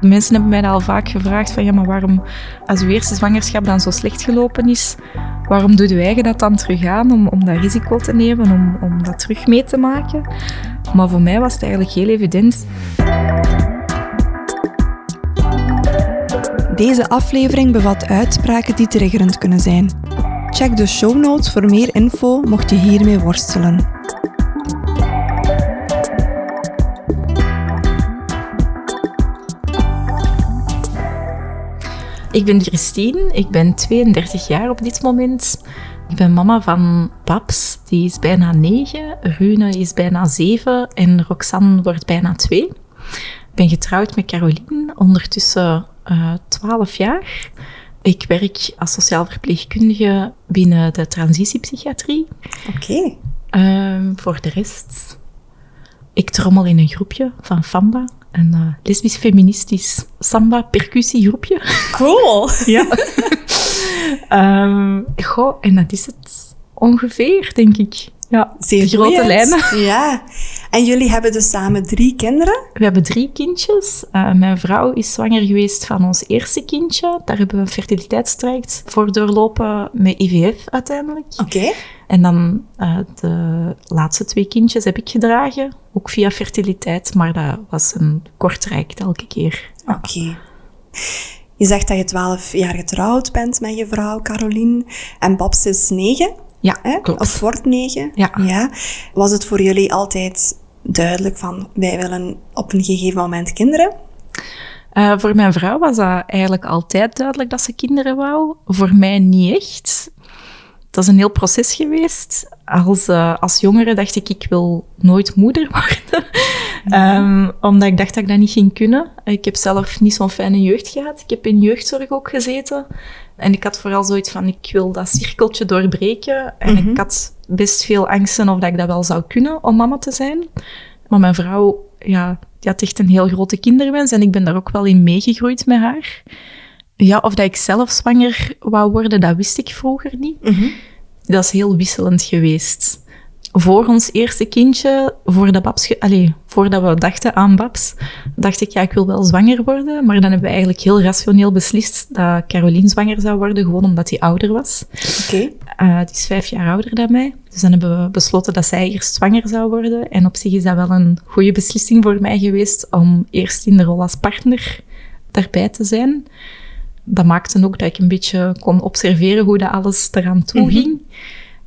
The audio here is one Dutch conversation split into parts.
Mensen hebben mij al vaak gevraagd van ja, maar waarom, als uw eerste zwangerschap dan zo slecht gelopen is, waarom doet uw eigen dat dan terug aan om, om dat risico te nemen, om, om dat terug mee te maken? Maar voor mij was het eigenlijk heel evident. Deze aflevering bevat uitspraken die triggerend kunnen zijn. Check de show notes voor meer info mocht je hiermee worstelen. Ik ben Christine, ik ben 32 jaar op dit moment. Ik ben mama van Paps, die is bijna 9, Rune is bijna 7 en Roxanne wordt bijna 2. Ik ben getrouwd met Caroline, ondertussen uh, 12 jaar. Ik werk als sociaal verpleegkundige binnen de transitiepsychiatrie. Oké. Uh, voor de rest, ik trommel in een groepje van Famba, een uh, lesbisch-feministisch samba-percussiegroepje. Cool! ja. um, goh, en dat is het ongeveer, denk ik. Ja, Zeer de grote lijnen. Ja. En jullie hebben dus samen drie kinderen? We hebben drie kindjes. Uh, mijn vrouw is zwanger geweest van ons eerste kindje. Daar hebben we een fertiliteitstraject voor doorlopen met IVF uiteindelijk. Oké. En dan uh, de laatste twee kindjes heb ik gedragen, ook via fertiliteit, maar dat was een kort traject elke keer. Oké. Okay. Je zegt dat je twaalf jaar getrouwd bent met je vrouw Caroline en Babs is negen. Ja, hè? klopt. Of wordt negen. Ja. ja. Was het voor jullie altijd duidelijk van wij willen op een gegeven moment kinderen? Uh, voor mijn vrouw was dat eigenlijk altijd duidelijk dat ze kinderen wou. Voor mij niet echt. Dat is een heel proces geweest. Als, uh, als jongere dacht ik, ik wil nooit moeder worden. Um, omdat ik dacht dat ik dat niet ging kunnen. Ik heb zelf niet zo'n fijne jeugd gehad. Ik heb in jeugdzorg ook gezeten. En ik had vooral zoiets van, ik wil dat cirkeltje doorbreken. En mm-hmm. ik had best veel angsten of dat ik dat wel zou kunnen om mama te zijn. Maar mijn vrouw, ja, die had echt een heel grote kinderwens. En ik ben daar ook wel in meegegroeid met haar. Ja, of dat ik zelf zwanger wou worden, dat wist ik vroeger niet. Mm-hmm. Dat is heel wisselend geweest. Voor ons eerste kindje, voordat, Babs allez, voordat we dachten aan Babs, dacht ik, ja, ik wil wel zwanger worden. Maar dan hebben we eigenlijk heel rationeel beslist dat Caroline zwanger zou worden, gewoon omdat hij ouder was. Oké. Okay. Uh, die is vijf jaar ouder dan mij. Dus dan hebben we besloten dat zij eerst zwanger zou worden. En op zich is dat wel een goede beslissing voor mij geweest om eerst in de rol als partner daarbij te zijn dat maakte ook dat ik een beetje kon observeren hoe dat alles eraan toe ging. Mm-hmm.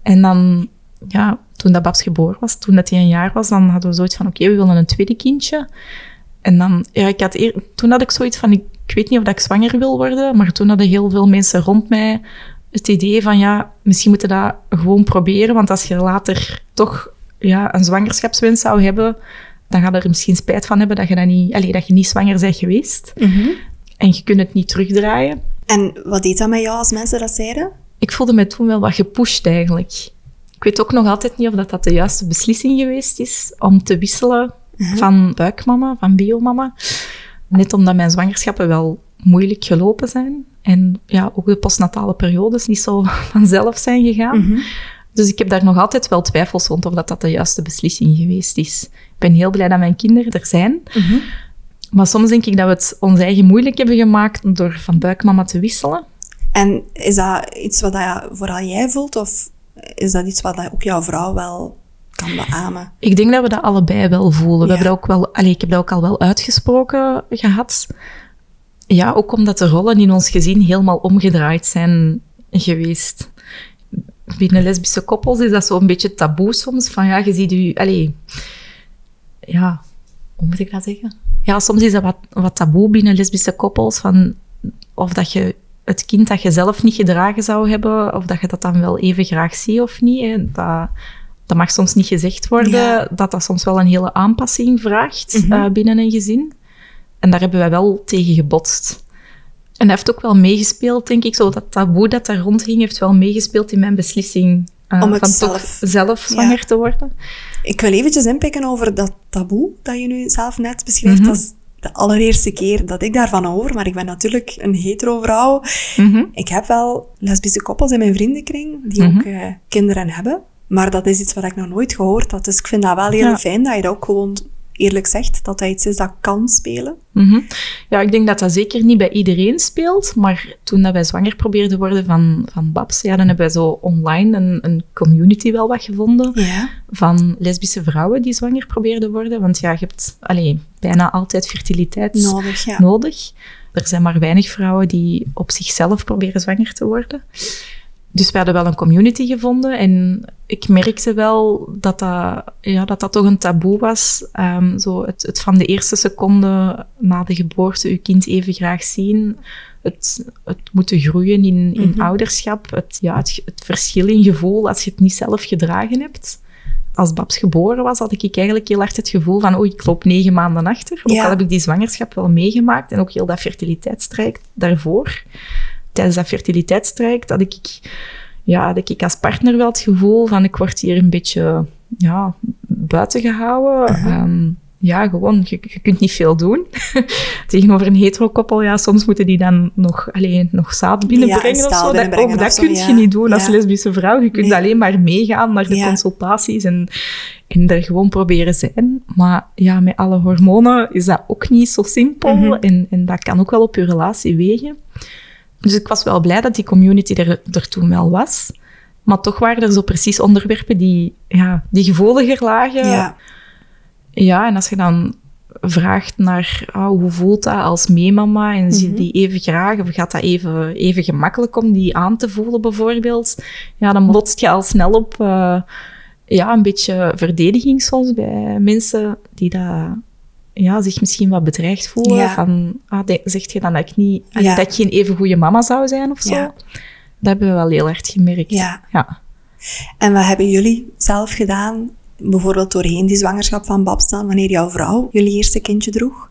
En dan, ja, toen dat Babs geboren was, toen dat hij een jaar was, dan hadden we zoiets van, oké, okay, we willen een tweede kindje. En dan, ja, ik had eer, toen had ik zoiets van, ik, ik weet niet of dat ik zwanger wil worden, maar toen hadden heel veel mensen rond mij het idee van, ja, misschien moeten we dat gewoon proberen, want als je later toch ja, een zwangerschapswens zou hebben, dan ga je er misschien spijt van hebben dat je, dat niet, allez, dat je niet zwanger bent geweest. Mm-hmm. En je kunt het niet terugdraaien. En wat deed dat met jou als mensen dat zeiden? Ik voelde me toen wel wat gepusht eigenlijk. Ik weet ook nog altijd niet of dat, dat de juiste beslissing geweest is om te wisselen uh-huh. van buikmama, van biomama. Net omdat mijn zwangerschappen wel moeilijk gelopen zijn. En ja, ook de postnatale periodes niet zo vanzelf zijn gegaan. Uh-huh. Dus ik heb daar nog altijd wel twijfels rond of dat, dat de juiste beslissing geweest is. Ik ben heel blij dat mijn kinderen er zijn. Uh-huh. Maar soms denk ik dat we het ons eigen moeilijk hebben gemaakt door van buikmama te wisselen. En is dat iets wat dat vooral jij voelt? Of is dat iets wat ook jouw vrouw wel kan beamen? Ik denk dat we dat allebei wel voelen. We hebben dat ook wel, allez, ik heb dat ook al wel uitgesproken gehad. Ja, ook omdat de rollen in ons gezin helemaal omgedraaid zijn geweest. Binnen lesbische koppels is dat zo'n beetje taboe soms. Van ja, je ziet u... Allez, ja, hoe moet ik dat zeggen? Ja, soms is dat wat, wat taboe binnen lesbische koppels. Van of dat je het kind dat je zelf niet gedragen zou hebben, of dat je dat dan wel even graag ziet of niet. Hè. Dat, dat mag soms niet gezegd worden. Ja. Dat dat soms wel een hele aanpassing vraagt Mhm. uh, binnen een gezin. En daar hebben wij wel tegen gebotst. En dat heeft ook wel meegespeeld, denk ik. Zo dat taboe dat daar rondging, heeft wel meegespeeld in mijn beslissing uh, Om het van zelf- zelf zwanger Ja. te worden. Ik wil eventjes inpikken over dat taboe dat je nu zelf net beschrijft. Mhm. Dat is de allereerste keer dat ik daarvan hoor, maar ik ben natuurlijk een hetero vrouw. Mhm. Ik heb wel lesbische koppels in mijn vriendenkring die Mhm. ook eh, kinderen hebben. Maar dat is iets wat ik nog nooit gehoord had. Dus ik vind dat wel heel Ja. fijn dat je dat ook gewoon eerlijk zegt dat dat iets is dat kan spelen? Mhm. Ja, ik denk dat dat zeker niet bij iedereen speelt. Maar toen dat wij zwanger probeerden worden van, van Babs, ja, dan hebben wij zo online een, een community wel wat gevonden Ja. van lesbische vrouwen die zwanger probeerden worden. Want ja, je hebt allee, bijna altijd fertiliteit Nodig, ja. nodig. Er zijn maar weinig vrouwen die op zichzelf proberen zwanger te worden. Dus we hadden wel een community gevonden en ik merkte wel dat dat, ja, dat, dat toch een taboe was. Ehm, zo het, het van de eerste seconde na de geboorte je kind even graag zien. Het, het moeten groeien in, in Mhm. ouderschap. Het, ja, het, het verschil in gevoel als je het niet zelf gedragen hebt. Als Babs geboren was, had ik eigenlijk heel hard het gevoel van oei, ik loop negen maanden achter. Ook Ja. al heb ik die zwangerschap wel meegemaakt en ook heel dat fertiliteitstraject daarvoor. Tijdens dat fertiliteitstraject had ik, ja, had ik als partner wel het gevoel van ik word hier een beetje ja, buiten gehouden. Mhm. Ehm, ja, gewoon, je, je kunt niet veel doen. Tegenover een hetero-koppel, ja, soms moeten die dan nog, alleen, nog zaad binnenbrengen Ja, of zo. Dat, ook of dat kun ja. je niet doen als Ja. lesbische vrouw. Je kunt Nee. alleen maar meegaan naar de consultaties en, en er gewoon proberen zijn. Maar ja, met alle hormonen is dat ook niet zo simpel. Mhm. en, en dat kan ook wel op je relatie wegen. Dus ik was wel blij dat die community er, er toen wel was. Maar toch waren er zo precies onderwerpen die, ja, die gevoeliger lagen. Ja. Ja, en als je dan vraagt naar ah, hoe voelt dat als meemama en zie je Mhm. die even graag of gaat dat even, even gemakkelijk om die aan te voelen bijvoorbeeld, ja, dan botst je al snel op eh, ja, een beetje verdediging soms bij mensen die dat, ja, zich misschien wat bedreigd voelen. Ja. Van, ah, de- zegt je dan dat ik, niet, Ja. dat ik geen even goede mama zou zijn of zo? Ja. Dat hebben we wel heel hard gemerkt. Ja. ja. En wat hebben jullie zelf gedaan, bijvoorbeeld doorheen die zwangerschap van Babs dan, wanneer jouw vrouw jullie eerste kindje droeg?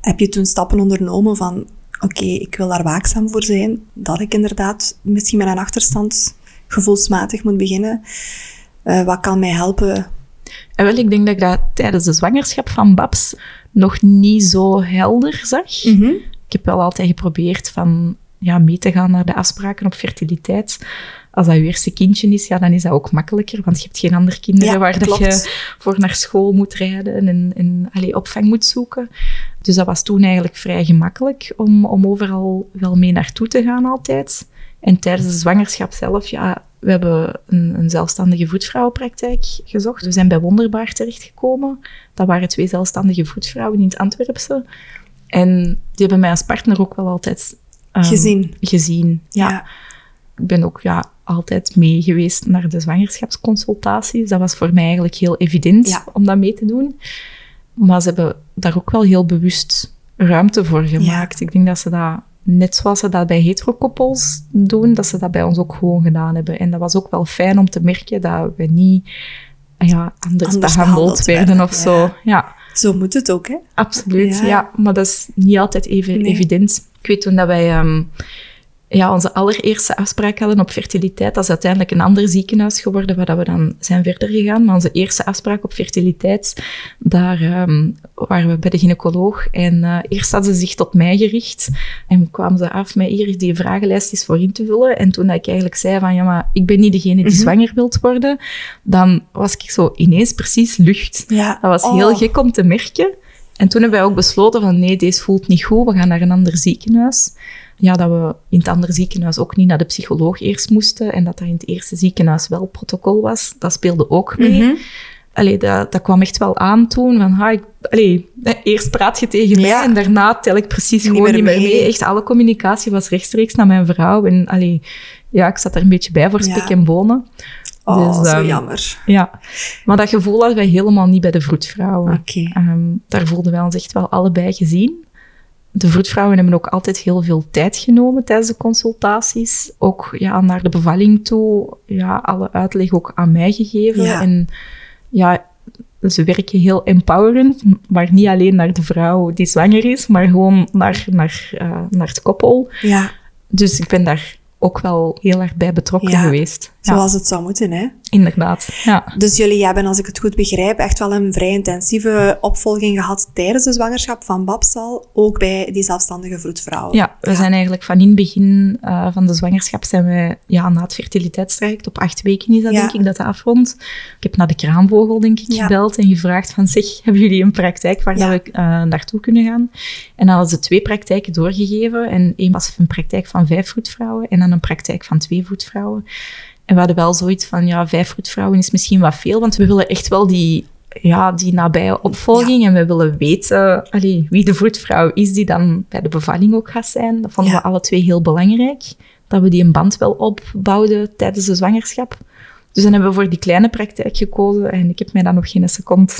Heb je toen stappen ondernomen van, oké, ik wil daar waakzaam voor zijn, dat ik inderdaad misschien met een achterstand gevoelsmatig moet beginnen? Eh, wat kan mij helpen? En wel, ik denk dat ik dat tijdens de zwangerschap van Babs nog niet zo helder zag. Ik heb wel altijd geprobeerd van ja, mee te gaan naar de afspraken op fertiliteit. Als dat je eerste kindje is, ja, dan is dat ook makkelijker, want je hebt geen andere kinderen Ja, waar dat je voor naar school moet rijden en, en allee, opvang moet zoeken. Dus dat was toen eigenlijk vrij gemakkelijk om, om overal wel mee naartoe te gaan altijd. En tijdens de zwangerschap zelf, ja, we hebben een, een zelfstandige voetvrouwenpraktijk gezocht. We zijn bij Wonderbaar terechtgekomen. Dat waren twee zelfstandige voetvrouwen in het Antwerpse. En die hebben mij als partner ook wel altijd ehm, Gezien. gezien. Ja. Ik ben ook ja, altijd mee geweest naar de zwangerschapsconsultaties. Dat was voor mij eigenlijk heel evident Ja. om dat mee te doen. Maar ze hebben daar ook wel heel bewust ruimte voor gemaakt. Ik denk dat ze dat, net zoals ze dat bij heterokoppels doen, dat ze dat bij ons ook gewoon gedaan hebben. En dat was ook wel fijn om te merken dat we niet ja, anders, Anders behandeld werden werden, of zo. ja. Ja. Zo moet het ook, hè? Absoluut, Ja. ja. Maar dat is niet altijd even Nee. evident. Ik weet toen dat wij ehm, ja, onze allereerste afspraak hadden op fertiliteit. Dat is uiteindelijk een ander ziekenhuis geworden, waar dat we dan zijn verder gegaan. Maar onze eerste afspraak op fertiliteit, daar ehm, waren we bij de gynaecoloog. En eh, eerst hadden ze zich tot mij gericht. En kwamen ze af met hier, die vragenlijst is voor in te vullen. En toen dat ik eigenlijk zei van, ja, maar ik ben niet degene die Mhm. zwanger wilt worden, dan was ik zo ineens precies lucht. Ja. Dat was Oh. heel gek om te merken. En toen hebben wij ook besloten van nee, deze voelt niet goed, we gaan naar een ander ziekenhuis. Ja, dat we in het andere ziekenhuis ook niet naar de psycholoog eerst moesten en dat dat in het eerste ziekenhuis wel protocol was. Dat speelde ook mee. Allee, dat, dat kwam echt wel aan toen. Van, ha, ik, allee, eerst praat je tegen mij Ja. en daarna tel ik precies Niet gewoon niet meer mee. mee. Echt, alle communicatie was rechtstreeks naar mijn vrouw. En allee, ja, ik zat er een beetje bij voor Ja. spik en bonen. Oh, Dus, zo ehm, jammer. Ja, maar dat gevoel hadden wij helemaal niet bij de vroedvrouwen. Ehm, daar voelden wij ons echt wel allebei gezien. De vroedvrouwen hebben ook altijd heel veel tijd genomen tijdens de consultaties. Ook ja, naar de bevalling toe, ja, alle uitleg ook aan mij gegeven. Ja. En ja, ze werken heel empowerend, maar niet alleen naar de vrouw die zwanger is, maar gewoon naar, naar, eh, naar het koppel. Ja. Dus ik ben daar ook wel heel erg bij betrokken Ja. geweest. Zoals het zou moeten, hè? Inderdaad, ja. Dus jullie hebben, als ik het goed begrijp, echt wel een vrij intensieve opvolging gehad tijdens de zwangerschap van Babsal, ook bij die zelfstandige vroedvrouw. Ja, we zijn eigenlijk van in het begin uh, van de zwangerschap zijn we, ja, na het fertiliteitstraject, op acht weken is dat denk ik dat dat afrondt. Ik heb naar de kraanvogel denk ik gebeld en gevraagd van, zeg, hebben jullie een praktijk waar dat we uh, naartoe kunnen gaan? En dan hadden ze twee praktijken doorgegeven en één was een praktijk van vijf vroedvrouwen en dan een praktijk van twee vroedvrouwen. En we hadden wel zoiets van, ja, vijf vroedvrouwen is misschien wat veel, want we willen echt wel die, ja, die nabije opvolging. En we willen weten allee, wie de vroedvrouw is die dan bij de bevalling ook gaat zijn. Dat vonden we alle twee heel belangrijk. Dat we die een band wel opbouwden tijdens de zwangerschap. Dus dan hebben we voor die kleine praktijk gekozen en ik heb mij dan nog geen seconde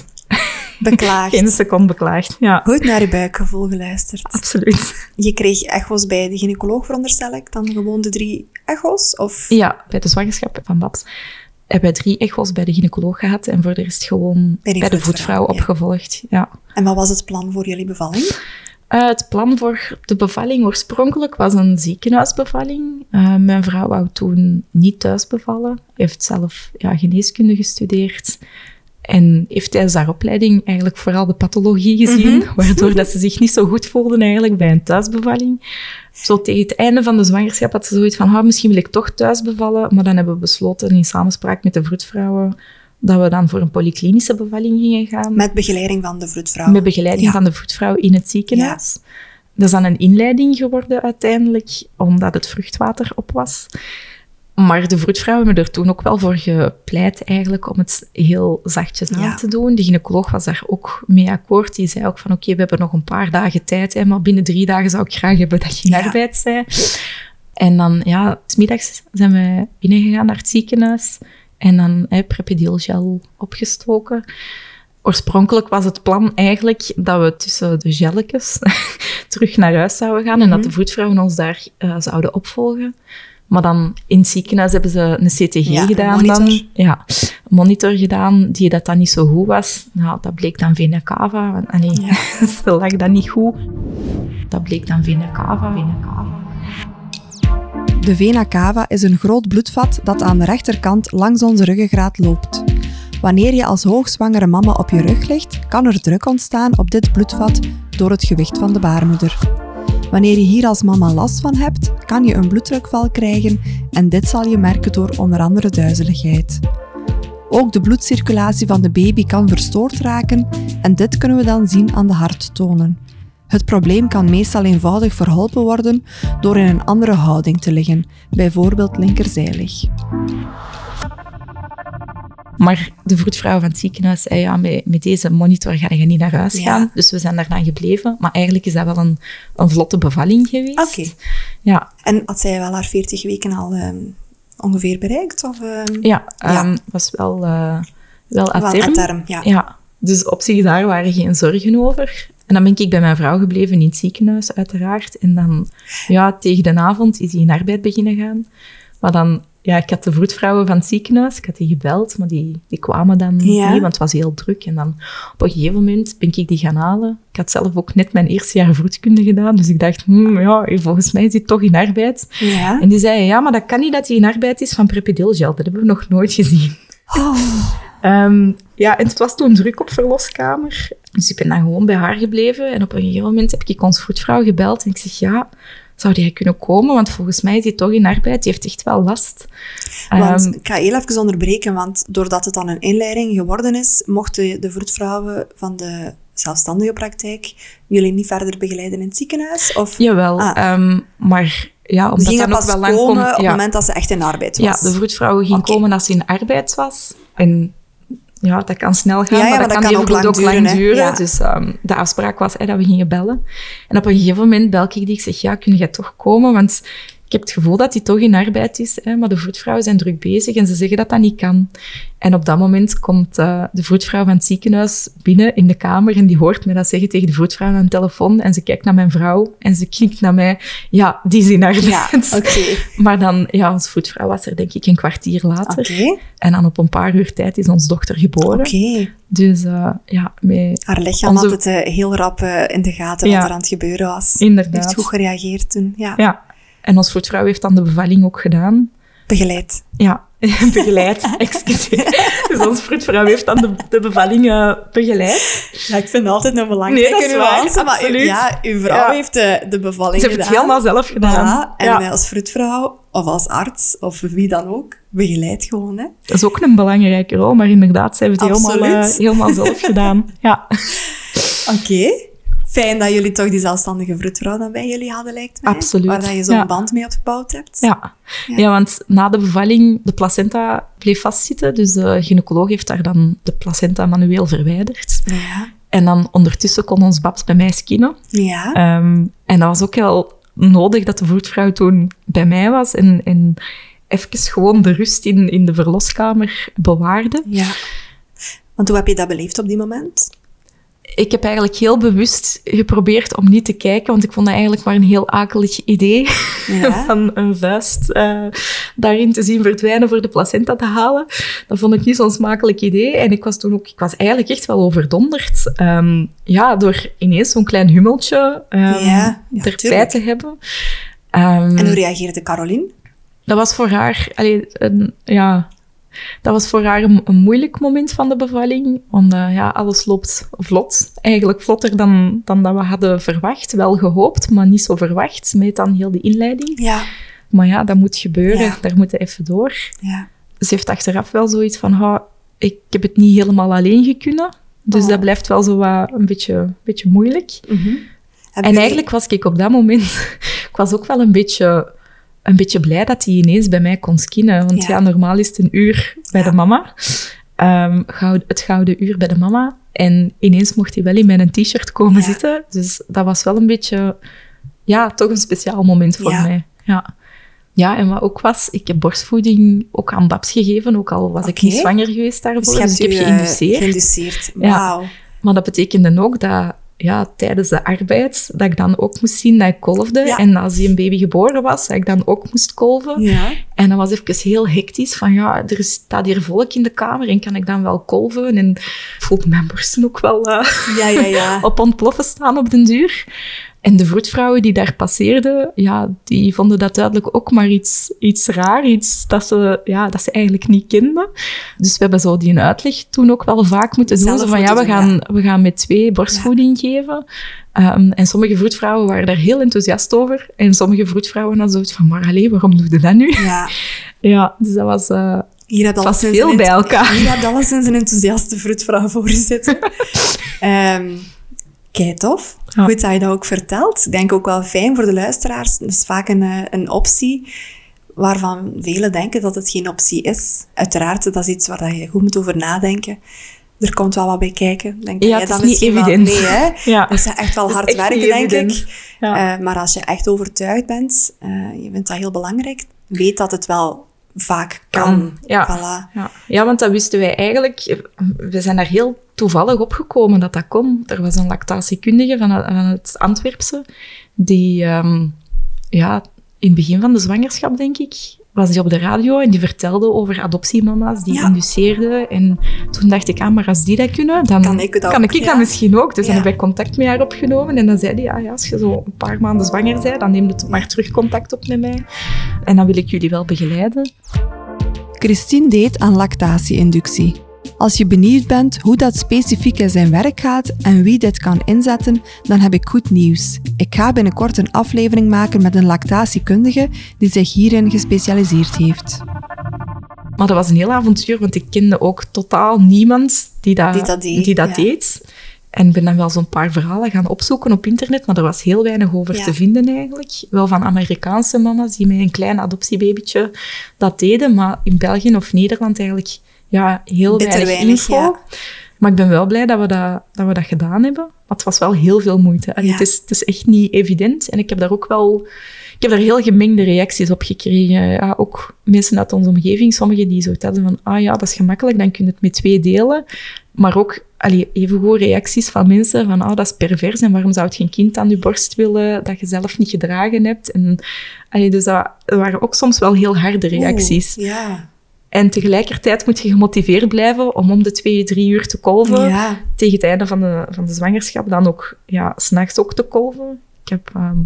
beklaagd. Geen seconde beklaagd, ja. Goed naar je buikgevoel geluisterd. Absoluut. Je kreeg echo's bij de gynaecoloog, veronderstel ik, dan gewoon de drie echo's? Of? Ja, bij de zwangerschap van Babs hebben wij drie echo's bij de gynaecoloog gehad en voor de rest gewoon bij, de voetvrouw opgevolgd. Ja. En wat was het plan voor jullie bevalling? Uh, het plan voor de bevalling oorspronkelijk was een ziekenhuisbevalling. Uh, mijn vrouw wou toen niet thuis bevallen. Heeft zelf ja, geneeskunde gestudeerd. En heeft tijdens haar opleiding eigenlijk vooral de pathologie gezien, mhm. waardoor dat ze zich niet zo goed voelden eigenlijk bij een thuisbevalling. Zo tegen het einde van de zwangerschap had ze zoiets van, oh, misschien wil ik toch thuis bevallen. Maar dan hebben we besloten in samenspraak met de vroedvrouwen dat we dan voor een polyklinische bevalling gingen gaan. Met begeleiding van de vroedvrouw. Met begeleiding van de vroedvrouw in het ziekenhuis. Dat is dan een inleiding geworden uiteindelijk, omdat het vruchtwater op was. Maar de vroedvrouwen hebben er toen ook wel voor gepleit eigenlijk om het heel zachtjes aan te doen. De gynaecoloog was daar ook mee akkoord. Die zei ook van oké, we hebben nog een paar dagen tijd, hè, maar binnen drie dagen zou ik graag hebben dat je in arbeid zij. En dan, ja, smiddags zijn we binnengegaan naar het ziekenhuis en dan hè, opgestoken. Oorspronkelijk was het plan eigenlijk dat we tussen de gelletjes terug naar huis zouden gaan en dat mhm. de voetvrouwen ons daar uh, zouden opvolgen. Maar dan in het ziekenhuis hebben ze een CTG gedaan. Een monitor. Dan. Ja, een monitor gedaan die dat dan niet zo goed was. Nou, dat bleek dan vena cava. Nee, ja. ze lag dat niet goed. Dat bleek dan vena cava. Vena cava. De vena cava is een groot bloedvat dat aan de rechterkant langs onze ruggengraat loopt. Wanneer je als hoogzwangere mama op je rug ligt, kan er druk ontstaan op dit bloedvat door het gewicht van de baarmoeder. Wanneer je hier als mama last van hebt, kan je een bloeddrukval krijgen en dit zal je merken door onder andere duizeligheid. Ook de bloedcirculatie van de baby kan verstoord raken en dit kunnen we dan zien aan de harttonen. Het probleem kan meestal eenvoudig verholpen worden door in een andere houding te liggen, bijvoorbeeld linkerzijlig. Maar de vroedvrouw van het ziekenhuis zei, ja, met, met deze monitor ga je niet naar huis gaan. Dus we zijn daarna gebleven. Maar eigenlijk is dat wel een, een vlotte bevalling geweest. Oké. Ja. En had zij wel haar 40 weken al um, ongeveer bereikt? Of, um... Ja, um, was wel, uh, wel aterm. Wel ja. ja. Dus op zich daar waren geen zorgen over. En dan ben ik bij mijn vrouw gebleven in het ziekenhuis, uiteraard. En dan, ja, tegen de avond is hij in arbeid beginnen gaan. Maar dan ja, ik had de vroedvrouwen van het ziekenhuis, ik had die gebeld, maar die, die kwamen dan niet, want het was heel druk. En dan op een gegeven moment ben ik die gaan halen. Ik had zelf ook net mijn eerste jaar vroedkunde gedaan, dus ik dacht, hmm, ja, volgens mij is hij toch in arbeid. Ja. En die zeiden, ja, maar dat kan niet dat hij in arbeid is van prepidilgel. Dat hebben we nog nooit gezien. Oh. Ehm, ja, en het was toen druk op verloskamer. Dus ik ben dan gewoon bij haar gebleven. En op een gegeven moment heb ik ons vroedvrouw gebeld en ik zeg, ja zou die kunnen komen? Want volgens mij is hij toch in arbeid, die heeft echt wel last. Want, um, ik ga heel even onderbreken, want doordat het dan een inleiding geworden is, mochten de vroedvrouwen van de zelfstandige praktijk jullie niet verder begeleiden in het ziekenhuis? Of? Jawel, ah. um, maar ja, omdat dat nog wel lang komen op het moment dat ze echt in arbeid was. Ja, de vroedvrouw ging komen als ze in arbeid was. En ja, dat kan snel gaan, maar, dat, kan, ook lang ook duren. Lang duren. Dus um, de afspraak was dat we gingen bellen. En op een gegeven moment bel ik die. Ik zeg, ja, kun jij toch komen? Want ik heb het gevoel dat hij toch in arbeid is, hè, maar de vroedvrouwen zijn druk bezig en ze zeggen dat dat niet kan. En op dat moment komt uh, de vroedvrouw van het ziekenhuis binnen in de kamer en die hoort me dat zeggen tegen de vroedvrouw aan de telefoon en ze kijkt naar mijn vrouw en ze knikt naar mij. Ja, die is in arbeid. Ja, okay. Maar dan, ja, onze vroedvrouw was er denk ik een kwartier later. Okay. En dan op een paar uur tijd is onze dochter geboren. Oké. Dus uh, ja, met Haar lichaam onze... had het uh, heel rap in de gaten ja, wat er aan het gebeuren was. Inderdaad. Heeft goed gereageerd toen, ja. Ja, en ons vroedvrouw heeft dan de bevalling ook gedaan. Begeleid. Ja, begeleid, excuseer. Dus ons vroedvrouw heeft dan de, de bevalling eh, begeleid. Ja, ik vind altijd een belangrijke Nee, nuance, maar absoluut. ja, uw vrouw Ja. heeft de, de bevalling Ze heeft gedaan. het helemaal zelf gedaan. Voilà. En Ja. als vroedvrouw, of als arts, of wie dan ook, begeleid gewoon, hè. Dat is ook een belangrijke rol, maar inderdaad, ze heeft het helemaal, eh, helemaal zelf gedaan. Ja. Oké. Fijn dat jullie toch die zelfstandige vroedvrouw dan bij jullie hadden, lijkt mij. Absoluut, Waar dat je zo'n ja. band mee opgebouwd hebt. Ja. Ja. Ja. want na de bevalling, de placenta bleef vastzitten. Dus de gynaecoloog heeft daar dan de placenta manueel verwijderd. Ja. En dan ondertussen kon ons babs bij mij skinnen. Ja. Ehm, en dat was ook wel nodig dat de vroedvrouw toen bij mij was en, en even gewoon de rust in, in de verloskamer bewaarde. ja. Want hoe heb je dat beleefd op die moment? Ik heb eigenlijk heel bewust geprobeerd om niet te kijken, want ik vond dat eigenlijk maar een heel akelig idee. Ja. van een vuist eh, daarin te zien verdwijnen voor de placenta te halen. Dat vond ik niet zo'n smakelijk idee. En ik was toen ook, ik was eigenlijk echt wel overdonderd. ehm, ja, door ineens zo'n klein hummeltje ehm, Ja, ja, erbij tuurlijk. te hebben. Ehm, En hoe reageerde Caroline? dat was voor haar, allee, een, ja, dat was voor haar een, een moeilijk moment van de bevalling. Want eh, ja, alles loopt vlot. Eigenlijk vlotter dan, dan dat we hadden verwacht. Wel gehoopt, maar niet zo verwacht. Met dan heel de inleiding. Ja. Maar ja, dat moet gebeuren. Ja. Daar moet je even door. Ja. Ze heeft achteraf wel zoiets van, "Ha, ik heb het niet helemaal alleen gekunnen. Dus Oh. dat blijft wel zo wat een beetje, een beetje moeilijk. Mhm. En eigenlijk was ik op dat moment... ik was ook wel een beetje, een beetje blij dat hij ineens bij mij kon skinnen. Want Ja. ja, normaal is het een uur bij Ja. de mama. Ehm, goud- het gouden uur bij de mama. En ineens mocht hij wel in mijn t-shirt komen Ja. zitten. Dus dat was wel een beetje... Ja, toch een speciaal moment voor mij. Ja. Ja, en wat ook was, ik heb borstvoeding ook aan babs gegeven, ook al was ik niet zwanger geweest daarvoor. Dus Dus, ik heb geïnduceerd. geïnduceerd. Wauw. Maar dat betekende ook dat ja, tijdens de arbeid, dat ik dan ook moest zien dat ik kolfde. Ja. En als die een baby geboren was, dat ik dan ook moest kolven. Ja. En dat was even heel hectisch, van ja, er staat hier volk in de kamer en kan ik dan wel kolven? En ik voelde mijn borsten ook wel eh, Ja, ja, ja. op ontploffen staan op den duur. En de vroedvrouwen die daar passeerden, ja, die vonden dat duidelijk ook maar iets, iets raar, iets dat ze, ja, dat ze eigenlijk niet kenden. Dus we hebben zo die uitleg toen ook wel vaak moeten doen. Zelf van, ja, we gaan, we gaan met twee borstvoeding geven. Ehm, en sommige vroedvrouwen waren daar heel enthousiast over. En sommige vroedvrouwen hadden zoiets van, maar alleen, waarom doe je dat nu? ja. Ja, dus dat was... eh, Hier veel bij elkaar. Hier je alleszins een enthousiaste vroedvrouw voor zitten. Ehm kei tof. Ja. Goed dat je dat ook vertelt. Ik denk ook wel fijn voor de luisteraars. Dat is vaak een, eh, een optie waarvan velen denken dat het geen optie is. Uiteraard, dat is iets waar dat je goed moet over nadenken. Er komt wel wat bij kijken. Denk Ja, jij het dat is niet wel- evident. Nee, hè? ja. Dat is echt wel Dat hard echt werken, denk evident. ik. Ja. Eh, maar als je echt overtuigd bent, eh, je vindt dat heel belangrijk, weet dat het wel vaak kan. Ja. Voilà. Ja. ja, want dat wisten wij eigenlijk. We zijn daar heel toevallig op gekomen dat dat kon. Er was een lactatiekundige van, van het Antwerpse, die ehm, ja, in het begin van de zwangerschap, denk ik, was die op de radio en die vertelde over adoptiemama's die Ja. induceerden. En toen dacht ik, ah, maar als die dat kunnen, dan Kan ik ook, kan ik ja. dat misschien ook. Dus Ja. dan heb ik contact met haar opgenomen en dan zei die, ah, ja, als je zo een paar maanden zwanger bent, dan neem je maar terug contact op met mij. En dan wil ik jullie wel begeleiden. Christine deed aan lactatie-inductie. Als je benieuwd bent hoe dat specifiek in zijn werk gaat en wie dit kan inzetten, dan heb ik goed nieuws. Ik ga binnenkort een aflevering maken met een lactatiekundige die zich hierin gespecialiseerd heeft. Maar dat was een heel avontuur, want ik kende ook totaal niemand die dat, Die dat deed, die dat ja. deed. En ben dan wel zo'n paar verhalen gaan opzoeken op internet, maar er was heel weinig over Ja. te vinden eigenlijk. Wel van Amerikaanse mama's die met een klein adoptiebabytje dat deden, maar in België of Nederland eigenlijk ja, heel Bitter weinig, weinig, info. ja. Maar ik ben wel blij dat we dat, dat we dat gedaan hebben. Maar het was wel heel veel moeite. Ja. het, is, het is echt niet evident. En ik heb daar ook wel... Ik heb daar heel gemengde reacties op gekregen. Ja, ook mensen uit onze omgeving, sommigen die zo hadden van, ah ja, dat is gemakkelijk, dan kun je het met twee delen. Maar ook allee, evengoed reacties van mensen van, ah, dat is pervers en waarom zou je geen kind aan je borst willen dat je zelf niet gedragen hebt? En, allee, dus dat waren ook soms wel heel harde reacties. Oeh, ja. En tegelijkertijd moet je gemotiveerd blijven om om de twee, drie uur te kolven. Ja. Tegen het einde van de, van de zwangerschap dan ook, ja, s'nachts ook te kolven. Ik heb ehm,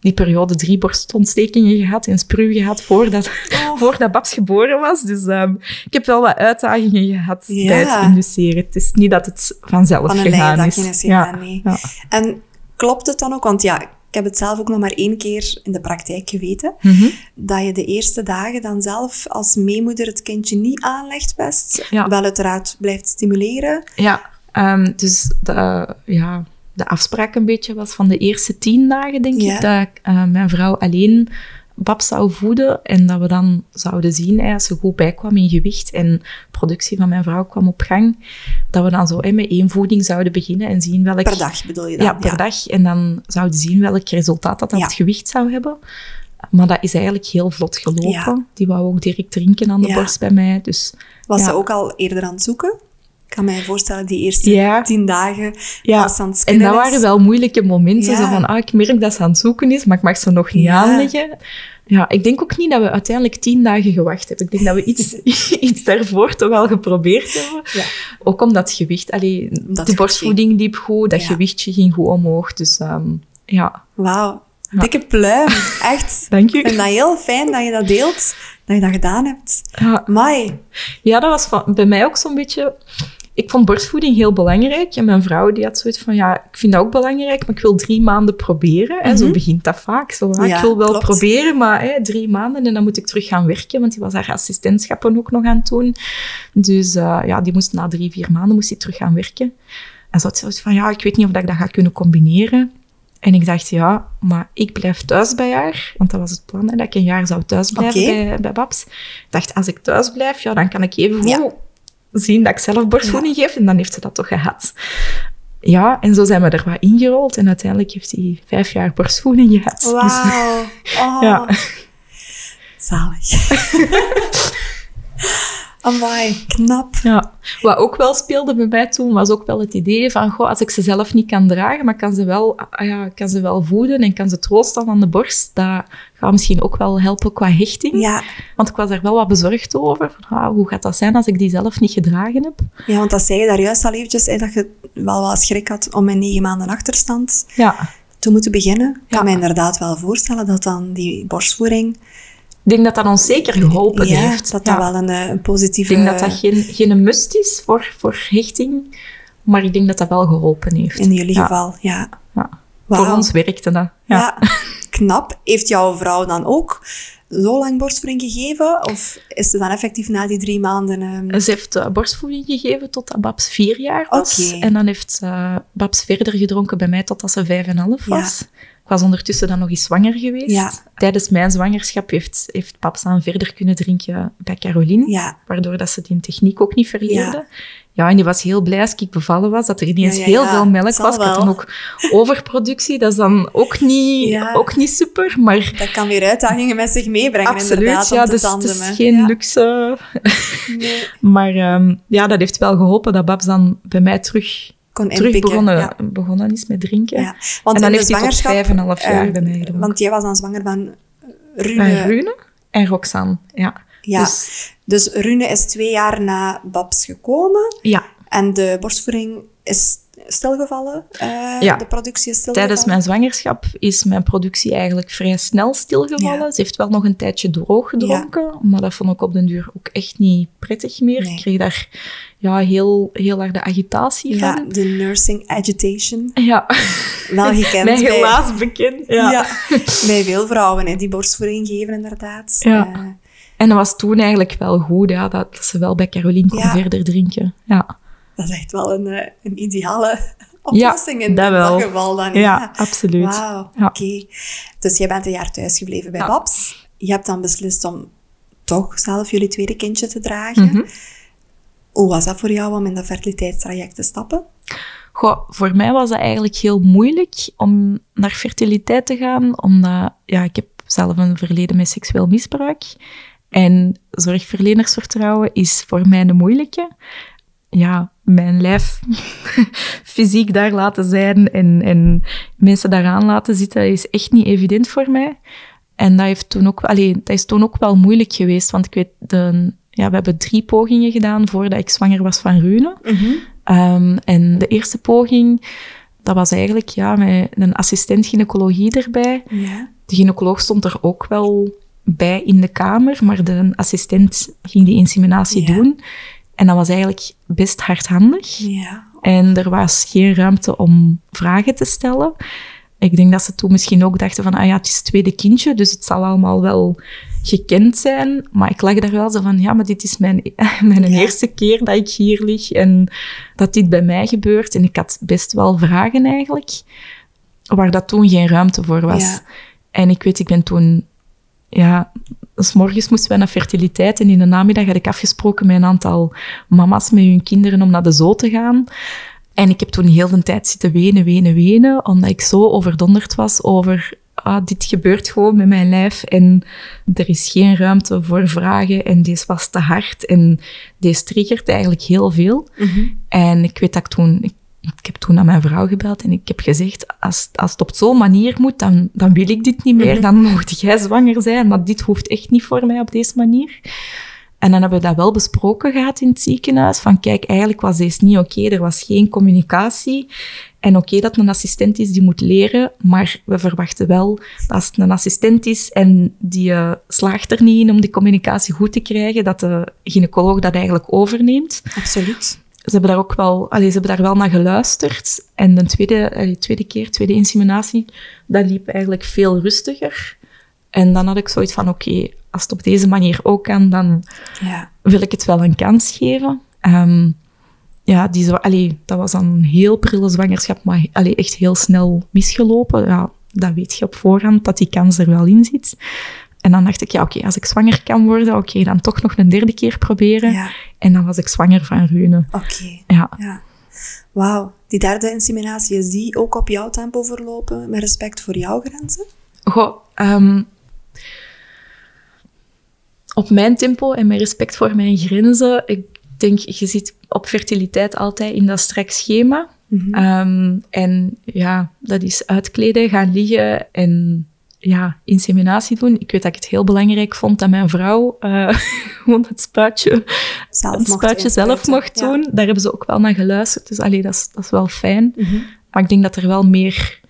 die periode drie borstontstekingen gehad en spruw gehad voordat, Oh. voordat Babs geboren was. Dus ehm, ik heb wel wat uitdagingen gehad Ja. bij het induceren. Het is niet dat het vanzelf Van gegaan is. gegaan, nee. ja. En klopt het dan ook? Want ja, heb het zelf ook nog maar één keer in de praktijk geweten. Mhm. Dat je de eerste dagen dan zelf als meemoeder het kindje niet aanlegt best. Ja. Wel uiteraard blijft stimuleren. Ja, ehm, dus de, ja, de afspraak een beetje was van de eerste tien dagen, denk Ja. ik, dat eh, mijn vrouw alleen Bab zou voeden en dat we dan zouden zien, hè, als ze goed bijkwam in gewicht en de productie van mijn vrouw kwam op gang, dat we dan zo hè, met één voeding zouden beginnen en zien welk... Per dag bedoel je dan? Ja, per dag. En dan zouden zien welk resultaat dat, dat Ja. het gewicht zou hebben. Maar dat is eigenlijk heel vlot gelopen. Ja. Die wou ook direct drinken aan de borst bij mij. Dus Was ze ook al eerder aan het zoeken? Ik kan mij voorstellen, die eerste Ja. tien dagen Ja, als aan het En dat is. waren wel moeilijke momenten. Ja. Zo van, ah, ik merk dat ze aan het zoeken is, maar ik mag ze nog niet aanleggen. Ja, ik denk ook niet dat we uiteindelijk tien dagen gewacht hebben. Ik denk dat we iets, iets daarvoor toch al geprobeerd hebben. Ja. Ook omdat het gewicht... Allee, het de borstvoeding liep goed, dat Ja. gewichtje ging goed omhoog. Dus ehm, ja, Wauw. Dikke pluim. Echt. dank Ik vind dat heel fijn dat je dat deelt, dat je dat gedaan hebt. Ja, Mai. ja, dat was van, bij mij ook zo'n beetje... Ik vond borstvoeding heel belangrijk. En mijn vrouw die had zoiets van, ja, ik vind dat ook belangrijk, maar ik wil drie maanden proberen. En zo Mhm. begint dat vaak. Zo, ah, Ja, ik wil wel klopt. proberen, maar hè, drie maanden en dan moet ik terug gaan werken, want die was haar assistentschappen ook nog aan het doen. Dus eh, ja, die moest na drie, vier maanden moest die terug gaan werken. En zo had ze zoiets van, ja, ik weet niet of dat ik dat ga kunnen combineren. En ik dacht, ja, maar ik blijf thuis bij haar. Want dat was het plan, hè, dat ik een jaar zou thuis blijven bij, bij Babs. Ik dacht, als ik thuis blijf, ja, dan kan ik even Ja. zien dat ik zelf borstvoeding geef. En dan heeft ze dat toch gehad. Ja, en zo zijn we er wat ingerold. En uiteindelijk heeft hij vijf jaar borstvoeding gehad. Dus- Wauw. Oh, ja. Zalig. Amai, knap. Ja, wat ook wel speelde bij mij toen, was ook wel het idee van, goh, als ik ze zelf niet kan dragen, maar kan ze wel, ah ja, kan ze wel voeden en kan ze troosten aan de borst, dat gaat misschien ook wel helpen qua hechting. Ja, Want ik was er wel wat bezorgd over. Van, ah, hoe gaat dat zijn als ik die zelf niet gedragen heb? ja, want dat zei je daar juist al eventjes, hè, dat je wel wat schrik had om met negen maanden achterstand Ja, te moeten beginnen. Ik kan Ja. me inderdaad wel voorstellen dat dan die borstvoeding, ik denk dat dat ons zeker geholpen ja, heeft. dat dat Ja. wel een, eh, een positieve... Ik denk dat dat geen, geen must is voor, voor hechting, maar ik denk dat dat wel geholpen heeft. In jullie Ja. geval, ja. Voor ons werkte dat. Ja. Knap. Heeft jouw vrouw dan ook zo lang borstvoeding gegeven? Of is ze dan effectief na die drie maanden... ehm, Ze heeft eh, borstvoeding gegeven totdat Babs vier jaar was. En dan heeft Babs verder gedronken bij mij totdat ze vijf en half Ja. was. Ik was ondertussen dan nog eens zwanger geweest. Ja. Tijdens mijn zwangerschap heeft, heeft Babs dan verder kunnen drinken bij Caroline. Ja, Waardoor dat ze die techniek ook niet verleerde. Ja. Ja. en die was heel blij als ik bevallen was, dat er ineens heel veel melk was. Ik had dan ook overproductie, dat is dan ook niet, ook niet super, maar... dat kan weer uitdagingen met zich meebrengen, Absoluut, ja, dus het is geen luxe Nee. maar ehm, ja, dat heeft wel geholpen dat Babs dan bij mij terug, Kon terug begonnen, Ja. begonnen is met drinken. Ja. Want en dan heeft hij tot vijf en half jaar eh, bij mij gedronken. Want jij was dan zwanger van Rune. Bij Rune en Roxanne, ja. Ja. Dus, Dus Rune is twee jaar na Babs gekomen. ja, En de borstvoeding is stilgevallen. Eh, Ja. De productie is stilgevallen. tijdens mijn zwangerschap is mijn productie eigenlijk vrij snel stilgevallen. Ja. Ze heeft wel nog een tijdje droog gedronken, maar dat vond ik op den duur ook echt niet prettig meer. Nee. Ik kreeg daar ja, heel, heel harde agitatie Ja, van. de nursing agitation. Ja, Wel gekend mij bij, helaas bekend. Ja. ja. bij veel vrouwen hè, die borstvoeding geven, inderdaad. Ja. Eh, En dat was toen eigenlijk wel goed, ja, dat, ze wel bij Caroline kon Ja. verder drinken. Ja, dat is echt wel een, eh, een ideale oplossing in dat geval dan. ja, absoluut. Wauw, Ja. oké. Dus jij bent een jaar thuisgebleven bij Ja. Babs. Je hebt dan beslist om toch zelf jullie tweede kindje te dragen. Mhm. Hoe was dat voor jou om in dat fertiliteitstraject te stappen? Goh, voor mij was dat eigenlijk heel moeilijk om naar fertiliteit te gaan, omdat ja, ik heb zelf een verleden met seksueel misbruik. En zorgverlenersvertrouwen is voor mij een moeilijke. Ja, mijn lijf fysiek daar laten zijn en, en mensen daaraan laten zitten is echt niet evident voor mij. En dat, heeft toen ook, dat is toen ook wel moeilijk geweest, want ik weet, de, ja, we hebben drie pogingen gedaan voordat ik zwanger was van Rune. Ehm, en de eerste poging, dat was eigenlijk ja, met een assistent gynaecologie erbij. De gynaecoloog stond er ook wel bij in de kamer, maar de assistent ging die inseminatie doen. En dat was eigenlijk best hardhandig. En er was geen ruimte om vragen te stellen. Ik denk dat ze toen misschien ook dachten van, ah ja, het is het tweede kindje, dus het zal allemaal wel gekend zijn. Maar ik lag daar wel zo van, ja, maar dit is mijn, mijn Ja. eerste keer dat ik hier lig en dat dit bij mij gebeurt. En ik had best wel vragen eigenlijk, waar dat toen geen ruimte voor was. Ja. En ik weet, ik ben toen, ja, s morgens moesten wij naar fertiliteit en in de namiddag had ik afgesproken met een aantal mama's met hun kinderen om naar de zoo te gaan. En ik heb toen heel de tijd zitten wenen, wenen, wenen, omdat ik zo overdonderd was over, ah, dit gebeurt gewoon met mijn lijf en er is geen ruimte voor vragen en deze was te hard en deze triggert eigenlijk heel veel. Mhm. En ik weet dat ik toen, ik, ik heb toen aan mijn vrouw gebeld en ik heb gezegd, als, als het op zo'n manier moet, dan, dan wil ik dit niet meer. Mhm. Dan mocht jij zwanger zijn, maar dit hoeft echt niet voor mij op deze manier. En dan hebben we dat wel besproken gehad in het ziekenhuis. Van kijk, eigenlijk was deze niet oké. Er was geen communicatie. En oké dat het een assistent is die moet leren, maar we verwachten wel dat als het een assistent is en die eh, slaagt er niet in om die communicatie goed te krijgen, dat de gynaecoloog dat eigenlijk overneemt Absoluut. ze hebben daar ook wel, allee, ze hebben daar wel naar geluisterd. En de tweede, allee, tweede keer, tweede inseminatie, dat liep eigenlijk veel rustiger. En dan had ik zoiets van, oké, als het op deze manier ook kan, dan Ja. wil ik het wel een kans geven. Ehm, ja, die zo, allee, dat was dan een heel prille zwangerschap, maar allee, echt heel snel misgelopen. Ja, dat weet je op voorhand, dat die kans er wel in zit. En dan dacht ik, ja, oké, als ik zwanger kan worden, oké, dan toch nog een derde keer proberen. Ja. En dan was ik zwanger van Rune. Oké. Ja. Ja. Wauw. Die derde inseminatie, is die ook op jouw tempo verlopen, met respect voor jouw grenzen? Goh, ehm, op mijn tempo en met respect voor mijn grenzen. Ik denk, je zit op fertiliteit altijd in dat strak schema. Mhm. Ehm, en ja, dat is uitkleden, gaan liggen en ja, inseminatie doen. Ik weet dat ik het heel belangrijk vond dat mijn vrouw eh, gewoon het spuitje, Zelf het mocht spuitje zelf mocht Ja. doen. Daar hebben ze ook wel naar geluisterd. Dus allee, dat, is, dat is wel fijn. Mhm. Maar ik denk dat er wel meer,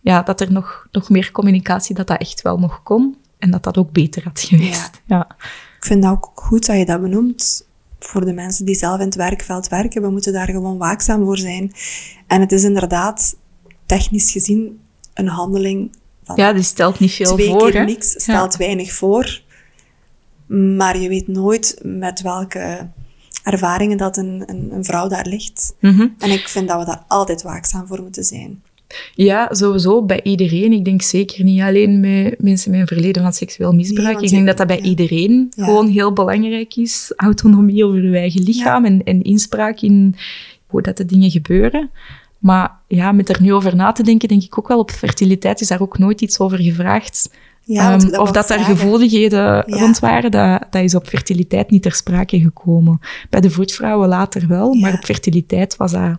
ja, dat er nog, nog meer communicatie, dat dat echt wel nog kon. En dat dat ook beter had geweest. Ja. Ik vind dat ook goed dat je dat benoemt. Voor de mensen die zelf in het werkveld werken, we moeten daar gewoon waakzaam voor zijn. En het is inderdaad, technisch gezien, een handeling van ja, die stelt niet veel twee voor. keer hè. niks, stelt weinig voor. Maar je weet nooit met welke ervaringen dat een, een, een vrouw daar ligt. Mhm. En ik vind dat we daar altijd waakzaam voor moeten zijn. Ja, sowieso bij iedereen. Ik denk zeker niet alleen met mensen met een verleden van seksueel misbruik. ik denk dat dat bij ja. iedereen Ja. gewoon heel belangrijk is. Autonomie over je eigen lichaam en, en inspraak in hoe dat de dingen gebeuren. Maar ja, met er nu over na te denken, denk ik ook wel op fertiliteit is daar ook nooit iets over gevraagd. Ja, Ehm, dat of dat daar gevoeligheden Ja. rond waren, dat, dat is op fertiliteit niet ter sprake gekomen. Bij de voetvrouwen later wel, Ja. maar op fertiliteit was dat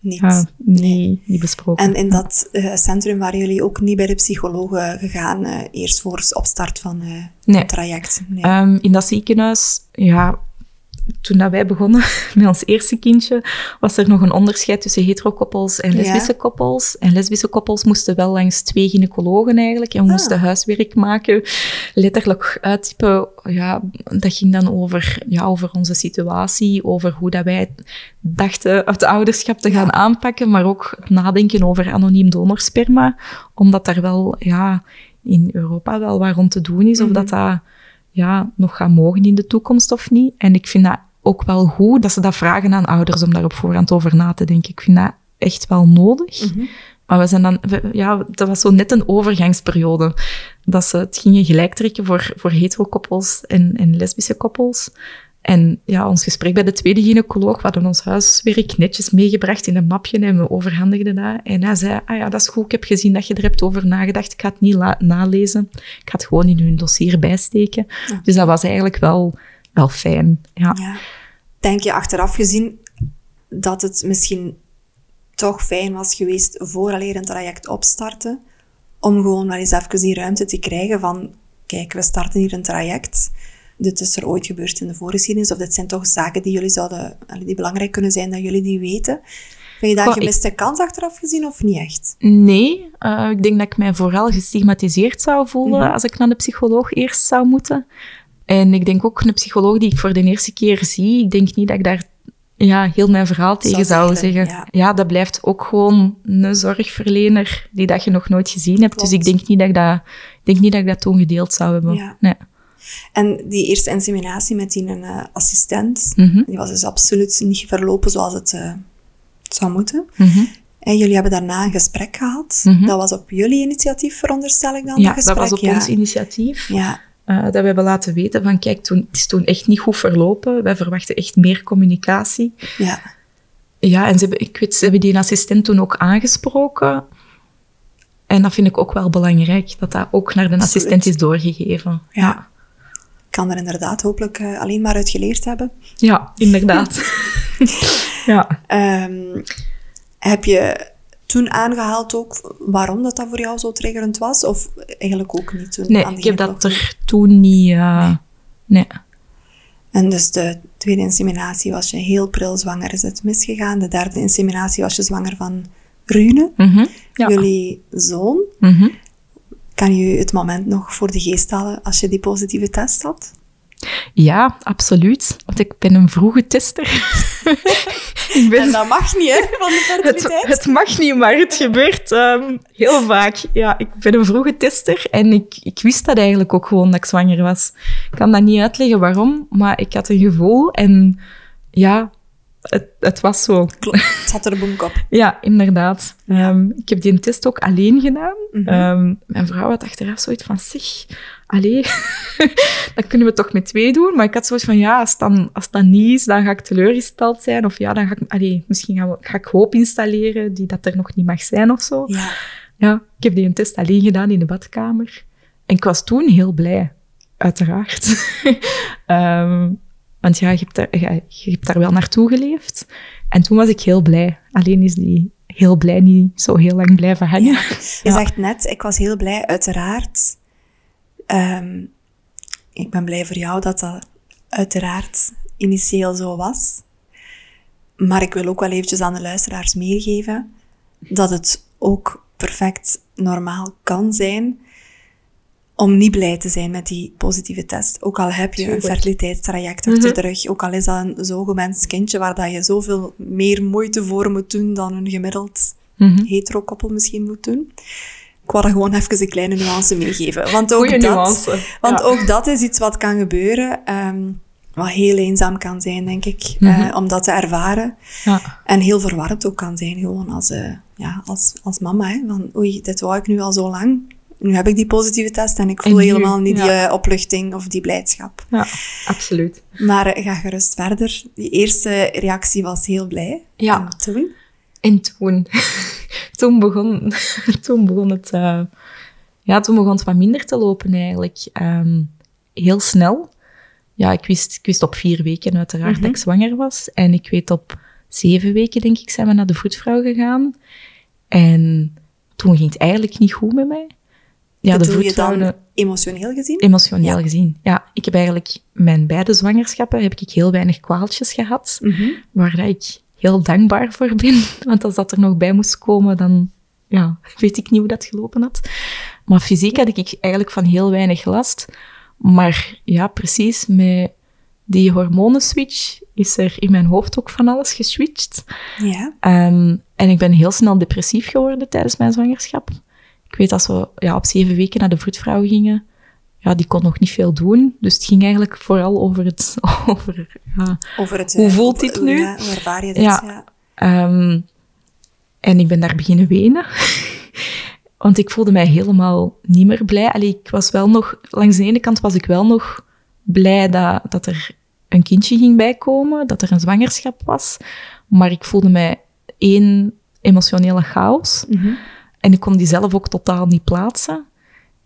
Niet. ja, niet, niet besproken. En in dat eh, centrum waren jullie ook niet bij de psychologen gegaan, eh, eerst voor opstart van eh Nee. het traject? Nee. Ehm, in dat ziekenhuis, ja, toen dat wij begonnen met ons eerste kindje, was er nog een onderscheid tussen heterokoppels en Ja. lesbische koppels. En lesbische koppels moesten wel langs twee gynaecologen eigenlijk en we Ah. moesten huiswerk maken, letterlijk uittypen. Ja, dat ging dan over, ja, over onze situatie, over hoe dat wij dachten het ouderschap te gaan Ja. aanpakken, maar ook het nadenken over anoniem donorsperma, omdat daar wel, ja, in Europa wel wat rond te doen is, of Mhm. dat dat ja, nog gaat mogen in de toekomst of niet. En ik vind dat ook wel goed dat ze dat vragen aan ouders om daar op voorhand over na te denken. Ik vind dat echt wel nodig. Mhm. Maar we zijn dan, we- ja, dat was zo net een overgangsperiode. Dat ze het gingen gelijk trekken voor, voor heterokoppels en, en lesbische koppels. En ja, ons gesprek bij de tweede gynaecoloog, we hadden ons huiswerk netjes meegebracht in een mapje en we overhandigden dat. En hij zei, ah ja, dat is goed, ik heb gezien dat je er hebt over nagedacht. Ik ga het niet nalezen. Ik ga het gewoon in hun dossier bijsteken. Ja. Dus dat was eigenlijk wel, wel fijn. Ja. Ja. Denk je achteraf gezien dat het misschien toch fijn was geweest vooraleer een traject opstarten, om gewoon maar eens even die ruimte te krijgen van, kijk, we starten hier een traject. Dit is er ooit gebeurd in de voorgeschiedenis, of dit zijn toch zaken die jullie zouden, die belangrijk kunnen zijn dat jullie die weten. Vind je dat een gemiste kans achteraf gezien of niet echt? Nee, Eh, ik denk dat ik mij vooral gestigmatiseerd zou voelen Mhm. als ik naar de psycholoog eerst zou moeten. En ik denk ook een psycholoog die ik voor de eerste keer zie, ik denk niet dat ik daar ja, heel mijn verhaal tegen Zou zeggen. ja. Ja. dat blijft ook gewoon een zorgverlener die dat je nog nooit gezien hebt. Dus ik denk niet dat ik dat, ik denk niet dat ik dat toen gedeeld zou hebben. Ja. Nee. En die eerste inseminatie met die eh, assistent, Mhm, die was dus absoluut niet verlopen zoals het eh, zou moeten. mhm. En jullie hebben daarna een gesprek gehad. Mhm. Dat was op jullie initiatief, veronderstel ik dan, Ja, dat gesprek? dat was op ja. ons initiatief. Ja, Eh, dat we hebben laten weten van, kijk, toen, het is toen echt niet goed verlopen. Wij verwachten echt meer communicatie. ja. Ja, en ze hebben, ik weet, ze hebben die assistent toen ook aangesproken. En dat vind ik ook wel belangrijk, dat dat ook naar de Absoluut. assistent is doorgegeven. Ja. Kan er inderdaad hopelijk eh, alleen maar uit geleerd hebben. ja inderdaad. ja. Ehm, heb je toen aangehaald ook waarom dat, dat voor jou zo triggerend was? Of eigenlijk ook niet toen? Nee, ik heb dat er toen niet... eh, nee. En dus de tweede inseminatie was je heel pril zwanger, is het misgegaan. De derde inseminatie was je zwanger van Rune, Mhm. Ja. jullie zoon. Mhm. Kan je het moment nog voor de geest halen als je die positieve test had? ja, absoluut. Want ik ben een vroege tester. ik ben dat mag niet, hè, van de Het, het mag niet, maar het gebeurt ehm, heel vaak. Ja, ik ben een vroege tester en ik, ik wist dat eigenlijk ook gewoon dat ik zwanger was. Ik kan dat niet uitleggen waarom, maar ik had een gevoel en ja, het, het was zo. Het zat er boem op. Ja, inderdaad. Ehm, ik heb die test ook alleen gedaan. Mhm. Ehm, mijn vrouw had achteraf zoiets van, zeg, allee, dat kunnen we toch met twee doen? Maar ik had zoiets van, ja, als dan, als dan niet is, dan ga ik teleurgesteld zijn. Of ja, dan ga ik, allee, misschien ga ik hoop installeren die dat er nog niet mag zijn of zo. Ja, Ja, ik heb die een test alleen gedaan in de badkamer. En ik was toen heel blij, uiteraard. Ehm, want ja, je hebt, daar, je, je hebt daar wel naartoe geleefd. En toen was ik heel blij. Alleen is die heel blij niet zo heel lang blijven hangen. Je zegt net, ik was heel blij, uiteraard. Ehm, ik ben blij voor jou dat dat uiteraard initieel zo was. Maar ik wil ook wel eventjes aan de luisteraars meegeven dat het ook perfect normaal kan zijn om niet blij te zijn met die positieve test. Ook al heb je Tuurlijk. een fertiliteitstraject achter Mhm. de rug, ook al is dat een zo gewenst kindje waar dat je zoveel meer moeite voor moet doen dan een gemiddeld Mhm. hetero-koppel misschien moet doen. Ik wou er gewoon even een kleine nuance meegeven. Want ook, Goeie dat, nuance. want Ja. ook dat is iets wat kan gebeuren, ehm, wat heel eenzaam kan zijn, denk ik, Mhm. eh, om dat te ervaren. Ja. En heel verwarrend ook kan zijn, gewoon als, eh, ja, als, als mama. Hè, van, oei, dit wou ik nu al zo lang. Nu heb ik die positieve test en ik voel En helemaal niet die ja. eh, opluchting of die blijdschap. ja, absoluut. Maar eh, ga gerust verder. Die eerste reactie was heel blij. Ja. En toen? En toen, toen, begon, toen begon het... eh, ja, toen begon het wat minder te lopen eigenlijk. Ehm, heel snel. Ja, ik wist, ik wist op vier weken uiteraard Mhm. dat ik zwanger was. En ik weet op zeven weken, denk ik, zijn we naar de vroedvrouw gegaan. En toen ging het eigenlijk niet goed met mij. Ja, de je dan emotioneel gezien? Emotioneel Ja. gezien. Ja, ik heb eigenlijk mijn beide zwangerschappen heb ik heel weinig kwaaltjes gehad, Mhm. waar ik heel dankbaar voor ben. Want als dat er nog bij moest komen, dan ja, weet ik niet hoe dat gelopen had. Maar fysiek had ik eigenlijk van heel weinig last. Maar ja, precies, met die hormonenswitch is er in mijn hoofd ook van alles geswitcht. Ja. Ehm, en ik ben heel snel depressief geworden tijdens mijn zwangerschap. Ik weet dat we ja, op zeven weken naar de vroedvrouw gingen. Ja, die kon nog niet veel doen. Dus het ging eigenlijk vooral over het... Over, ja. Over het, Hoe eh, voelt dit nu? Ja, hoe ervaar je dit? Ja. Ja. Ehm, en ik ben daar beginnen wenen. Want ik voelde mij helemaal niet meer blij. Allee, ik was wel nog... Langs de ene kant was ik wel nog blij dat, dat er een kindje ging bijkomen, dat er een zwangerschap was. Maar ik voelde mij één emotionele chaos. Mhm. En ik kon die zelf ook totaal niet plaatsen.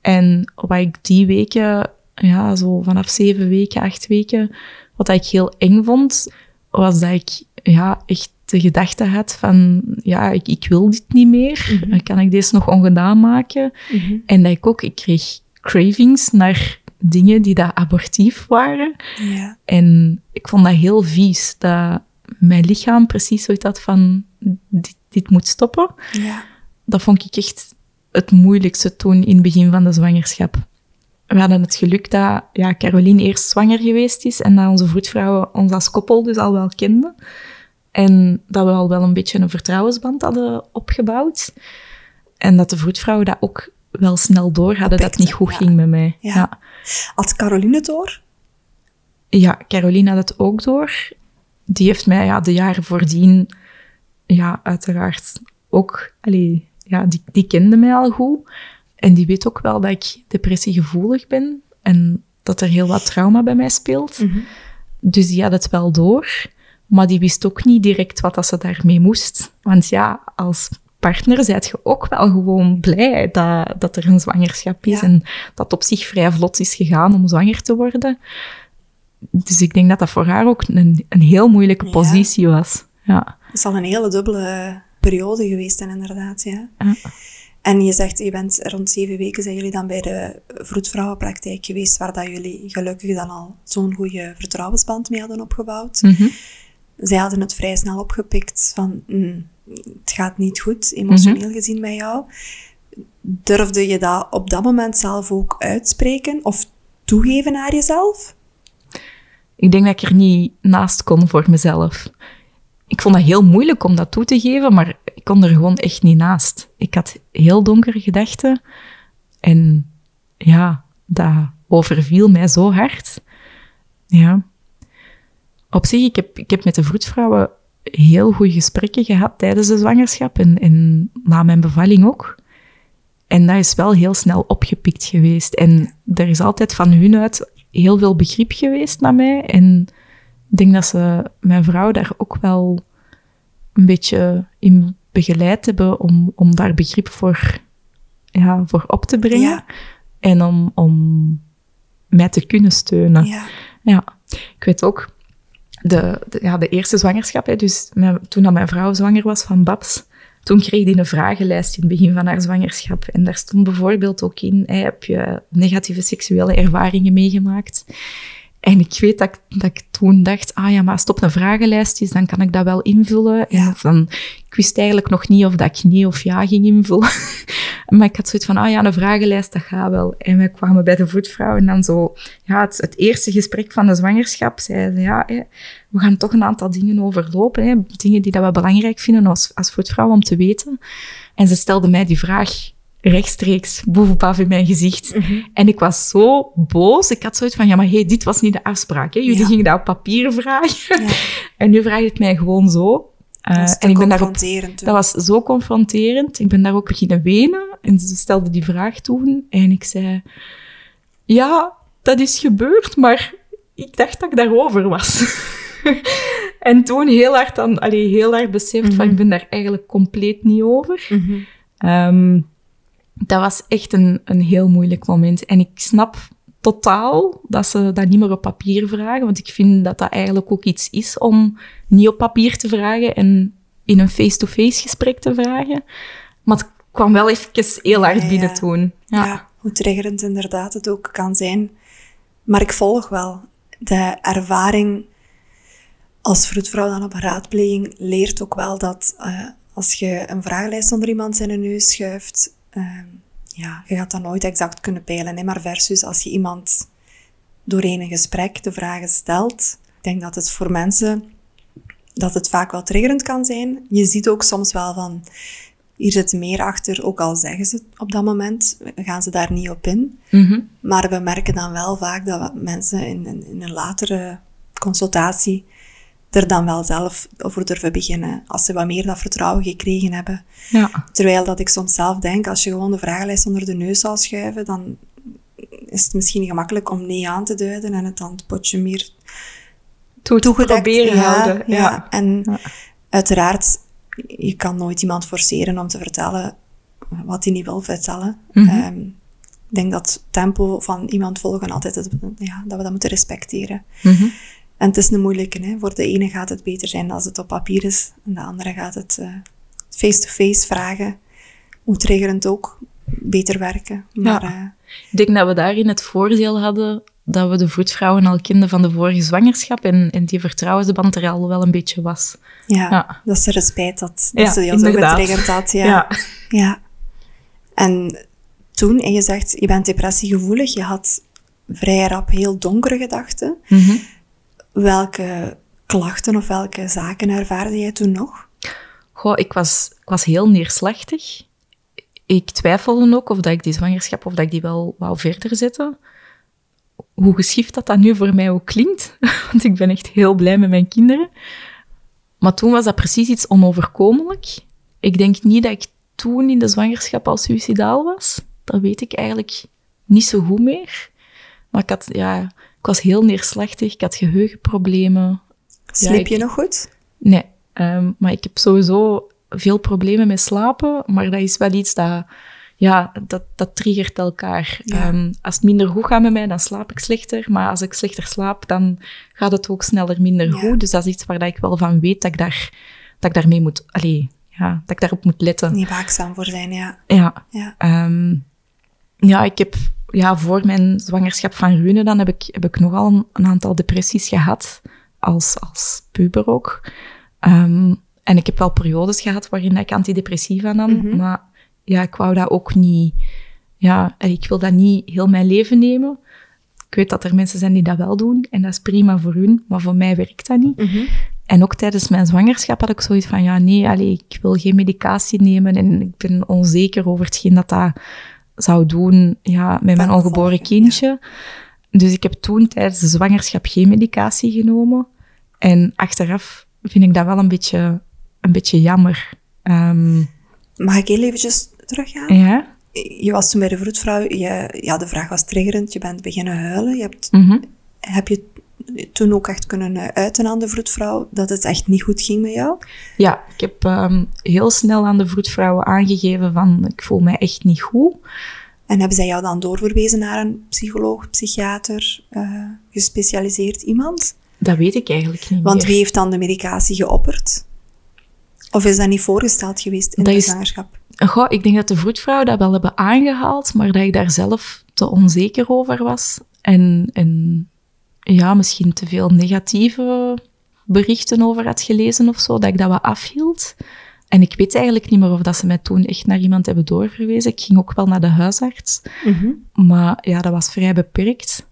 En wat ik die weken, ja, zo vanaf zeven weken, acht weken, wat ik heel eng vond, was dat ik ja, echt de gedachte had van, ja, ik, ik wil dit niet meer. Mhm. Kan ik deze nog ongedaan maken? Mhm. En dat ik ook, ik kreeg cravings naar dingen die dat abortief waren. Ja. En ik vond dat heel vies, dat mijn lichaam precies zoiets had van, dit, dit moet stoppen Ja. Dat vond ik echt het moeilijkste toen in het begin van de zwangerschap. We hadden het geluk dat ja, Caroline eerst zwanger geweest is en dat onze vroedvrouwen ons als koppel dus al wel kenden. En dat we al wel een beetje een vertrouwensband hadden opgebouwd. En dat de vroedvrouwen dat ook wel snel door hadden dat het niet goed ja. ging met mij. Ja. Ja. Had Caroline het door? Ja, Caroline had het ook door. Die heeft mij ja, de jaren voordien, ja, uiteraard ook, allee, ja, die, die kende mij al goed. En die weet ook wel dat ik depressiegevoelig ben en dat er heel wat trauma bij mij speelt. Dus die had het wel door, maar die wist ook niet direct wat dat ze daarmee moest. Want ja, als partner zijt je ook wel gewoon blij dat, dat er een zwangerschap is Ja. en dat op zich vrij vlot is gegaan om zwanger te worden. Dus ik denk dat dat voor haar ook een, een heel moeilijke Ja. positie was. Ja. Het is al een hele dubbele periode geweest, en inderdaad, ja. Ja. En je zegt, je bent rond zeven weken, zijn jullie dan bij de vroedvrouwenpraktijk geweest, waar dat jullie gelukkig dan al zo'n goede vertrouwensband mee hadden opgebouwd. Mhm. Zij hadden het vrij snel opgepikt van, mm, het gaat niet goed, emotioneel gezien bij jou. Durfde je dat op dat moment zelf ook uitspreken of toegeven naar jezelf? Ik denk dat ik er niet naast kon voor mezelf. Ik vond dat heel moeilijk om dat toe te geven, maar ik kon er gewoon echt niet naast. Ik had heel donkere gedachten en ja, dat overviel mij zo hard. Ja. Op zich, ik heb, ik heb met de vroedvrouwen heel goede gesprekken gehad tijdens de zwangerschap en, en na mijn bevalling ook. En dat is wel heel snel opgepikt geweest. En er is altijd van hun uit heel veel begrip geweest naar mij. En ik denk dat ze mijn vrouw daar ook wel een beetje in begeleid hebben om, om daar begrip voor, ja, voor op te brengen. Ja. En om, om mij te kunnen steunen. Ja. Ja, ik weet ook, de, de, ja, de eerste zwangerschap, hè, dus mijn- toen dat mijn vrouw zwanger was van Babs, toen kreeg die een vragenlijst in het begin van haar zwangerschap. En daar stond bijvoorbeeld ook in, hè, heb je negatieve seksuele ervaringen meegemaakt? En ik weet dat ik, dat ik toen dacht, ah ja, maar als het op een vragenlijst is, dan kan ik dat wel invullen. En Ja. of dan, ik wist eigenlijk nog niet of dat ik nee of ja ging invullen. maar ik had zoiets van, ah ja, een vragenlijst, dat gaat wel. En wij kwamen bij de voetvrouw en dan zo, ja, het, het eerste gesprek van de zwangerschap, zeiden ja, hè, we gaan toch een aantal dingen overlopen. Hè, dingen die dat we belangrijk vinden als, als voetvrouw om te weten. En ze stelde mij die vraag rechtstreeks bovenaf in mijn gezicht. En ik was zo boos. Ik had zoiets van, ja, maar hey, dit was niet de afspraak. Hè? Jullie Ja. gingen dat op papier vragen. Ja. En nu vraagt het mij gewoon zo. Uh, Dat te en ik ben daarop, dat was zo confronterend. Ik ben daar ook beginnen wenen. En ze stelde die vraag toen. En ik zei, ja, dat is gebeurd, maar ik dacht dat ik daarover was. en toen heel hard, dan, allee, heel hard beseft van, ik ben daar eigenlijk compleet niet over. Mhm. Ehm, dat was echt een, een heel moeilijk moment. En ik snap totaal dat ze dat niet meer op papier vragen, want ik vind dat dat eigenlijk ook iets is om niet op papier te vragen en in een face-to-face gesprek te vragen. Maar het kwam wel even heel hard Ja, binnen ja. toen. Ja. Ja. hoe triggerend inderdaad het ook kan zijn. Maar ik volg wel. De ervaring als vroedvrouw dan op een raadpleging leert ook wel dat eh, als je een vragenlijst onder iemand zijn neus schuift, eh, ja, je gaat dat nooit exact kunnen peilen. Hè? Maar versus als je iemand doorheen een gesprek de vragen stelt, ik denk dat het voor mensen dat het vaak wel triggerend kan zijn. Je ziet ook soms wel van, hier zit meer achter, ook al zeggen ze het op dat moment, gaan ze daar niet op in. Mhm. Maar we merken dan wel vaak dat mensen in, in, in een latere consultatie er dan wel zelf over durven beginnen, als ze wat meer dat vertrouwen gekregen hebben. ja. Terwijl dat ik soms zelf denk, als je gewoon de vragenlijst onder de neus zou schuiven, dan is het misschien gemakkelijk om nee aan te duiden en het dan het potje meer Toe te proberen ja, houden. Ja. Ja. En Ja. uiteraard, je kan nooit iemand forceren om te vertellen wat hij niet wil vertellen. Mhm. Ehm, ik denk dat het tempo van iemand volgen altijd, het, ja, dat we dat moeten respecteren. Mhm. En het is een moeilijke, hè. Voor de ene gaat het beter zijn als het op papier is. En de andere gaat het eh, face-to-face vragen. Hoe triggerend ook, beter werken. Maar Ja. eh, Ik denk dat we daarin het voordeel hadden dat we de vroedvrouwen al kenden van de vorige zwangerschap en, en die vertrouwensband er al wel een beetje was. ja, Ja. dat is er spijt dat, dat Ja, ze jou zo inderdaad. getriggerd had. Ja. Ja. Ja. En toen, en je zegt, je bent depressiegevoelig, je had vrij rap heel donkere gedachten. Mhm. Welke klachten of welke zaken ervaarde jij toen nog? Goh, ik was, ik was heel neerslachtig. Ik twijfelde ook of dat ik die zwangerschap, of dat ik die wel wou verder zetten. Hoe geschift dat dat nu voor mij ook klinkt, want ik ben echt heel blij met mijn kinderen. Maar toen was dat precies iets onoverkomelijk. Ik denk niet dat ik toen in de zwangerschap al suicidaal was. Dat weet ik eigenlijk niet zo goed meer. Maar ik, had, ja, ik was heel neerslachtig, ik had geheugenproblemen. Sliep ik- je nog goed? Nee, ehm, maar ik heb sowieso veel problemen met slapen, maar dat is wel iets dat, ja, dat, dat triggert elkaar. Ja. Ehm, als het minder goed gaat met mij, dan slaap ik slechter, maar als ik slechter slaap, dan gaat het ook sneller minder Ja. goed. Dus dat is iets waar dat ik wel van weet dat ik, daar, dat ik daarmee moet, allee, ja, dat ik daarop moet letten. Niet waakzaam voor zijn, ja. Ja, ja. Ehm, ja, ik heb ja, voor mijn zwangerschap van Rune dan heb ik, heb ik nogal een, een aantal depressies gehad, als, als puber ook. Ehm, en ik heb wel periodes gehad waarin ik antidepressiva nam, Mhm. maar ja, ik wou dat ook niet... Ja, ik wil dat niet heel mijn leven nemen. Ik weet dat er mensen zijn die dat wel doen, en dat is prima voor hun, maar voor mij werkt dat niet. Mhm. En ook tijdens mijn zwangerschap had ik zoiets van, ja, nee, allee, ik wil geen medicatie nemen en ik ben onzeker over hetgeen dat dat zou doen ja, met mijn ongeboren kindje. Dus ik heb toen tijdens de zwangerschap geen medicatie genomen. En achteraf vind ik dat wel een beetje, een beetje jammer. Ehm, Mag ik heel eventjes teruggaan? ja. Je was toen bij de vroedvrouw, je, ja, de vraag was triggerend, je bent beginnen huilen. Je hebt, mhm. heb je toen ook echt kunnen eh, uiten aan de vroedvrouw dat het echt niet goed ging met jou? Ja, ik heb ehm, heel snel aan de vroedvrouwen aangegeven van, ik voel mij echt niet goed. En hebben zij jou dan doorverwezen naar een psycholoog, psychiater, eh, gespecialiseerd iemand? Dat weet ik eigenlijk niet Want meer. wie heeft dan de medicatie geopperd? Of is dat niet voorgesteld geweest in Dat de is- zwangerschap? Goh, ik denk dat de vroedvrouwen dat wel hebben aangehaald, maar dat ik daar zelf te onzeker over was. En, en ja, misschien te veel negatieve berichten over had gelezen of zo, dat ik dat wat afhield. En ik weet eigenlijk niet meer of dat ze mij toen echt naar iemand hebben doorverwezen. Ik ging ook wel naar de huisarts, Mhm. maar ja, dat was vrij beperkt.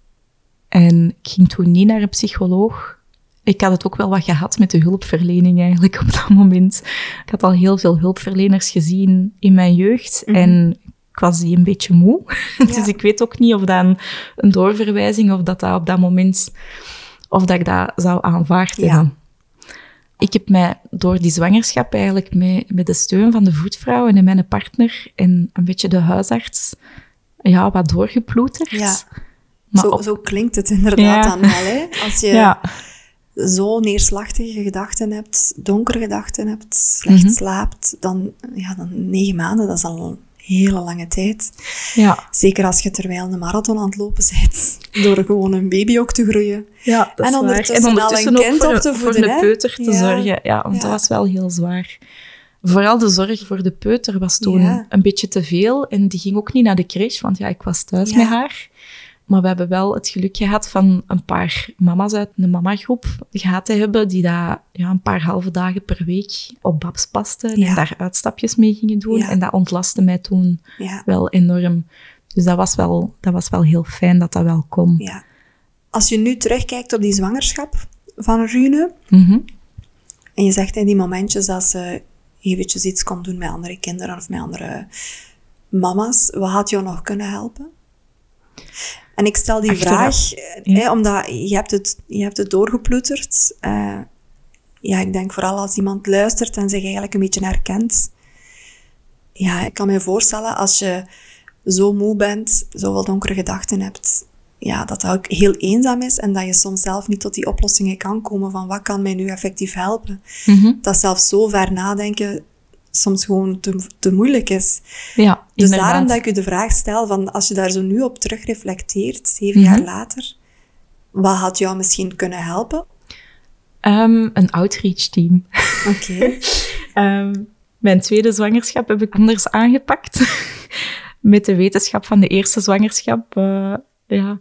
En ik ging toen niet naar een psycholoog. Ik had het ook wel wat gehad met de hulpverlening eigenlijk op dat moment. Ik had al heel veel hulpverleners gezien in mijn jeugd en ik was die een beetje moe. dus ik weet ook niet of dat een, een doorverwijzing of dat dat op dat moment of dat ik dat zou aanvaard Ja. hebben. Ik heb mij door die zwangerschap eigenlijk met, met de steun van de voetvrouw en mijn partner en een beetje de huisarts ja, wat doorgeploeterd. Ja. Maar zo, op- zo klinkt het inderdaad dan wel. Hè? Als je zo neerslachtige gedachten hebt, donkere gedachten hebt, slecht Mhm. slaapt, dan, ja, dan negen maanden, dat is al hele lange tijd. Ja. Zeker als je terwijl een marathon aan het lopen bent, door gewoon een baby ook te groeien. Ja, dat En is waar. ondertussen En al ondertussen een kind voor, op te voeden, voor de peuter te Ja. zorgen. Ja, want Ja. dat was wel heel zwaar. Vooral de zorg voor de peuter was toen Ja. een beetje te veel. En die ging ook niet naar de crash, want ja, ik was thuis met haar. Maar we hebben wel het geluk gehad van een paar mama's uit een mamagroep gehad te hebben, die daar ja, een paar halve dagen per week op babs pasten Ja. en daar uitstapjes mee gingen doen. Ja. En dat ontlastte mij toen wel enorm. Dus dat was wel, dat was wel heel fijn dat dat wel kon. ja. Als je nu terugkijkt op die zwangerschap van Rune, Mhm. en je zegt in die momentjes dat ze eventjes iets kon doen met andere kinderen of met andere mama's, wat had jou nog kunnen helpen? En ik stel die Achteraf, vraag, eh, ja. hè, omdat je hebt het, je hebt het doorgeploeterd. Eh, ja, ik denk vooral als iemand luistert en zich eigenlijk een beetje herkent. Ja, ik kan me voorstellen als je zo moe bent, zoveel donkere gedachten hebt, ja, dat dat ook heel eenzaam is en dat je soms zelf niet tot die oplossingen kan komen van wat kan mij nu effectief helpen. Mhm. Dat zelfs zo ver nadenken soms gewoon te, te moeilijk is. Ja, Dus inderdaad. daarom dat ik u de vraag stel van als je daar zo nu op terug reflecteert, zeven Mhm. jaar later, wat had jou misschien kunnen helpen? Ehm, een outreach team. Oké. Ehm, mijn tweede zwangerschap heb ik anders aangepakt. Met de wetenschap van de eerste zwangerschap, eh, ja,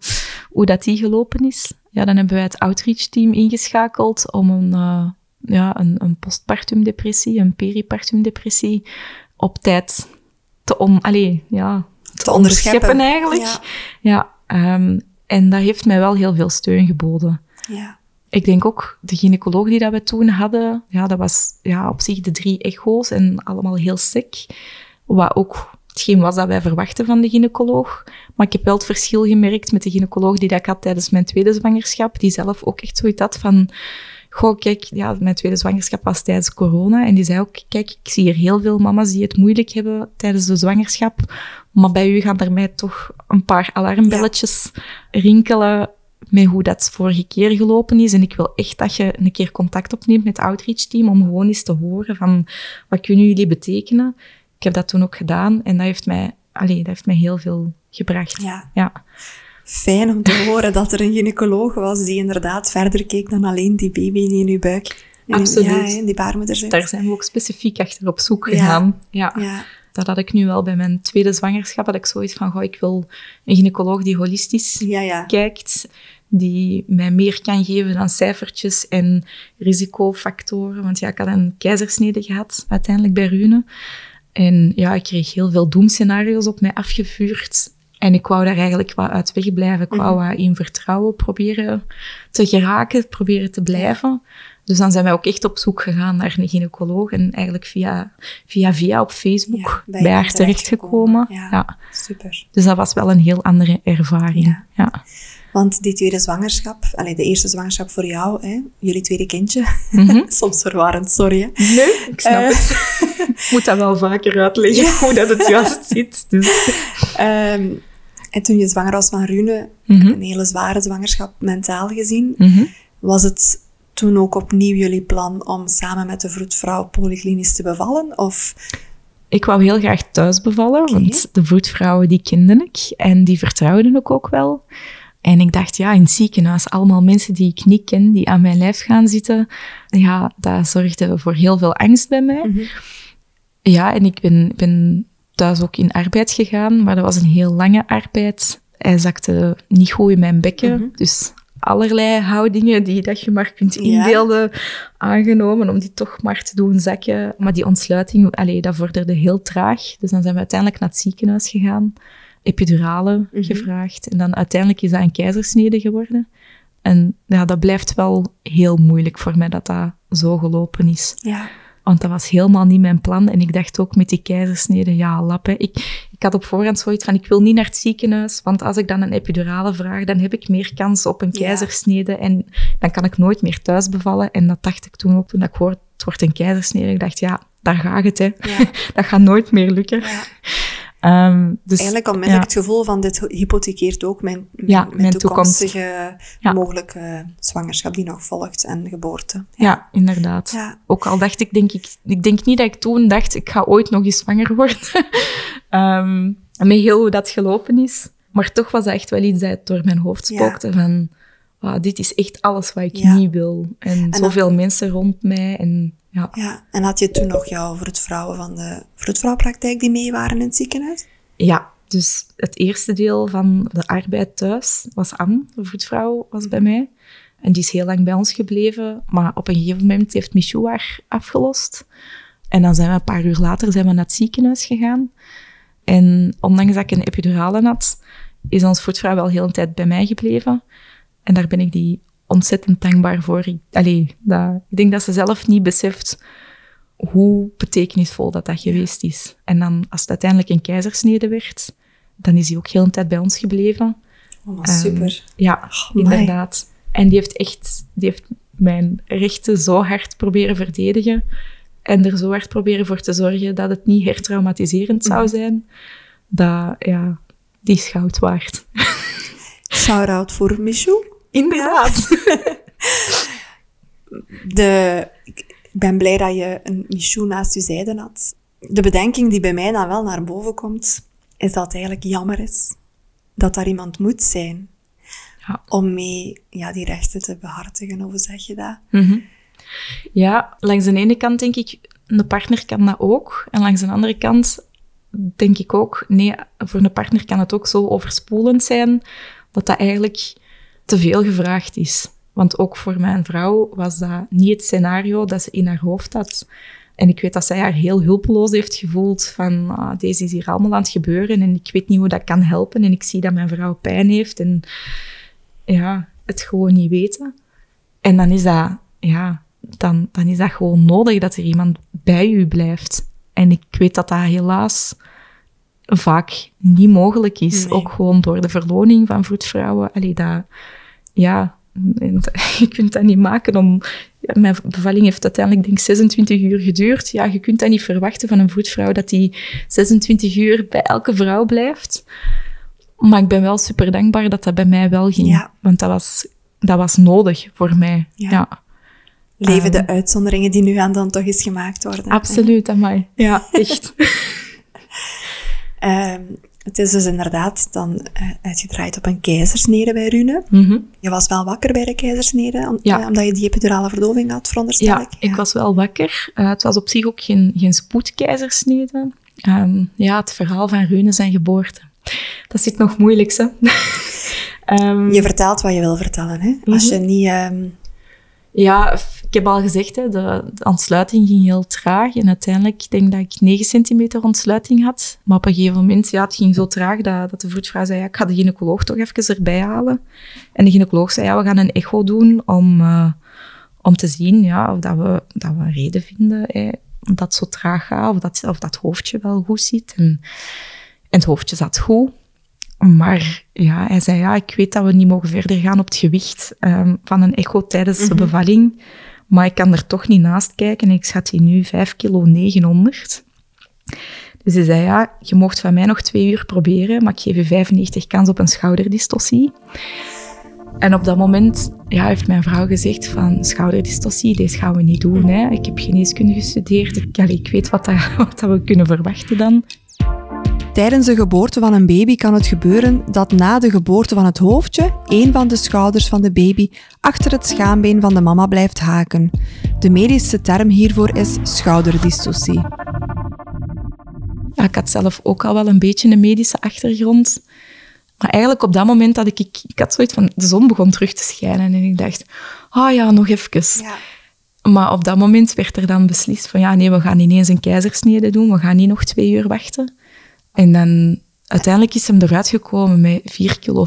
hoe dat die gelopen is. Ja, dan hebben wij het outreach team ingeschakeld om een, eh, ja, een, een postpartum depressie, een peripartum depressie, op tijd te, on, allee, ja, te, Te onderscheppen onderscheppen. eigenlijk. Ja. Ja, ehm, en dat heeft mij wel heel veel steun geboden. Ja. Ik denk ook, de gynaecoloog die dat we toen hadden, ja, dat was ja, op zich de drie echo's en allemaal heel sick. Wat ook hetgeen was dat wij verwachten van de gynaecoloog. Maar ik heb wel het verschil gemerkt met de gynaecoloog die dat ik had tijdens mijn tweede zwangerschap, die zelf ook echt zoiets had van... Goh, kijk, ja, mijn tweede zwangerschap was tijdens corona. En die zei ook, kijk, ik zie hier heel veel mama's die het moeilijk hebben tijdens de zwangerschap. Maar bij u gaan er mij toch een paar alarmbelletjes rinkelen met hoe dat vorige keer gelopen is. En ik wil echt dat je een keer contact opneemt met het outreach team om gewoon eens te horen van wat kunnen jullie betekenen. Ik heb dat toen ook gedaan en dat heeft mij, allee, dat heeft mij heel veel gebracht. Ja. Ja. Fijn om te horen dat er een gynaecoloog was die inderdaad verder keek dan alleen die baby die in uw buik... in Absoluut. Ja, in die baarmoeder zit. Daar zijn we ook specifiek achter op zoek Ja. gegaan. Ja. Ja. Dat had ik nu wel bij mijn tweede zwangerschap. Dat ik zoiets van, goh, ik wil een gynaecoloog die holistisch kijkt, die mij meer kan geven dan cijfertjes en risicofactoren. Want ja, ik had een keizersnede gehad, uiteindelijk bij Rune. En ja, ik kreeg heel veel doemscenario's op mij afgevuurd. En ik wou daar eigenlijk wat uit wegblijven. Ik wou wat in vertrouwen proberen te geraken, proberen te blijven. Dus dan zijn wij ook echt op zoek gegaan naar een gynaecoloog. En eigenlijk via via, via op Facebook Ja, bij haar terechtgekomen. terechtgekomen. Ja. Super. Dus dat was wel een heel andere ervaring. Ja. Ja. Want die tweede zwangerschap, allee, de eerste zwangerschap voor jou, hè, jullie tweede kindje, Mhm. soms verwarrend, sorry. Hè. Nee, ik snap Eh. het. Ik moet dat wel vaker uitleggen, hoe dat het juist zit. Dus. Ehm, en toen je zwanger was van Rune, Mhm. een hele zware zwangerschap mentaal gezien, Mhm. was het toen ook opnieuw jullie plan om samen met de vroedvrouw polyklinisch te bevallen? Of Ik wou heel graag thuis bevallen, want de vroedvrouwen die kende ik en die vertrouwden ik ook wel. En ik dacht, ja, in het ziekenhuis, allemaal mensen die ik niet ken, die aan mijn lijf gaan zitten, ja, dat zorgde voor heel veel angst bij mij. Mhm. Ja, en ik ben, ben thuis ook in arbeid gegaan, maar dat was een heel lange arbeid. Hij zakte niet goed in mijn bekken, Mhm. dus allerlei houdingen die dat je maar kunt Ja. inbeelden aangenomen om die toch maar te doen zakken. Maar die ontsluiting, allee, dat vorderde heel traag. Dus dan zijn we uiteindelijk naar het ziekenhuis gegaan, epiduralen Mhm. gevraagd en dan uiteindelijk is dat een keizersnede geworden. En ja, dat blijft wel heel moeilijk voor mij dat dat zo gelopen is. ja, Want dat was helemaal niet mijn plan. En ik dacht ook met die keizersnede, ja, lappen. Ik, ik had op voorhand zoiets van, ik wil niet naar het ziekenhuis, want als ik dan een epidurale vraag, dan heb ik meer kans op een Ja. keizersnede en dan kan ik nooit meer thuis bevallen. En dat dacht ik toen ook, toen ik hoorde, het wordt een keizersnede. Ik dacht, ja, daar gaat het, hè. ja, Dat gaat nooit meer lukken. ja. Ehm, dus, Eigenlijk onmiddellijk ja. het gevoel van dit hypothekeert ook mijn, mijn, Ja, mijn mijn toekomstige Ja. mogelijke zwangerschap die nog volgt en geboorte. ja, inderdaad. Ook al dacht ik, denk ik, ik denk niet dat ik toen dacht, ik ga ooit nog eens zwanger worden. Ehm, met heel hoe dat gelopen is. Maar toch was dat echt wel iets dat door mijn hoofd spookte van, wauw, dit is echt alles wat ik niet wil. En, zoveel mensen rond mij. En ja, Ja, en had je toen nog jouw vroedvrouwen van de vroedvrouwpraktijk die mee waren in het ziekenhuis? ja, dus het eerste deel van de arbeid thuis was Anne, de vroedvrouw, was bij mij. En die is heel lang bij ons gebleven. Maar op een gegeven moment heeft Michou haar afgelost. En dan zijn we een paar uur later zijn we naar het ziekenhuis gegaan. En ondanks dat ik een epidurale had, is ons vroedvrouw wel heel een tijd bij mij gebleven. En daar ben ik die ontzettend dankbaar voor. Ik, allee, dat, ik denk dat ze zelf niet beseft hoe betekenisvol dat dat geweest is. En dan, als het uiteindelijk een keizersnede werd, dan is hij ook heel een tijd bij ons gebleven. Oh, maar Ehm, super. Ja, amai. inderdaad. En die heeft echt die heeft mijn rechten zo hard proberen verdedigen. En er zo hard proberen voor te zorgen dat het niet hertraumatiserend zou Mhm. zijn. Dat, ja, die is goud waard. Shout-out voor Michou. Inderdaad. De, ik ben blij dat je een Michou naast je zijde had. De bedenking die bij mij dan wel naar boven komt, is dat het eigenlijk jammer is dat daar iemand moet zijn Ja. om mee ja, die rechten te behartigen. Hoe zeg je dat? Mhm. Ja, langs de ene kant denk ik, een partner kan dat ook. En langs de andere kant denk ik ook, nee, voor een partner kan het ook zo overspoelend zijn dat dat eigenlijk te veel gevraagd is. Want ook voor mijn vrouw was dat niet het scenario dat ze in haar hoofd had. En ik weet dat zij haar heel hulpeloos heeft gevoeld van, ah, deze is hier allemaal aan het gebeuren en ik weet niet hoe dat kan helpen en ik zie dat mijn vrouw pijn heeft en ja, het gewoon niet weten. En dan is dat, ja, dan, dan is dat gewoon nodig dat er iemand bij u blijft. En ik weet dat dat helaas vaak niet mogelijk is. Ook gewoon door de verloning van vroedvrouwen. Allee, dat, ja, je kunt dat niet maken om... mijn bevalling heeft uiteindelijk, denk ik, 26 uur geduurd. Ja, je kunt dat niet verwachten van een vroedvrouw, dat die 26 uur bij elke vrouw blijft. Maar ik ben wel super dankbaar dat dat bij mij wel ging. Want dat was, dat was nodig voor mij. Ja. Leven de ehm. uitzonderingen die nu aan dan toch eens gemaakt worden. Absoluut, amai. Ja, echt. um, het is dus inderdaad dan uh, uitgedraaid op een keizersnede bij Rune. Mhm. Je was wel wakker bij de keizersnede, ja. omdat je die epidurale verdoving had, veronderstel ja, ik. Ja, ik was wel wakker. Uh, het was op zich ook geen, geen spoedkeizersnede. Um, ja, het verhaal van Rune zijn geboorte. Dat zit nog moeilijk, hè? um, je vertelt wat je wil vertellen, hè? Als je mhm. niet... Um... Ja, ik heb al gezegd, hè, de, ontsluiting ging heel traag. En uiteindelijk denk ik dat ik 9 centimeter ontsluiting had. Maar op een gegeven moment, ja, het ging zo traag dat, dat de vroedvrouw zei, ja, ik ga de gynaecoloog toch even erbij halen. En de gynaecoloog zei, ja, we gaan een echo doen om, uh, om te zien ja, of dat we, dat we een reden vinden hè, dat zo traag gaat. Of dat, of dat hoofdje wel goed zit. En, en het hoofdje zat goed. Maar ja, hij zei, ja, ik weet dat we niet mogen verder gaan op het gewicht um, van een echo tijdens de mhm. bevalling. Maar ik kan er toch niet naast kijken. Ik schat hier nu 5 kilo 900. Dus hij zei, ja, je mocht van mij nog twee uur proberen, maar ik geef je 95 kans op een schouderdistorsie. En op dat moment ja, heeft mijn vrouw gezegd van schouderdistorsie, deze gaan we niet doen. Hè. Ik heb geneeskunde gestudeerd, ik, ik weet wat, dat, wat dat we kunnen verwachten dan. Tijdens de geboorte van een baby kan het gebeuren dat na de geboorte van het hoofdje een van de schouders van de baby achter het schaambeen van de mama blijft haken. De medische term hiervoor is schouderdystocie. Ja, ik had zelf ook al wel een beetje een medische achtergrond. Maar eigenlijk op dat moment had ik, ik, ik had zoiets van, de zon begon terug te schijnen en ik dacht, ah oh ja, nog even. Ja. Maar op dat moment werd er dan beslist van, ja nee, we gaan ineens een keizersnede doen, we gaan niet nog twee uur wachten. En dan uiteindelijk is hem eruit gekomen met 4,50 kilo.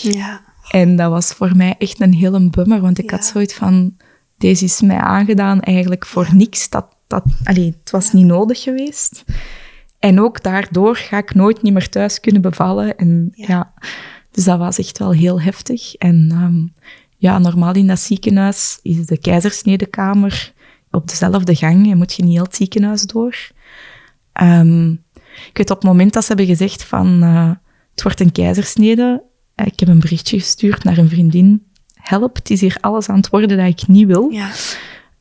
Ja. En dat was voor mij echt een hele bummer, want ik had zoiets van, deze is mij aangedaan eigenlijk voor niks. Dat, dat, allee, het was niet nodig geweest. En ook daardoor ga ik nooit niet meer thuis kunnen bevallen. En ja, dus dat was echt wel heel heftig. En um, ja, normaal in dat ziekenhuis is de keizersnedekamer op dezelfde gang en moet je niet heel het ziekenhuis door. Um, ik weet op het moment dat ze hebben gezegd van uh, het wordt een keizersnede, uh, ik heb een berichtje gestuurd naar een vriendin. Help, het is hier alles aan het worden dat ik niet wil. Ja.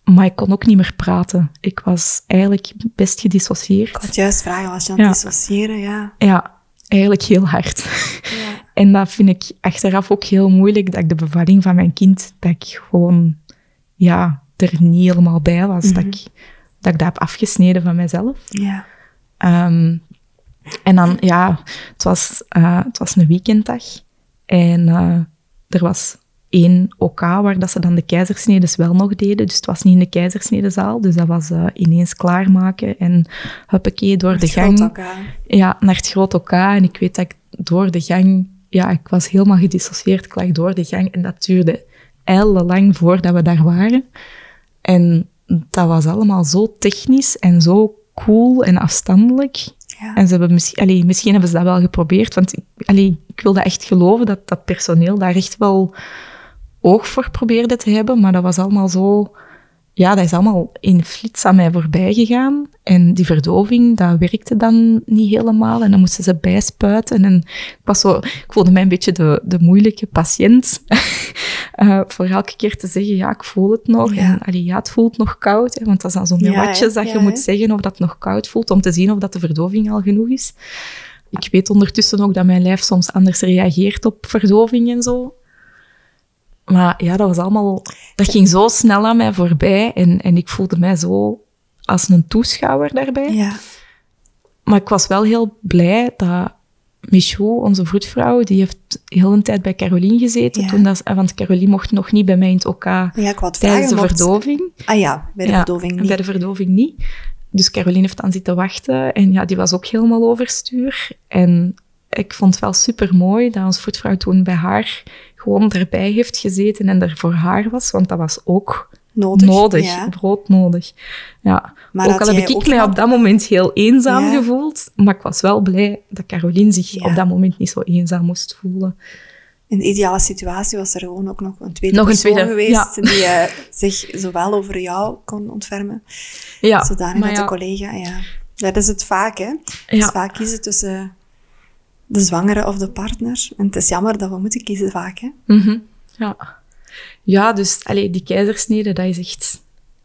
Maar ik kon ook niet meer praten. Ik was eigenlijk best gedissocieerd. Ik had juist vragen, was je aan het ja. dissociëren? Ja. ja, eigenlijk heel hard. Ja. en dat vind ik achteraf ook heel moeilijk, dat ik de bevalling van mijn kind, dat ik gewoon, ja, er niet helemaal bij was. dat, mhm. ik, dat ik dat heb afgesneden van mezelf. Ja. Um, en dan, ja, het was, uh, het was een weekenddag. En uh, er was één OK waar dat ze dan de keizersnedes wel nog deden. Dus het was niet in de keizersnedezaal. Dus dat was uh, ineens klaarmaken en huppakee door de gang. Ja, naar het grote OK. En ik weet dat ik door de gang... Ja, ik was helemaal gedissocieerd. Ik lag door de gang en dat duurde lang voordat we daar waren. En dat was allemaal zo technisch en zo cool en afstandelijk. Ja. En ze hebben misschien, allee, misschien hebben ze dat wel geprobeerd, want allee, ik wilde echt geloven dat dat personeel daar echt wel oog voor probeerde te hebben, maar dat was allemaal zo... Ja, dat is allemaal in flits aan mij voorbij gegaan. En die verdoving, dat werkte dan niet helemaal. En dan moesten ze bijspuiten. En ik, was zo, ik voelde mij een beetje de, de moeilijke patiënt. uh, voor elke keer te zeggen, ja, ik voel het nog. Ja. En allee, ja, het voelt nog koud. Hè, want dat is dan zo'n ja, watjes dat je moet zeggen of dat nog koud voelt, om te zien of dat de verdoving al genoeg is. Ik weet ondertussen ook dat mijn lijf soms anders reageert op verdoving en zo. Maar ja, dat was allemaal... Dat ging zo snel aan mij voorbij. En, en ik voelde mij zo als een toeschouwer daarbij. Ja. Maar ik was wel heel blij dat Michou, onze vroedvrouw, die heeft heel een tijd bij Caroline gezeten. Ja. Toen dat, want Caroline mocht nog niet bij mij in het OK Ja, tijdens de verdoving. Ah ja, bij de Ja, verdoving niet. Bij de verdoving niet. Dus Caroline heeft dan zitten wachten. En ja, die was ook helemaal overstuur. En ik vond het wel super mooi dat onze voetvrouw toen bij haar gewoon erbij heeft gezeten en er voor haar was. Want dat was ook Nodig. nodig, Ja. broodnodig. Ja. Maar ook al heb ik mij op dat moment heel eenzaam Ja. gevoeld. Maar ik was wel blij dat Caroline zich Ja. op dat moment niet zo eenzaam moest voelen. In de ideale situatie was er gewoon ook nog een tweede Nog een persoon tweede, geweest ja. die eh, zich zowel over jou kon ontfermen, Ja, zodanig dat ja, de collega... Ja. Dat is het vaak, hè. Ja. vaak kiezen tussen de zwangere of de partner. En het is jammer dat we moeten kiezen vaak, hè. Mhm, ja. ja, dus allee, die keizersnede, dat is echt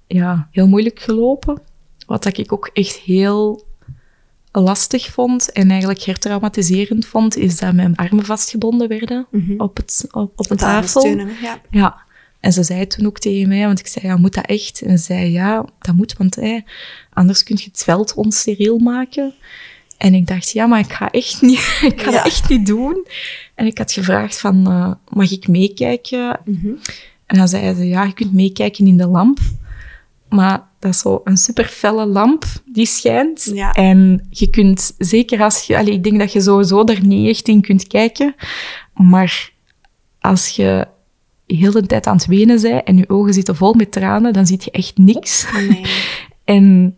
ja, heel moeilijk gelopen. Wat dat ik ook echt heel lastig vond en eigenlijk hertraumatiserend vond, is dat mijn armen vastgebonden werden Mhm. op, het, op, op de Het tafel. Ja. Ja. En ze zei toen ook tegen mij, want ik zei, ja, moet dat echt? En ze zei, ja, dat moet, want anders kun je het veld onsteriel maken. En ik dacht, ja, maar ik ga, echt niet, ik ga Ja. dat echt niet doen. En ik had gevraagd van, eh, mag ik meekijken? Mhm. En dan zei ze, ja, je kunt meekijken in de lamp. Maar dat is zo een super felle lamp die schijnt. Ja. En je kunt, zeker als je... Allee, ik denk dat je sowieso er niet echt in kunt kijken. Maar als je heel de tijd aan het wenen bent en je ogen zitten vol met tranen, dan zie je echt niks. Nee. En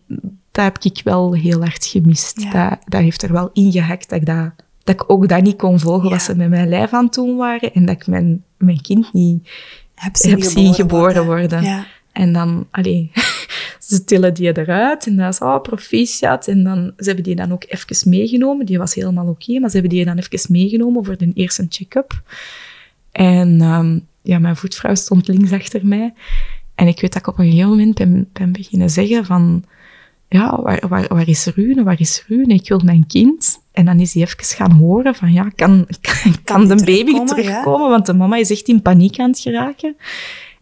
dat heb ik wel heel hard gemist. Ja. Dat, dat heeft er wel ingehakt dat ik, dat, dat ik ook dat niet kon volgen Ja. wat ze met mijn lijf aan het doen waren. En dat ik mijn, mijn kind niet Heb zien heb zien geboren worden. En dan, allee, ze tillen die eruit en dat is, oh, proficiat. En dan, ze hebben die dan ook even meegenomen. Die was helemaal oké, maar ze hebben die dan even meegenomen voor de eerste check-up. En ehm, ja, mijn voetvrouw stond links achter mij. En ik weet dat ik op een gegeven moment ben, ben beginnen zeggen van... Ja, waar, waar, waar is Rune? Waar is Rune? Ik wil mijn kind. En dan is hij even gaan horen van... Ja, kan, kan, kan de baby terugkomen, terugkomen? Want de mama is echt in paniek aan het geraken.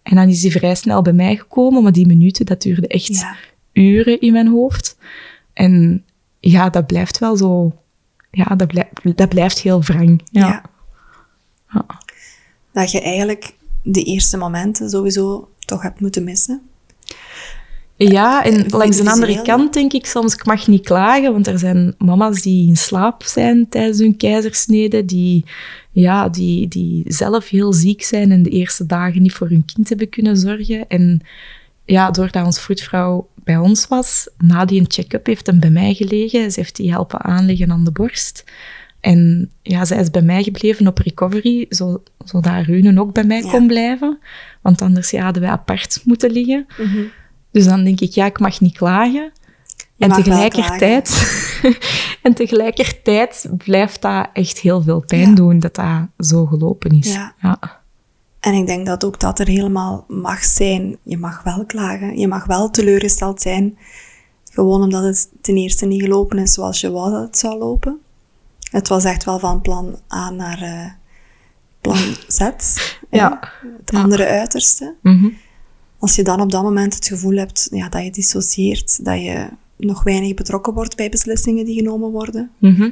En dan is hij vrij snel bij mij gekomen. Maar die minuten, dat duurde echt Ja. uren in mijn hoofd. En ja, dat blijft wel zo... Ja, dat, blijft dat blijft heel wrang. Ja. Ja. Dat je eigenlijk de eerste momenten sowieso toch hebt moeten missen. Ja, en langs de andere kant denk ik soms, ik mag niet klagen, want er zijn mama's die in slaap zijn tijdens hun keizersnede, die, ja, die, die zelf heel ziek zijn en de eerste dagen niet voor hun kind hebben kunnen zorgen. En ja, doordat onze vroedvrouw bij ons was, na die een check-up heeft hem bij mij gelegen. Ze heeft die helpen aanleggen aan de borst. En ja, zij is bij mij gebleven op recovery, zo, zodat Rune ook bij mij Ja. kon blijven. Want anders ja, hadden wij apart moeten liggen. Dus dan denk ik, ja, ik mag niet klagen. en, tegelijkertijd, en tegelijkertijd blijft dat echt heel veel pijn Ja. doen dat dat zo gelopen is. Ja. Ja. En ik denk dat ook dat er helemaal mag zijn. Je mag wel klagen. Je mag wel teleurgesteld zijn. Gewoon omdat het ten eerste niet gelopen is zoals je wou dat het zou lopen. Het was echt wel van plan A naar eh, plan Z. Ja. Het andere uiterste. Mhm. Als je dan op dat moment het gevoel hebt ja, dat je dissocieert, dat je nog weinig betrokken wordt bij beslissingen die genomen worden. Mhm.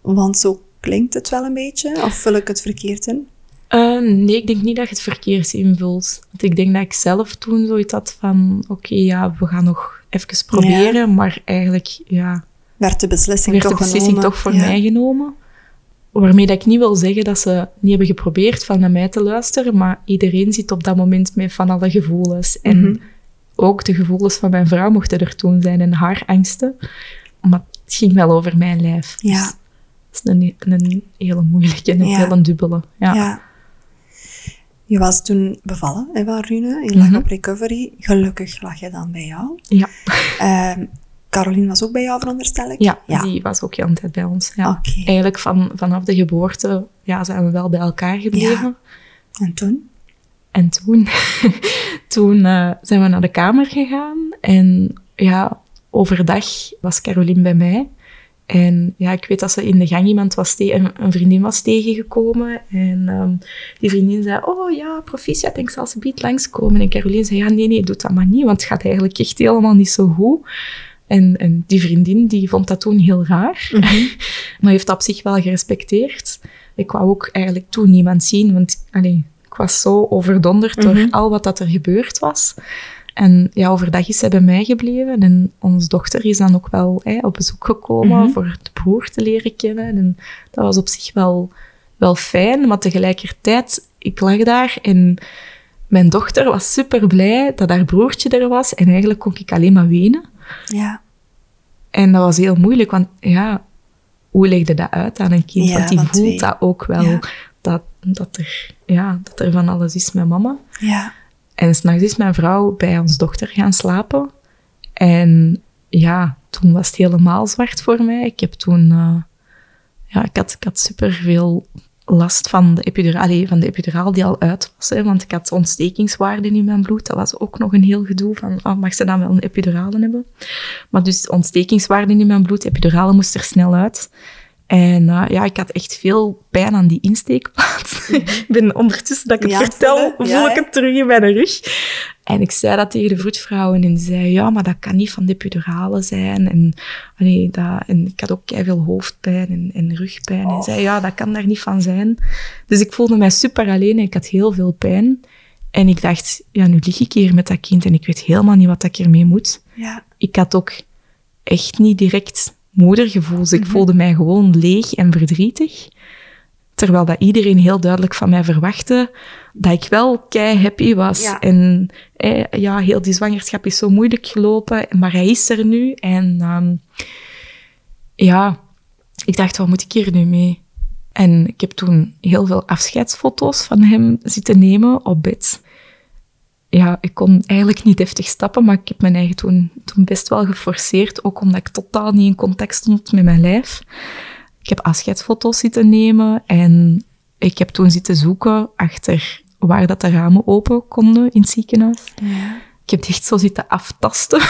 Want zo klinkt het wel een beetje. Of vul ik het verkeerd in? Eh, nee, ik denk niet dat je het verkeerd invult. Want ik denk dat ik zelf toen zoiets had van... Oké, ja, we gaan nog even proberen. Maar eigenlijk, ja, Werd de beslissing werd de toch beslissing genomen? toch voor Ja. mij genomen. Waarmee dat ik niet wil zeggen dat ze niet hebben geprobeerd van naar mij te luisteren. Maar iedereen zit op dat moment met van alle gevoelens. En Mhm. ook de gevoelens van mijn vrouw mochten er toen zijn. En haar angsten. Maar het ging wel over mijn lijf. Ja. Dus dat is een, een hele moeilijke en een Ja. hele dubbele. Ja. Ja. Je was toen bevallen hè, van Rune. Je lag op recovery. Gelukkig lag je dan bij jou. Ja. Ehm Caroline was ook bij jou, veronderstel ik? Ja, ja. die was ook heel de tijd bij ons. Ja. Eigenlijk van, vanaf de geboorte ja, zijn we wel bij elkaar gebleven. En toen? En toen, toen eh, zijn we naar de kamer gegaan. En ja, overdag was Caroline bij mij. En ja, ik weet dat ze in de gang iemand was te- een, een vriendin was tegengekomen. En ehm, die vriendin zei, oh ja, proficiat, ik zal ze langskomen. En Caroline zei, ja, nee, nee, doe dat maar niet, want het gaat eigenlijk echt helemaal niet zo goed. En, en die vriendin die vond dat toen heel raar, maar heeft dat op zich wel gerespecteerd. Ik wou ook eigenlijk toen niemand zien, want allee, ik was zo overdonderd door al wat dat er gebeurd was. En ja, overdag is zij bij mij gebleven. En onze dochter is dan ook wel hè, op bezoek gekomen voor de broer te leren kennen. En dat was op zich wel, wel fijn, maar tegelijkertijd, ik lag daar en mijn dochter was super blij dat haar broertje er was. En eigenlijk kon ik alleen maar wenen. Ja. En dat was heel moeilijk, want ja, hoe legde dat uit aan een kind? Ja, want die voelt dat ook wel, Ja. dat, dat, er, ja, dat er van alles is met mama. Ja. En s'nachts is mijn vrouw bij ons dochter gaan slapen. En ja, toen was het helemaal zwart voor mij. Ik heb toen... eh, ja, ik had, ik had superveel last van de, van de epiduraal die al uit was. Hè, want ik had ontstekingswaarden in mijn bloed. Dat was ook nog een heel gedoe van, ah, mag ze dan wel een epidurale hebben? Maar dus ontstekingswaarden in mijn bloed, epidurale moest er snel uit. En eh, ja, ik had echt veel pijn aan die insteekplaats. ik ben ondertussen dat ik het Ja, vertel, voel Ja, ik het terug in mijn rug. En ik zei dat tegen de vroedvrouwen en die zei, ja, maar dat kan niet van de epidurale zijn. En, allee, dat, en ik had ook veel hoofdpijn en, en rugpijn. En zei, ja, dat kan daar niet van zijn. Dus ik voelde mij super alleen en ik had heel veel pijn. En ik dacht, ja, nu lig ik hier met dat kind en ik weet helemaal niet wat ik ermee moet. Ja. Ik had ook echt niet direct moedergevoel. Dus ik voelde mij gewoon leeg en verdrietig. Terwijl dat iedereen heel duidelijk van mij verwachtte dat ik wel kei happy was. Ja. En eh, ja, heel die zwangerschap is zo moeilijk gelopen, maar hij is er nu. En ehm, ja, ik dacht, wat moet ik hier nu mee? En ik heb toen heel veel afscheidsfoto's van hem zitten nemen op bed. Ja, ik kon eigenlijk niet deftig stappen, maar ik heb mijn eigen toen, toen best wel geforceerd, ook omdat ik totaal niet in contact stond met mijn lijf. Ik heb afscheidsfoto's zitten nemen en ik heb toen zitten zoeken achter waar dat de ramen open konden in het ziekenhuis. ja. Ik heb die echt zo zitten aftasten.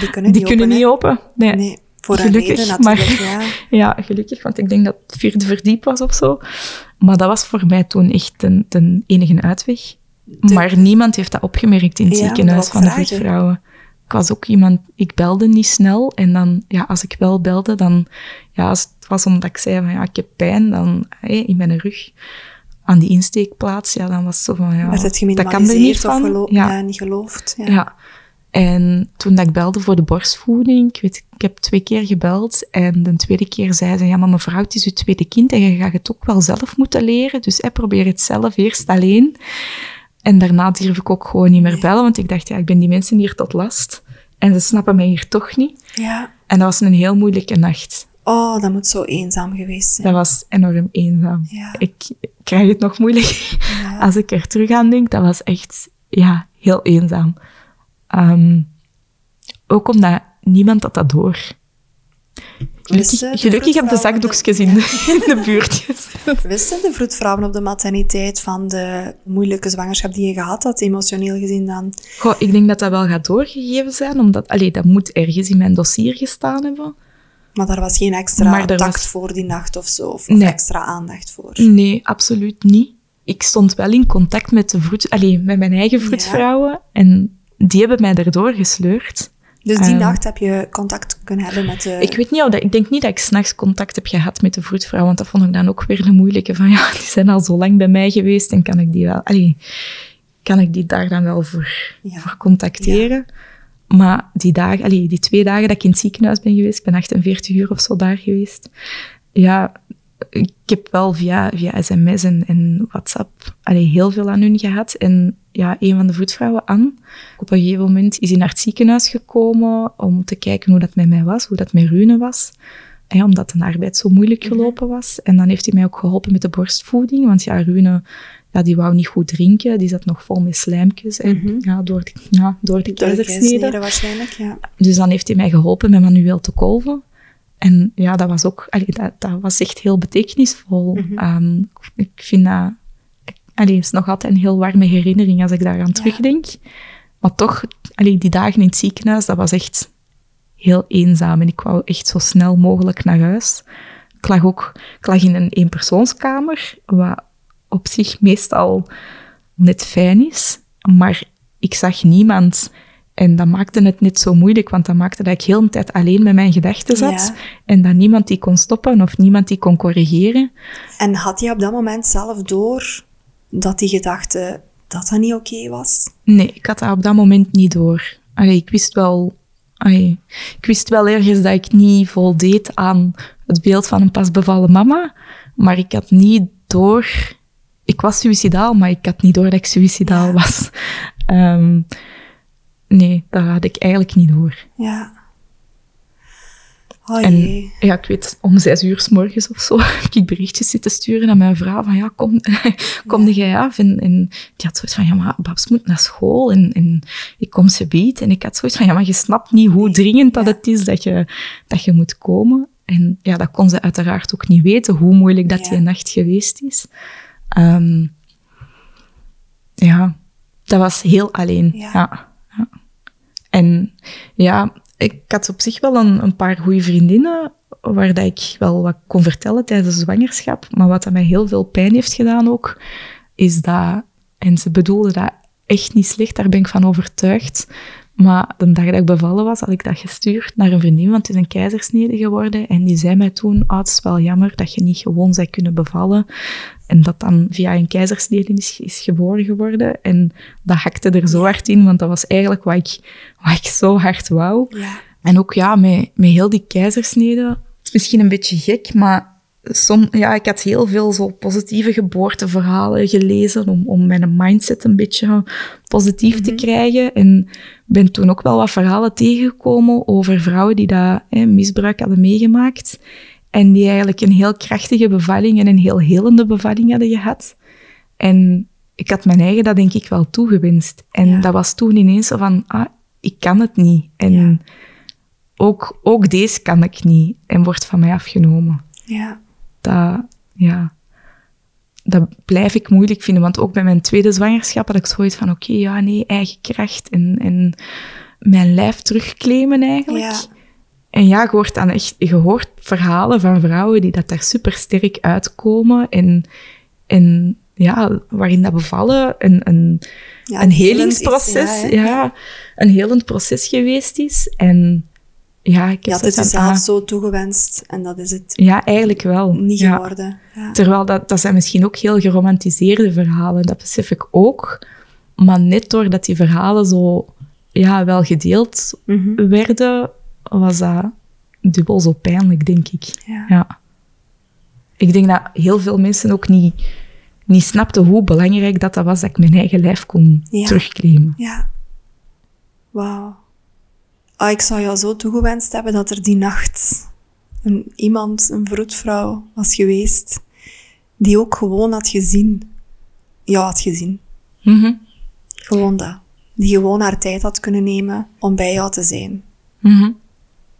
Die kunnen Die niet kunnen open, niet open. Nee. Nee, voor een Gelukkig, reden maar- ja. Ja, gelukkig, want ik denk dat het vierde verdiep was of zo. Maar dat was voor mij toen echt de, de enige uitweg. Maar niemand heeft dat opgemerkt in het Ja, ziekenhuis van de voetvrouwen. Ik was ook iemand, ik belde niet snel. En dan, ja, als ik wel belde, dan, ja, als het was omdat ik zei van, ja, ik heb pijn, dan, hé, in mijn rug, aan die insteekplaats, ja, dan was het zo van, ja, dat kan er niet van. ja, ja, niet geloofd? Ja. ja. En toen dat ik belde voor de borstvoeding, ik, weet, ik heb twee keer gebeld en de tweede keer zei ze, ja, maar mevrouw, het is uw tweede kind en je gaat het ook wel zelf moeten leren, dus hè, probeer het zelf eerst alleen. En daarna durf ik ook gewoon niet meer bellen, want ik dacht, ja, ik ben die mensen hier tot last en ze snappen mij hier toch niet. Ja. En dat was een heel moeilijke nacht. Oh, dat moet zo eenzaam geweest zijn. Dat was enorm eenzaam. Ja. Ik krijg het nog moeilijk Ja. als ik er terug aan denk. Dat was echt, ja, heel eenzaam. Ehm, ook omdat niemand had dat door. Gelukkig, gelukkig heb de zakdoekjes in de, in de buurtjes. Wisten de vroedvrouwen op de materniteit van de moeilijke zwangerschap die je gehad had, emotioneel gezien dan? Goh, ik denk dat dat wel gaat doorgegeven zijn, omdat allee, dat moet ergens in mijn dossier gestaan hebben. Maar daar was geen extra Maar tact was- voor die nacht of zo, of, Nee. extra aandacht voor. Nee, absoluut niet. Ik stond wel in contact met, de vroed, allee, met mijn eigen vroedvrouwen en die hebben mij erdoor gesleurd. Dus die Ehm, nacht heb je contact kunnen hebben met de... Ik weet niet of dat, ik denk niet dat ik s'nachts contact heb gehad met de vroedvrouw, want dat vond ik dan ook weer een moeilijke van, ja, die zijn al zo lang bij mij geweest en kan ik die wel, allee, kan ik die daar dan wel voor, Ja. voor contacteren. Maar die dagen, allee, die twee dagen dat ik in het ziekenhuis ben geweest, ik ben 48 uur of zo daar geweest. Ja, ik heb wel via, via sms en, en WhatsApp allee, heel veel aan hun gehad. En ja, een van de voetvrouwen, Anne, op een gegeven moment is hij naar het ziekenhuis gekomen om te kijken hoe dat met mij was, hoe dat met Rune was. Ja, omdat de arbeid zo moeilijk gelopen was. En dan heeft hij mij ook geholpen met de borstvoeding. Want ja, Rune, ja, die wou niet goed drinken. Die zat nog vol met slijmpjes. En, ja, door de, ja, door de door de waarschijnlijk, ja. Dus dan heeft hij mij geholpen met manueel te kolven. En ja, dat was ook, allee, dat, dat was echt heel betekenisvol. Ehm, ik vind dat, allee, het is nog altijd een heel warme herinnering als ik daaraan terugdenk. Maar toch, allee, die dagen in het ziekenhuis, dat was echt heel eenzaam. En ik wou echt zo snel mogelijk naar huis. Ik lag ook, ik lag in een eenpersoonskamer, wat op zich meestal net fijn is. Maar ik zag niemand. En dat maakte het net zo moeilijk, want dat maakte dat ik heel de tijd alleen met mijn gedachten zat. Ja. En dat niemand die kon stoppen of niemand die kon corrigeren. En had je op dat moment zelf door dat die gedachte dat dat niet oké was? Nee, ik had dat op dat moment niet door. Allee, ik wist wel... Allee, ik wist wel ergens dat ik niet voldeed aan het beeld van een pasbevallen mama. Maar ik had niet door... Ik was suicidaal, maar ik had niet door dat ik suicidaal Ja. was. Ehm, nee, dat had ik eigenlijk niet door. Ja. Oh En ja, ik weet, om zes uur s morgens of zo heb ik berichtjes zitten sturen aan mijn vrouw van ja, kom, kom jij af? En, en die had zoiets van, ja, maar Babs moet naar school en, en ik kom ze biedt. En ik had zoiets van, ja, maar je snapt niet hoe dringend dat Ja. het is dat je, dat je moet komen. En ja, dat kon ze uiteraard ook niet weten, hoe moeilijk dat Ja. die nacht geweest is. Ehm, ja, dat was heel alleen. Ja. ja. En ja, ik had op zich wel een, een paar goede vriendinnen waar dat ik wel wat kon vertellen tijdens de zwangerschap. Maar wat dat mij heel veel pijn heeft gedaan ook, is dat... En ze bedoelde dat echt niet slecht, daar ben ik van overtuigd. Maar de dag dat ik bevallen was, had ik dat gestuurd naar een vriendin, want het is een keizersnede geworden. En die zei mij toen, oh, het is wel jammer dat je niet gewoon zou kunnen bevallen. En dat dan via een keizersnede is, is geboren geworden. En dat hakte er zo hard in, want dat was eigenlijk wat ik, wat ik zo hard wou. Ja. En ook ja, met, met heel die keizersnede, het is misschien een beetje gek, maar som, ja, ik had heel veel zo positieve geboorteverhalen gelezen om, om mijn mindset een beetje positief te krijgen. En ben toen ook wel wat verhalen tegengekomen over vrouwen die dat hè, misbruik hadden meegemaakt. En die eigenlijk een heel krachtige bevalling en een heel helende bevalling hadden gehad. En ik had mijn eigen dat denk ik wel toegewenst. En Ja. dat was toen ineens zo van, ah, ik kan het niet. En Ja. ook, ook deze kan ik niet en wordt van mij afgenomen. Ja. Dat, ja, dat blijf ik moeilijk vinden. Want ook bij mijn tweede zwangerschap had ik zoiets van, oké, ja, nee, eigen kracht en, en mijn lijf terugclaimen eigenlijk. Ja. En ja, je hoort dan echt, je hoort verhalen van vrouwen die dat daar super sterk uitkomen en, en ja, waarin dat bevallen een, een, Ja, een helingsproces, is, ja, een helend proces geweest is. En ja, ik Je heb had het jezelf ah, zo toegewenst en dat is het Ja, eigenlijk wel. niet ja. geworden. Ja. Terwijl dat, dat zijn misschien ook heel geromantiseerde verhalen, dat besef ik ook. Maar net doordat die verhalen zo ja, wel gedeeld Mhm. werden, was dat dubbel zo pijnlijk, denk ik. Ja. Ja. Ik denk dat heel veel mensen ook niet, niet snapten hoe belangrijk dat, dat was dat ik mijn eigen lijf kon terugclaimen. Ja. Wauw. Ah, ik zou jou zo toegewenst hebben dat er die nacht een, iemand, een vroedvrouw, was geweest die ook gewoon had gezien. Jou had gezien. Mhm. Gewoon dat. Die gewoon haar tijd had kunnen nemen om bij jou te zijn. Mhm.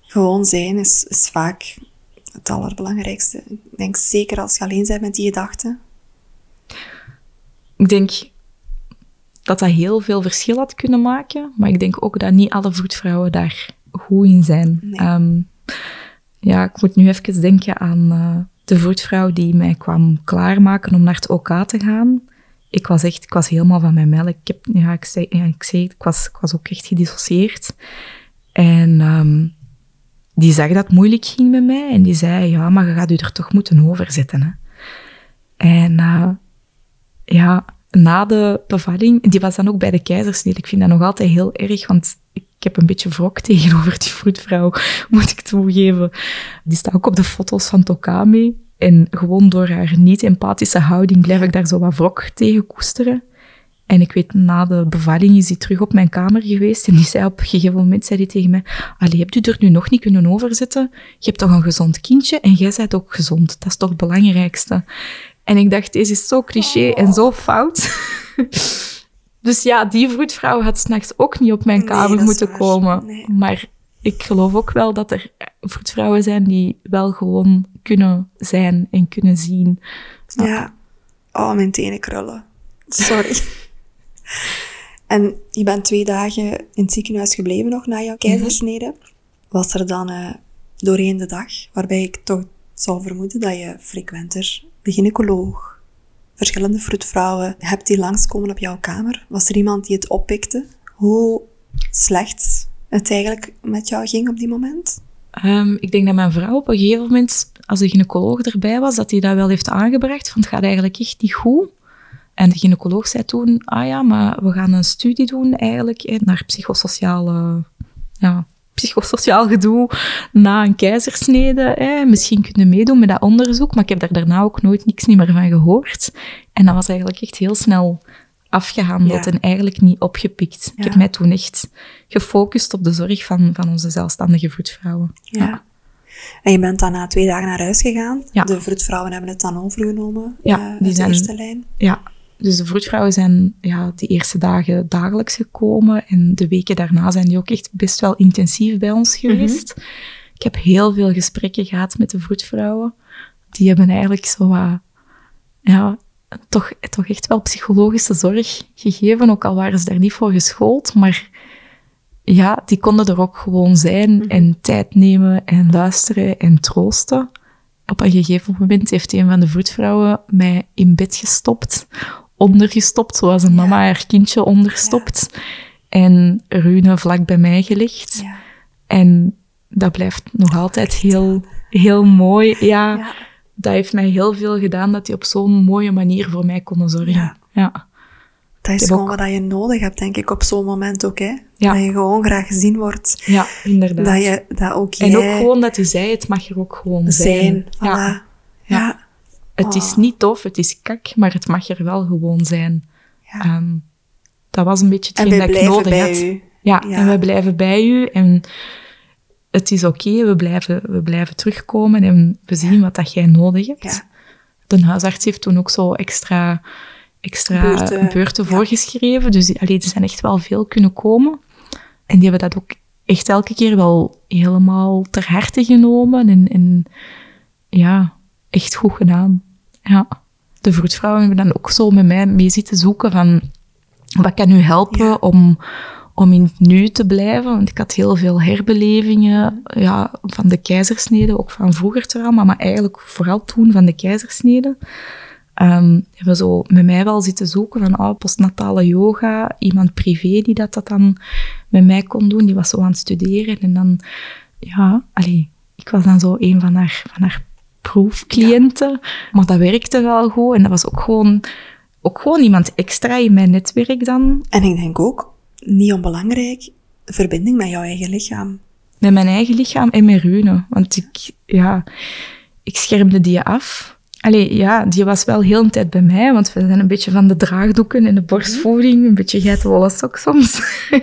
Gewoon zijn is, is vaak het allerbelangrijkste. Ik denk zeker als je alleen bent met die gedachten. Ik denk dat dat heel veel verschil had kunnen maken, maar ik denk ook dat niet alle voetvrouwen daar goed in zijn. Nee. Ehm, ja, ik moet nu even denken aan eh, de voetvrouw die mij kwam klaarmaken om naar het OK te gaan. Ik was echt, ik was helemaal van mijn mijl. Ik, heb, ja, ik, zei, ja, ik, zei, ik, was, ik was ook echt gedissocieerd. En ehm, die zag dat het moeilijk ging met mij en die zei, ja, maar je gaat u er toch moeten overzetten. Hè? En eh, ja, na de bevalling, die was dan ook bij de keizersnede. Ik vind dat nog altijd heel erg, want ik heb een beetje wrok tegenover die vroedvrouw, moet ik toegeven. Die staat ook op de foto's van Tokame. En gewoon door haar niet-empathische houding blijf ik daar zo wat wrok tegen koesteren. En ik weet, na de bevalling is hij terug op mijn kamer geweest. En die zei op een gegeven moment zei die tegen mij... Allee, hebt u er nu nog niet kunnen overzetten? Je hebt toch een gezond kindje en jij bent ook gezond. Dat is toch het belangrijkste? En ik dacht, deze is zo cliché en zo fout. dus ja, die vroedvrouw had s'nachts ook niet op mijn kamer moeten waar. komen. Nee. Maar ik geloof ook wel dat er vroedvrouwen zijn die wel gewoon kunnen zijn en kunnen zien. Ja. Oh, mijn tenen krullen. Sorry. en je bent twee dagen in het ziekenhuis gebleven nog na jouw keizersnede. Was er dan eh, doorheen de dag, waarbij ik toch zou vermoeden dat je frequenter de gynaecoloog, verschillende vroedvrouwen hebt die langskomen op jouw kamer? Was er iemand die het oppikte? Hoe slecht het eigenlijk met jou ging op die moment? Ehm, ik denk dat mijn vrouw op een gegeven moment, als de gynaecoloog erbij was, dat hij dat wel heeft aangebracht, van het gaat eigenlijk echt niet goed. En de gynaecoloog zei toen, ah ja, maar we gaan een studie doen eigenlijk naar psychosociale, ja, psychosociaal gedoe na een keizersnede. Hè. Misschien kunnen meedoen met dat onderzoek, maar ik heb daar daarna ook nooit niks meer van gehoord. En dat was eigenlijk echt heel snel afgehandeld Ja. en eigenlijk niet opgepikt. Ik heb mij toen echt gefocust op de zorg van, van onze zelfstandige vroedvrouwen. Ja. En je bent dan na twee dagen naar huis gegaan. Ja. De vroedvrouwen hebben het dan overgenomen. Ja, eh, die zijn- de eerste lijn. Ja, dus de vroedvrouwen zijn ja, die eerste dagen dagelijks gekomen. En de weken daarna zijn die ook echt best wel intensief bij ons geweest. Ik heb heel veel gesprekken gehad met de vroedvrouwen. Die hebben eigenlijk zo wat, ja, toch, toch echt wel psychologische zorg gegeven. Ook al waren ze daar niet voor geschoold. Maar ja, die konden er ook gewoon zijn en tijd nemen en luisteren en troosten. Op een gegeven moment heeft een van de vroedvrouwen mij in bed gestopt, ondergestopt, zoals een mama haar kindje onderstopt. En Rune vlak bij mij gelegd. En dat blijft nog altijd heel, heel mooi. Ja, Ja. dat heeft mij heel veel gedaan dat die op zo'n mooie manier voor mij konden zorgen. Ja. Dat is gewoon ook- wat je nodig hebt, denk ik, op zo'n moment ook. Hè? Ja. Dat je gewoon graag gezien wordt. Ja, inderdaad. Dat, je, dat ook En ook gewoon dat hij zei, het mag er ook gewoon zijn. zijn. Voilà. Ja. Ja. Het is Oh. niet tof, het is kak, maar het mag er wel gewoon zijn. Ja. Ehm, dat was een beetje En hetgeen dat ik nodig had. Ja, Ja. en we blijven bij u en het is oké, we, blijven, we blijven terugkomen en we zien wat dat jij nodig hebt. De huisarts heeft toen ook zo extra, extra Beurten, voorgeschreven, dus allee, er zijn echt wel veel kunnen komen. En die hebben dat ook echt elke keer wel helemaal ter harte genomen en, en ja, echt goed gedaan. Ja. De vroedvrouwen hebben dan ook zo met mij mee zitten zoeken van wat kan u helpen Ja. om, om in het nu te blijven? Want ik had heel veel herbelevingen ja, van de keizersnede, ook van vroeger trauma, maar eigenlijk vooral toen van de keizersnede. Ehm hebben zo met mij wel zitten zoeken van oh, postnatale yoga, iemand privé die dat, dat dan met mij kon doen, die was zo aan het studeren. En dan, ja, allee, ik was dan zo een van haar, van haar proefcliënten, maar dat werkte wel goed. En dat was ook gewoon, ook gewoon iemand extra in mijn netwerk dan, En ik denk ook, niet onbelangrijk, verbinding met jouw eigen lichaam. met mijn eigen lichaam en met Rune. Want ik, ja, ik schermde die af. Allee, ja, die was wel heel een tijd bij mij, want we zijn een beetje van de draagdoeken en de borstvoeding, een beetje geitenwolle sok soms.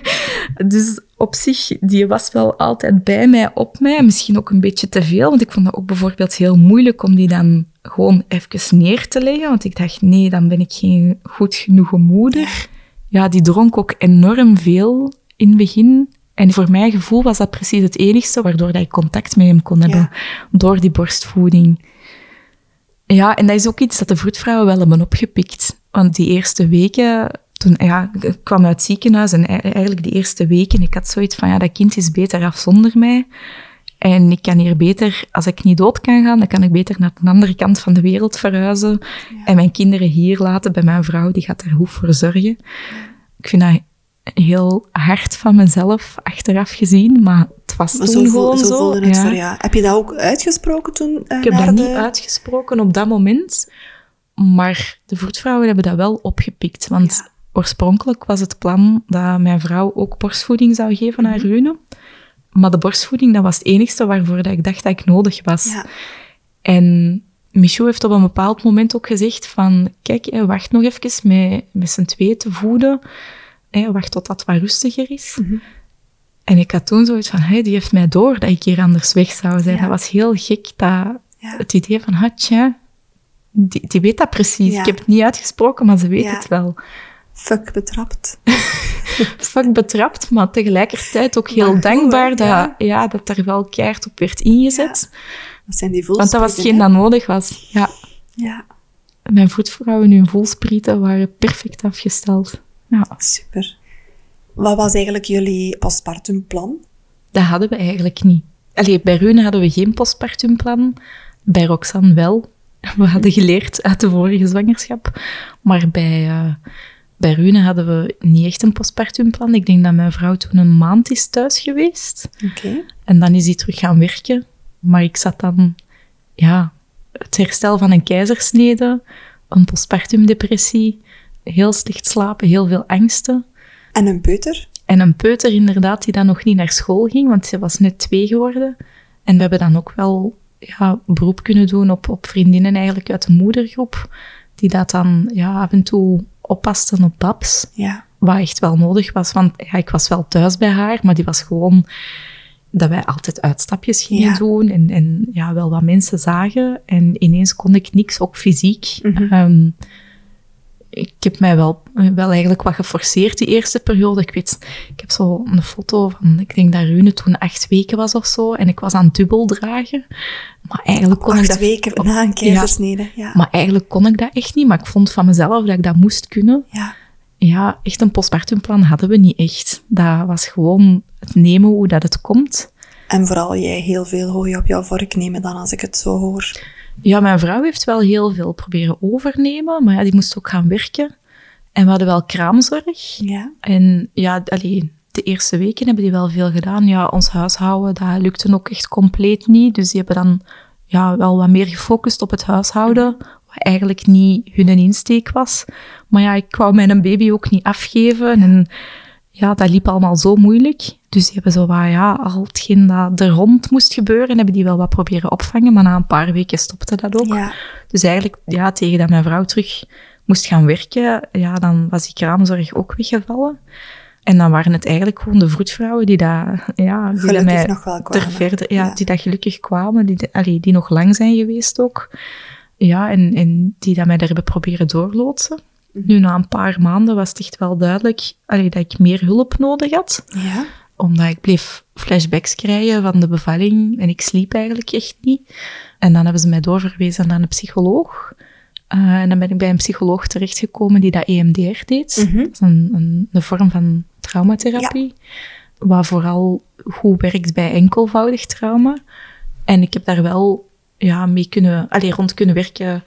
dus op zich, die was wel altijd bij mij, op mij. Misschien ook een beetje te veel, want ik vond dat ook bijvoorbeeld heel moeilijk om die dan gewoon even neer te leggen. Want ik dacht, nee, dan ben ik geen goed genoeg moeder. Ja, die dronk ook enorm veel in het begin. En voor mijn gevoel was dat precies het enigste waardoor dat ik contact met hem kon hebben. Door die borstvoeding. Ja, en dat is ook iets dat de vroedvrouwen wel hebben opgepikt. Want die eerste weken, toen ja, ik kwam uit het ziekenhuis en e- eigenlijk die eerste weken, ik had zoiets van, ja, dat kind is beter af zonder mij. En ik kan hier beter, als ik niet dood kan gaan, dan kan ik beter naar de andere kant van de wereld verhuizen. En mijn kinderen hier laten bij mijn vrouw, die gaat er goed voor zorgen. Ik vind dat heel hard van mezelf, achteraf gezien, maar was toen zo, gewoon zo het ja. voor jou. Heb je dat ook uitgesproken toen? eh, Ik heb dat de- niet uitgesproken op dat moment, maar de vroedvrouwen hebben dat wel opgepikt. Want Ja. oorspronkelijk was het plan dat mijn vrouw ook borstvoeding zou geven aan Rune. Maar de borstvoeding, dat was het enigste waarvoor dat ik dacht dat ik nodig was. Ja. En Michou heeft op een bepaald moment ook gezegd van, kijk, wacht nog even met, met z'n twee te voeden. Hè, wacht tot dat wat rustiger is. Mhm. En ik had toen zoiets van, hey, die heeft mij door dat ik hier anders weg zou zijn. Ja. Dat was heel gek, dat, het idee van, tja, die, die weet dat precies. Ik heb het niet uitgesproken, maar ze weet het wel. Fuck betrapt. Fuck betrapt, maar tegelijkertijd ook heel Maar dankbaar dat, Ja. ja. dat er wel keihard op werd ingezet. Dat zijn die Want dat was hetgeen dat nodig was. Ja. Ja, Mijn voetvrouwen, hun voelsprieten, waren perfect afgesteld. Ja, super. Wat was eigenlijk jullie postpartumplan? dat hadden we eigenlijk niet. Allee, bij Rune hadden we geen postpartumplan. Bij Roxanne wel. We hadden geleerd uit de vorige zwangerschap. Maar bij, eh, Bij Rune hadden we niet echt een postpartumplan. Ik denk dat mijn vrouw toen een maand is thuis geweest. En dan is hij terug gaan werken. Maar ik zat dan, ja, het herstel van een keizersnede, een postpartumdepressie, heel slecht slapen, heel veel angsten. En een peuter? En een peuter inderdaad, die dan nog niet naar school ging, want ze was net twee geworden. En we hebben dan ook wel ja, beroep kunnen doen op, op vriendinnen eigenlijk uit de moedergroep, die dat dan ja, af en toe oppasten op Babs. Ja. Wat echt wel nodig was, want ja, ik was wel thuis bij haar, maar die was gewoon dat wij altijd uitstapjes gingen Ja. doen en, en ja, wel wat mensen zagen. En ineens kon ik niks, ook fysiek. Mhm. Ehm, ik heb mij wel, wel eigenlijk wat geforceerd die eerste periode. Ik weet, ik heb zo een foto van, ik denk dat Rune toen acht weken was of zo, en ik was aan het dubbel dragen. Maar eigenlijk kon ik Acht dat... weken na een keizersnede. Ja. Maar eigenlijk kon ik dat echt niet, maar ik vond van mezelf dat ik dat moest kunnen. ja. Ja, echt een postpartumplan hadden we niet echt. Dat was gewoon het nemen hoe dat het komt. En vooral jij heel veel hooi op jouw vork nemen dan, als ik het zo hoor. Ja, mijn vrouw heeft wel heel veel proberen overnemen, maar ja, die moest ook gaan werken. En we hadden wel kraamzorg. Ja. En ja, allee, de eerste weken hebben die wel veel gedaan. Ja, ons huishouden, dat lukte ook echt compleet niet. Dus die hebben dan ja, wel wat meer gefocust op het huishouden, wat eigenlijk niet hun insteek was. Maar ja, ik wou mijn baby ook niet afgeven. En ja, dat liep allemaal zo moeilijk. Dus die hebben zo wat, ja, al hetgeen dat er rond moest gebeuren, hebben die wel wat proberen opvangen. Maar na een paar weken stopte dat ook. Ja. Dus eigenlijk, ja, tegen dat mijn vrouw terug moest gaan werken, ja, dan was die kraamzorg ook weggevallen. En dan waren het eigenlijk gewoon de vroedvrouwen die dat, ja, die dat Gelukkig mij nog wel ter kwamen. verder, ja, Ja. die dat gelukkig kwamen, die, allee, die nog lang zijn geweest ook. Ja, en, en die dat mij daar hebben proberen doorloodsen. Nu, na een paar maanden was het echt wel duidelijk allee, dat ik meer hulp nodig had Ja. omdat ik bleef flashbacks krijgen van de bevalling en ik sliep eigenlijk echt niet. En dan hebben ze mij doorverwezen naar een psycholoog. Eh, en dan ben ik bij een psycholoog terechtgekomen die dat EMDR deed. Mhm. Dat is een, een, een vorm van traumatherapie, wat vooral goed werkt bij enkelvoudig trauma. En ik heb daar wel ja, mee kunnen, allee, rond kunnen werken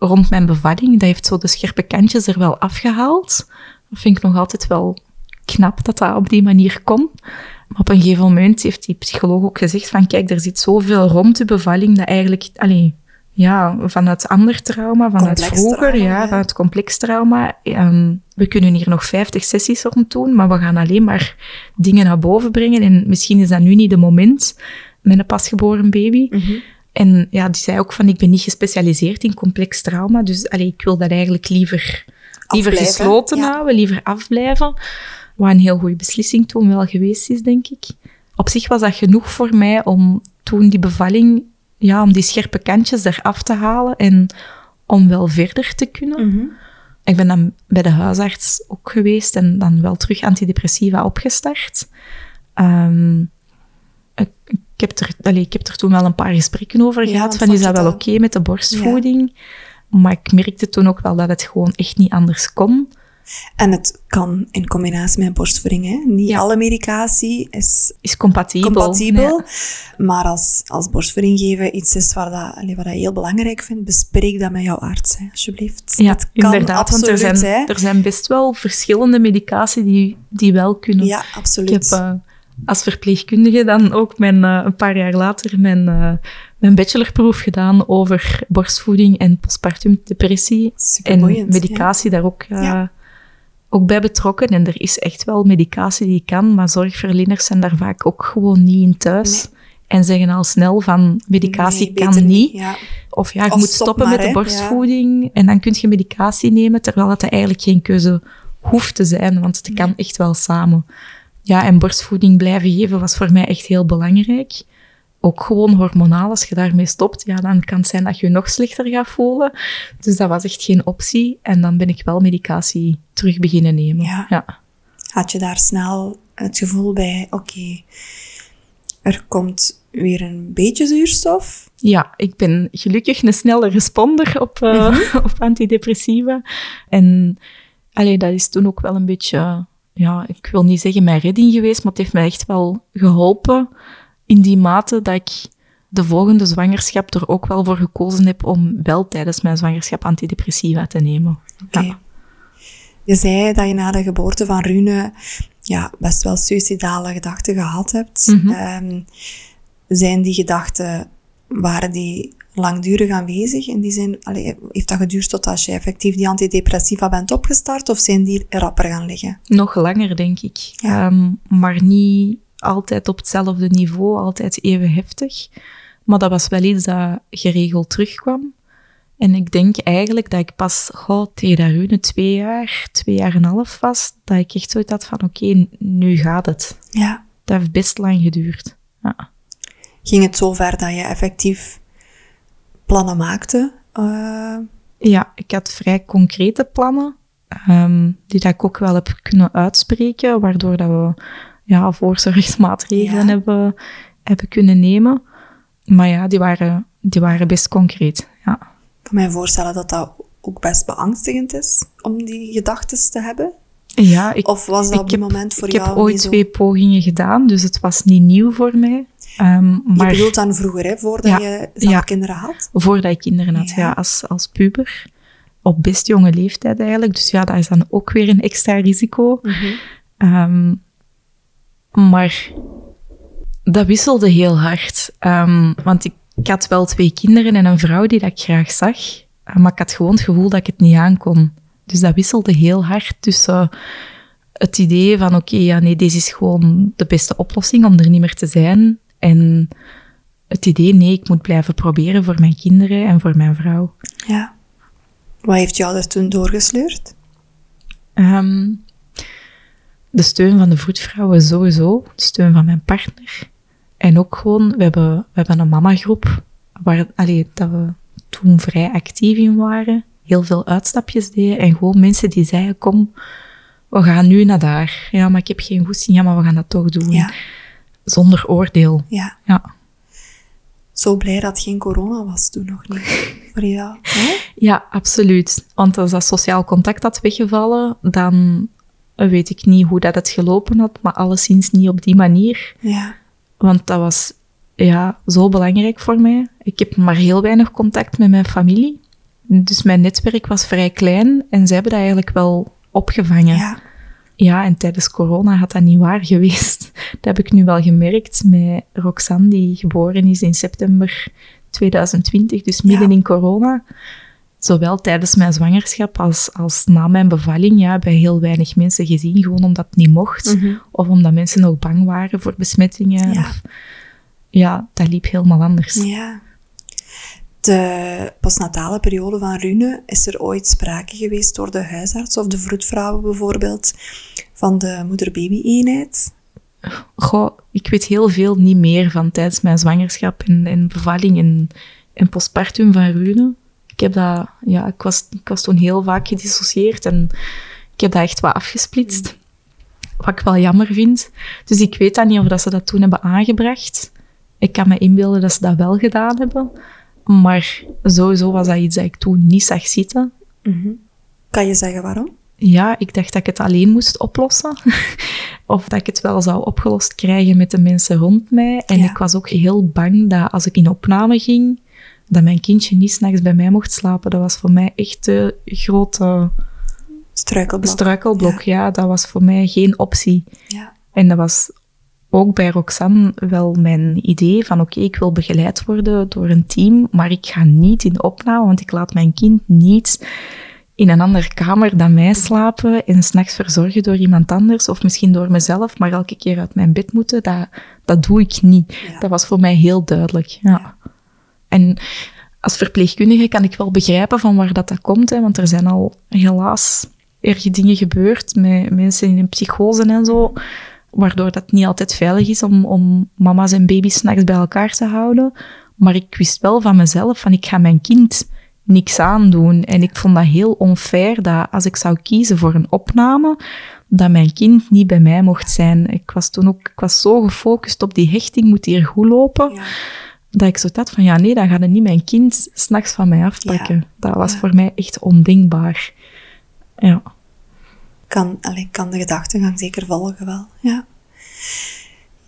rond mijn bevalling. Dat heeft zo de scherpe kantjes er wel afgehaald. Dat vind ik nog altijd wel knap dat dat op die manier kon. Maar op een gegeven moment heeft die psycholoog ook gezegd van kijk, er zit zoveel rond de bevalling dat eigenlijk, allee, ja, vanuit ander trauma, vanuit Complex vroeger, trauma, ja, ja. vanuit complex trauma. ehm, we kunnen hier nog 50 sessies rond doen, maar we gaan alleen maar dingen naar boven brengen. En misschien is dat nu niet de moment met een pasgeboren baby. Mhm. En ja, die zei ook van, ik ben niet gespecialiseerd in complex trauma, dus allee, ik wil dat eigenlijk liever, liever gesloten ja. houden, liever afblijven. Wat een heel goede beslissing toen wel geweest is, denk ik. Op zich was dat genoeg voor mij om toen die bevalling, ja, om die scherpe kantjes eraf te halen en om wel verder te kunnen. Mhm. Ik ben dan bij de huisarts ook geweest en dan wel terug antidepressiva opgestart. Ehm, ik, ik, heb er, allee, ik heb er toen wel een paar gesprekken over gehad. Van, is dat wel oké met de borstvoeding? Maar ik merkte toen ook wel dat het gewoon echt niet anders kon. En het kan in combinatie met borstvoeding. Hè? Niet Ja. alle medicatie is Is compatibel. compatibel. Maar als, als borstvoeding geven iets is waar dat, wat dat je heel belangrijk vindt, bespreek dat met jouw arts, hè, alsjeblieft. Ja, het kan inderdaad. Want er absoluut, zijn, hè. er zijn best wel verschillende medicatie die, die wel kunnen. Ja, Ik absoluut. heb eh, als verpleegkundige dan ook mijn, eh, een paar jaar later mijn, eh, mijn bachelorproef gedaan over borstvoeding en postpartum depressie. En medicatie daar ook, eh, Ja. ook bij betrokken. En er is echt wel medicatie die kan, maar zorgverleners zijn daar vaak ook gewoon niet in thuis. En zeggen al snel van medicatie Nee, kan niet. Ja. Of ja, je Of moet stop stoppen maar, met de borstvoeding en dan kun je medicatie nemen, terwijl dat eigenlijk geen keuze hoeft te zijn, want het kan echt wel samen. Ja, en borstvoeding blijven geven was voor mij echt heel belangrijk. Ook gewoon hormonaal, als je daarmee stopt, ja, dan kan het zijn dat je je nog slechter gaat voelen. Dus dat was echt geen optie. En dan ben ik wel medicatie terug beginnen nemen. Ja. ja. Had je daar snel het gevoel bij, oké, er komt weer een beetje zuurstof. Ja, ik ben gelukkig een snelle responder op, eh, op antidepressiva. En allee, dat is toen ook wel een beetje, ja, ik wil niet zeggen mijn redding geweest, maar het heeft mij echt wel geholpen in die mate dat ik de volgende zwangerschap er ook wel voor gekozen heb om wel tijdens mijn zwangerschap antidepressiva te nemen. Ja. Je zei dat je na de geboorte van Rune ja, best wel suicidale gedachten gehad hebt. Mhm. Ehm, zijn die gedachten, waren die langdurig aanwezig? In die zin, allee, heeft dat geduurd totdat je effectief die antidepressiva bent opgestart? Of zijn die rapper gaan liggen? Nog langer, denk ik. Ja. Ehm, maar niet altijd op hetzelfde niveau, altijd even heftig. Maar dat was wel iets dat geregeld terugkwam. En ik denk eigenlijk dat ik pas goh, tegen dat Rune twee jaar, twee jaar en een half was, dat ik echt zoiets had van oké, nu gaat het. Ja. Dat heeft best lang geduurd. Ja. Ging het zover dat je effectief plannen maakte? Eh, Ja, ik had vrij concrete plannen, ehm, die dat ik ook wel heb kunnen uitspreken, waardoor dat we ja, voorzorgsmaatregelen Ja. hebben, hebben kunnen nemen. Maar ja, die waren, die waren best concreet. Ja. ik kan mij voorstellen dat dat ook best beangstigend is om die gedachten te hebben. Ja, ik, Of was dat ik op heb, moment voor ik jou heb ooit zo? twee pogingen gedaan, dus het was niet nieuw voor mij. Ehm, Je maar bedoelt dan vroeger, hè, voordat Ja, je zelf ja. kinderen had? voordat ik kinderen had, Ja. ja, als, als puber. Op best jonge leeftijd eigenlijk. Dus ja, daar is dan ook weer een extra risico. Ehm, maar dat wisselde heel hard. Ehm, want ik, ik had wel twee kinderen en een vrouw die dat ik graag zag. eh, Maar ik had gewoon het gevoel dat ik het niet aankon. Dus dat wisselde heel hard tussen het idee van oké, ja nee, deze is gewoon de beste oplossing om er niet meer te zijn. En het idee, nee, ik moet blijven proberen voor mijn kinderen en voor mijn vrouw. Ja. Wat heeft jou er toen doorgesleurd? Ehm, de steun van de vroedvrouwen sowieso, de steun van mijn partner. En ook gewoon, we hebben, we hebben een mamagroep waar allee, dat we toen vrij actief in waren. Heel veel uitstapjes deden en gewoon mensen die zeiden, kom, we gaan nu naar daar. Ja, maar ik heb geen goesting, ja, maar we gaan dat toch doen. Ja. Zonder oordeel. Ja. Ja. Zo blij dat geen corona was toen nog niet. Voor jou, hè? Ja, absoluut. Want als dat sociaal contact had weggevallen, dan weet ik niet hoe dat het gelopen had, maar alleszins niet op die manier. Ja. Want dat was ja, zo belangrijk voor mij. Ik heb maar heel weinig contact met mijn familie. Dus mijn netwerk was vrij klein en zij hebben dat eigenlijk wel opgevangen. Ja. Ja, en tijdens corona had dat niet waar geweest. Dat heb ik nu wel gemerkt met Roxanne, die geboren is in september 2020, dus midden Ja. in corona. Zowel tijdens mijn zwangerschap als, als na mijn bevalling, ja, bij heel weinig mensen gezien, gewoon omdat het niet mocht. Mhm. Of omdat mensen nog bang waren voor besmettingen. Ja. Of, ja, dat liep helemaal anders. Ja. De postnatale periode van Rune, is er ooit sprake geweest door de huisarts of de vroedvrouwen bijvoorbeeld van de moeder-baby-eenheid? Goh, ik weet heel veel niet meer van tijdens mijn zwangerschap en, bevalling en, en postpartum van Rune. Ik heb dat, ja, ik was, ik was toen heel vaak gedissocieerd en ik heb dat echt wat afgesplitst. Wat ik wel jammer vind. Dus ik weet dan niet of dat ze dat toen hebben aangebracht. Ik kan me inbeelden dat ze dat wel gedaan hebben. Maar sowieso was dat iets dat ik toen niet zag zitten. Kan je zeggen waarom? Ja, ik dacht dat ik het alleen moest oplossen. of dat ik het wel zou opgelost krijgen met de mensen rond mij. En Ja. ik was ook heel bang dat als ik in opname ging, dat mijn kindje niet s'nachts bij mij mocht slapen. Dat was voor mij echt een grote Struikelblok. struikelblok. Ja. dat was voor mij geen optie. Ja. En dat was ook bij Roxanne wel mijn idee van oké, ik wil begeleid worden door een team, maar ik ga niet in opname, want ik laat mijn kind niet in een andere kamer dan mij slapen en s'nachts verzorgen door iemand anders of misschien door mezelf, maar elke keer uit mijn bed moeten, dat, dat doe ik niet. Ja. Dat was voor mij heel duidelijk. Ja. En als verpleegkundige kan ik wel begrijpen van waar dat, dat komt, hè, want er zijn al helaas erge dingen gebeurd met mensen in psychose en zo, waardoor dat niet altijd veilig is om, om mama's en baby's s'nachts bij elkaar te houden. Maar ik wist wel van mezelf van ik ga mijn kind niks aandoen. En ik vond dat heel onfair dat als ik zou kiezen voor een opname, dat mijn kind niet bij mij mocht zijn. Ik was toen ook ik was zo gefocust op die hechting, moet hier goed lopen, Ja. dat ik zo had van ja, nee, dan gaat het niet mijn kind s'nachts van mij afpakken. Ja. Dat was Ja. voor mij echt ondenkbaar. Ja. Kan, allee, kan de gedachtegang zeker volgen wel, ja.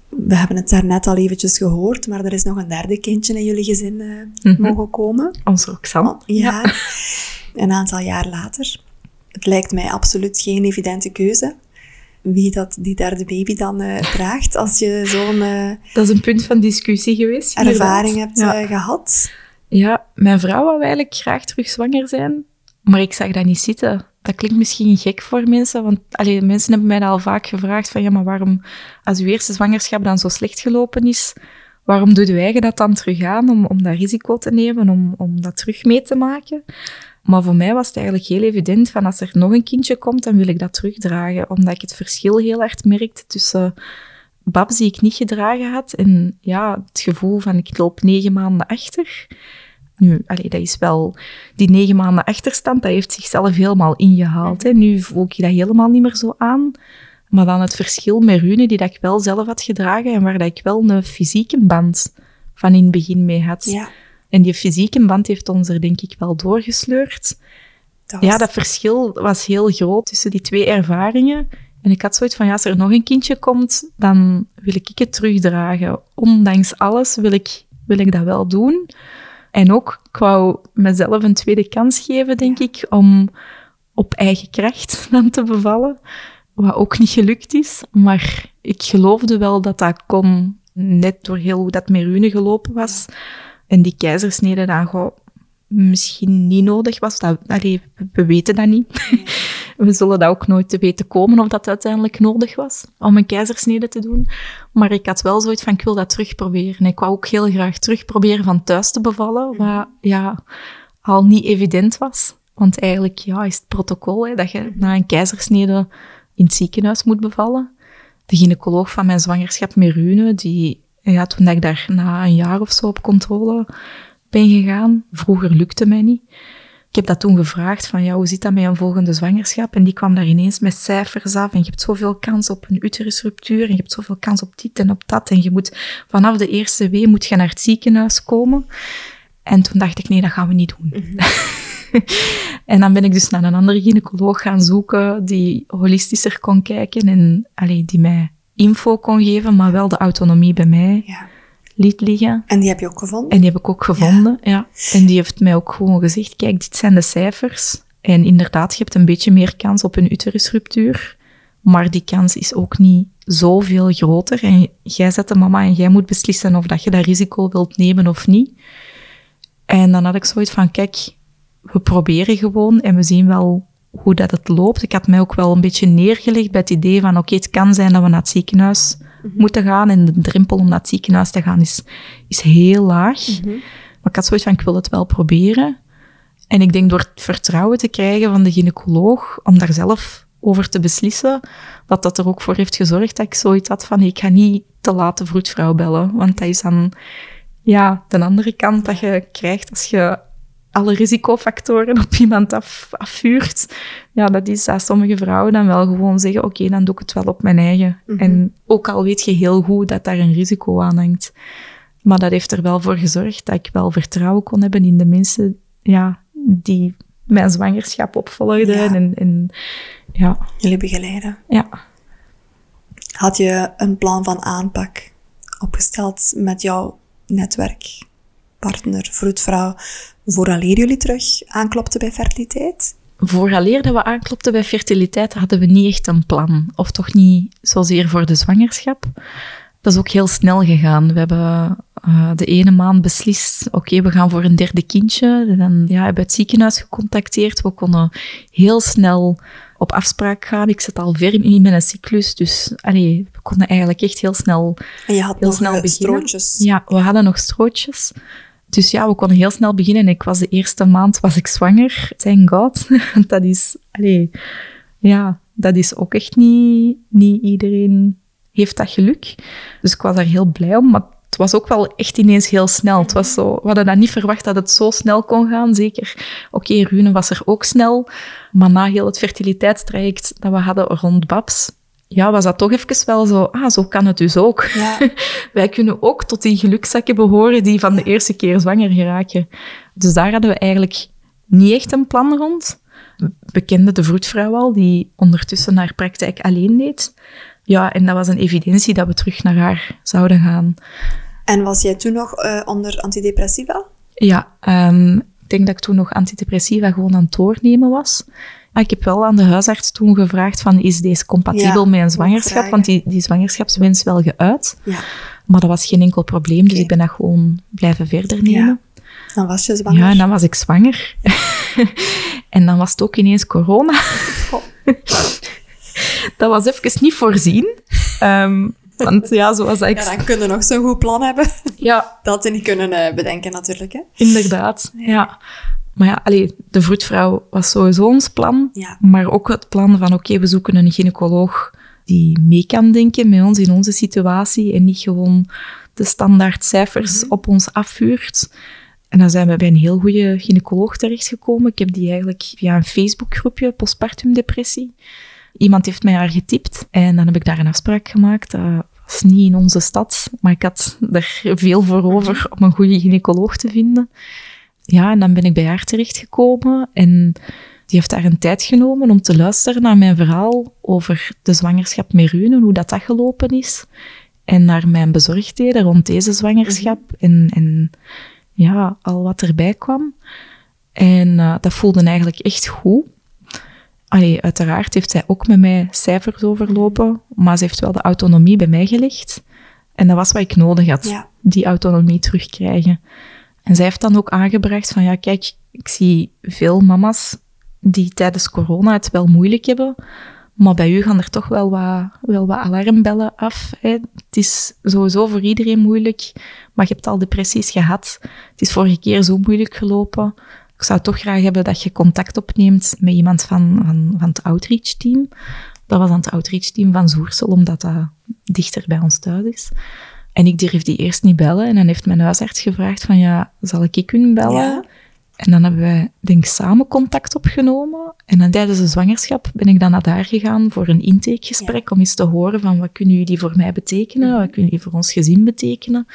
We hebben het daarnet al eventjes gehoord, maar er is nog een derde kindje in jullie gezin eh, Mhm. mogen komen. Onze Roxanne. Ja. Een aantal jaar later. Het lijkt mij absoluut geen evidente keuze. Wie dat die derde baby dan uh, draagt als je zo'n uh, dat is een punt van discussie geweest. ervaring hebt ja. gehad. Ja, mijn vrouw wou eigenlijk graag terug zwanger zijn, maar ik zag dat niet zitten. Dat klinkt misschien gek voor mensen, want allee, mensen hebben mij al vaak gevraagd van ja, maar waarom, als uw eerste zwangerschap dan zo slecht gelopen is, waarom doe wij dat dan terug aan om, om dat risico te nemen, om, om dat terug mee te maken? Maar voor mij was het eigenlijk heel evident van als er nog een kindje komt, dan wil ik dat terugdragen, omdat ik het verschil heel hard merkte tussen babs die ik niet gedragen had en ja, het gevoel van ik loop negen maanden achter. Nu, allee, dat is wel... Die negen maanden achterstand, dat heeft zichzelf helemaal ingehaald. Hè. Nu voel ik dat helemaal niet meer zo aan. Maar dan het verschil met Rune, die dat ik wel zelf had gedragen en waar dat ik wel een fysieke band van in het begin mee had. Ja. En die fysieke band heeft ons er denk ik wel doorgesleurd. Dat was... Ja, dat verschil was heel groot tussen die twee ervaringen. En ik had zoiets van, ja, als er nog een kindje komt, dan wil ik het terugdragen. Ondanks alles wil ik, wil ik dat wel doen. En ook, ik wou mezelf een tweede kans geven, denk ik, om op eigen kracht dan te bevallen. Wat ook niet gelukt is. Maar ik geloofde wel dat dat kon, net door heel hoe dat met Rune gelopen was. En die keizersnede dan gewoon misschien niet nodig was. Dat, allee, we weten dat niet. we zullen dat ook nooit te weten komen of dat uiteindelijk nodig was om een keizersnede te doen. Maar ik had wel zoiets van, ik wil dat terugproberen. Ik wou ook heel graag terugproberen van thuis te bevallen, wat ja, al niet evident was. Want eigenlijk ja, is het protocol hè, dat je na een keizersnede in het ziekenhuis moet bevallen. De gynaecoloog van mijn zwangerschap, Merune, die, ja, toen ik daar na een jaar of zo op controle ben gegaan, vroeger lukte mij niet. Ik heb dat toen gevraagd van, ja, hoe zit dat met een volgende zwangerschap? En die kwam daar ineens met cijfers af. En je hebt zoveel kans op een uterusruptuur. En je hebt zoveel kans op dit en op dat. En je moet vanaf de eerste wee moet je naar het ziekenhuis komen. En toen dacht ik, nee, dat gaan we niet doen. Mm -hmm. en dan ben ik dus naar een andere gynaecoloog gaan zoeken die holistischer kon kijken en allee, die mij info kon geven, maar wel de autonomie bij mij ja. Liet liggen. En die heb je ook gevonden? En die heb ik ook gevonden, ja. ja. En die heeft mij ook gewoon gezegd, kijk, dit zijn de cijfers. En inderdaad, je hebt een beetje meer kans op een uterusruptuur. Maar die kans is ook niet zoveel groter. En jij zet de mama en jij moet beslissen of dat je dat risico wilt nemen of niet. En dan had ik zoiets van, kijk, we proberen gewoon en we zien wel hoe dat het loopt. Ik had mij ook wel een beetje neergelegd bij het idee van, oké, okay, het kan zijn dat we naar het ziekenhuis mm -hmm. moeten gaan en de drempel om naar het ziekenhuis te gaan is, is heel laag. Mm -hmm. Maar ik had zoiets van, ik wil het wel proberen. En ik denk door het vertrouwen te krijgen van de gynaecoloog, om daar zelf over te beslissen, dat dat er ook voor heeft gezorgd dat ik zoiets had van, ik ga niet te laat de vroedvrouw bellen. Want dat is dan, ja, de andere kant dat je krijgt als je alle risicofactoren op iemand af, afvuurt. Ja, dat is dat sommige vrouwen dan wel gewoon zeggen, oké, okay, dan doe ik het wel op mijn eigen. Mhm. En ook al weet je heel goed dat daar een risico aan hangt. Maar dat heeft er wel voor gezorgd dat ik wel vertrouwen kon hebben in de mensen ja, die mijn zwangerschap opvolgden. Ja. En, en ja. Jullie begeleiden. Ja. Had je een plan van aanpak opgesteld met jouw netwerk, partner, vroedvrouw, vooraleer jullie terug aanklopten bij fertiliteit? Vooraleer dat we aanklopten bij fertiliteit hadden we niet echt een plan. Of toch niet zozeer voor de zwangerschap. Dat is ook heel snel gegaan. We hebben uh, de ene maand beslist, oké, okay, we gaan voor een derde kindje. En dan ja, hebben we het ziekenhuis gecontacteerd. We konden heel snel op afspraak gaan. Ik zat al ver in mijn cyclus, dus allee, we konden eigenlijk echt heel snel En je had heel nog snel eh, beginnen. strootjes. Ja, we hadden nog strootjes. Dus ja, we konden heel snel beginnen. Ik was de eerste maand was ik zwanger. Thank God. dat is, allee, ja, dat is ook echt niet, niet iedereen heeft dat geluk. Dus ik was daar heel blij om. Maar het was ook wel echt ineens heel snel. Het was zo, we hadden dat niet verwacht dat het zo snel kon gaan. Zeker, oké, okay, Rune was er ook snel. Maar na heel het fertiliteitstraject dat we hadden rond Babs, ja, was dat toch even wel zo, ah, zo kan het dus ook. Ja. Wij kunnen ook tot die gelukzakken behoren die van de eerste keer zwanger geraken. Dus daar hadden we eigenlijk niet echt een plan rond. We kenden de vroedvrouw al, die ondertussen haar praktijk alleen deed. Ja, en dat was een evidentie dat we terug naar haar zouden gaan. En was jij toen nog uh, onder antidepressiva? Ja, um, ik denk dat ik toen nog antidepressiva gewoon aan het doornemen was. Ah, ik heb wel aan de huisarts toen gevraagd van, is deze compatibel Ja, met een zwangerschap? Want die, die zwangerschapswens wel geuit. Ja. Maar dat was geen enkel probleem, dus ik ben dat gewoon blijven verder nemen. Dan was je zwanger. Ja, en dan was ik zwanger. en dan was het ook ineens corona. dat was even niet voorzien. Ehm, want ja, zoals ik... Ja, dan kunnen nog zo'n goed plan hebben. Ja, Dat ze niet kunnen eh, bedenken natuurlijk. Hè? inderdaad. Ja. Maar ja, allee, de vroedvrouw was sowieso ons plan. Ja. Maar ook het plan van, oké, we zoeken een gynaecoloog die mee kan denken met ons in onze situatie en niet gewoon de standaard cijfers op ons afvuurt. En dan zijn we bij een heel goede gynaecoloog terechtgekomen. Ik heb die eigenlijk via een Facebookgroepje, postpartum depressie. Iemand heeft mij haar getipt en dan heb ik daar een afspraak gemaakt. Dat was niet in onze stad, maar ik had er veel voor over om een goede gynaecoloog te vinden. Ja, en dan ben ik bij haar terechtgekomen en die heeft daar een tijd genomen om te luisteren naar mijn verhaal over de zwangerschap met Rune, hoe dat, dat gelopen is. En naar mijn bezorgdheden rond deze zwangerschap en, en ja, al wat erbij kwam. En eh, dat voelde eigenlijk echt goed. Allee, uiteraard heeft zij ook met mij cijfers overlopen, maar ze heeft wel de autonomie bij mij gelegd. En dat was wat ik nodig had, Ja. die autonomie terugkrijgen. En zij heeft dan ook aangebracht van, ja, kijk, ik zie veel mama's die tijdens corona het wel moeilijk hebben, maar bij u gaan er toch wel wat, wel wat alarmbellen af. Hè. Het is sowieso voor iedereen moeilijk, maar je hebt al depressies gehad. Het is vorige keer zo moeilijk gelopen. Ik zou toch graag hebben dat je contact opneemt met iemand van, van, van het outreach-team. Dat was aan het outreach-team van Zoersel, omdat dat dichter bij ons thuis is. En ik durf die eerst niet bellen. En dan heeft mijn huisarts gevraagd van, ja, zal ik kunnen bellen? Ja. En dan hebben wij, denk ik, samen contact opgenomen. En dan tijdens de zwangerschap ben ik dan naar daar gegaan voor een intakegesprek, om eens te horen van, wat kunnen jullie voor mij betekenen? Wat kunnen jullie voor ons gezin betekenen?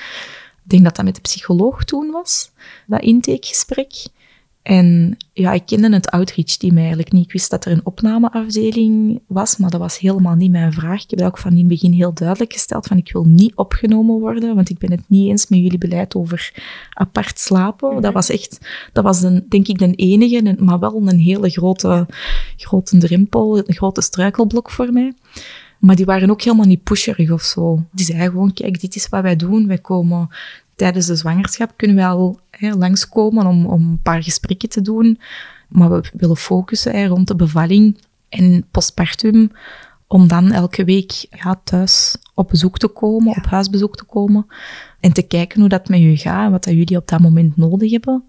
Ik denk dat dat met de psycholoog toen was, dat intakegesprek. En ja, ik kende het outreach-team eigenlijk niet. Ik wist dat er een opnameafdeling was, maar dat was helemaal niet mijn vraag. Ik heb dat ook van in het begin heel duidelijk gesteld, van ik wil niet opgenomen worden, want ik ben het niet eens met jullie beleid over apart slapen. Dat was echt, dat was een, denk ik de enige, en- maar wel een hele grote, grote drempel, een grote struikelblok voor mij. Maar die waren ook helemaal niet pusherig of zo. Die zeiden gewoon, kijk, dit is wat wij doen. Wij komen tijdens de zwangerschap, kunnen wij al hè, langskomen om, om een paar gesprekken te doen. Maar we willen focussen hè, rond de bevalling en postpartum, om dan elke week ja, thuis op bezoek te komen, op huisbezoek te komen. En te kijken hoe dat met jullie gaat en wat dat jullie op dat moment nodig hebben.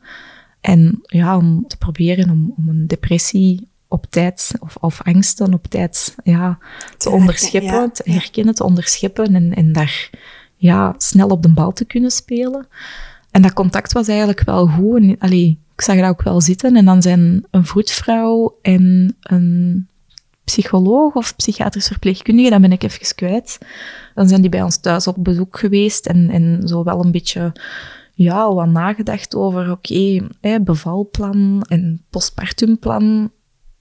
En ja, om te proberen om, om een depressie op tijd, of, of angsten op tijd ja, te onderscheppen, ja. te herkennen, te onderscheppen en, en daar ja, snel op de bal te kunnen spelen. En dat contact was eigenlijk wel goed. Allee, ik zag dat ook wel zitten. En dan zijn een vroedvrouw en een psycholoog of psychiatrisch verpleegkundige, dat ben ik even kwijt. Dan zijn die bij ons thuis op bezoek geweest en, en zo wel een beetje ja, al wat nagedacht over, oké, hè, bevalplan en postpartumplan.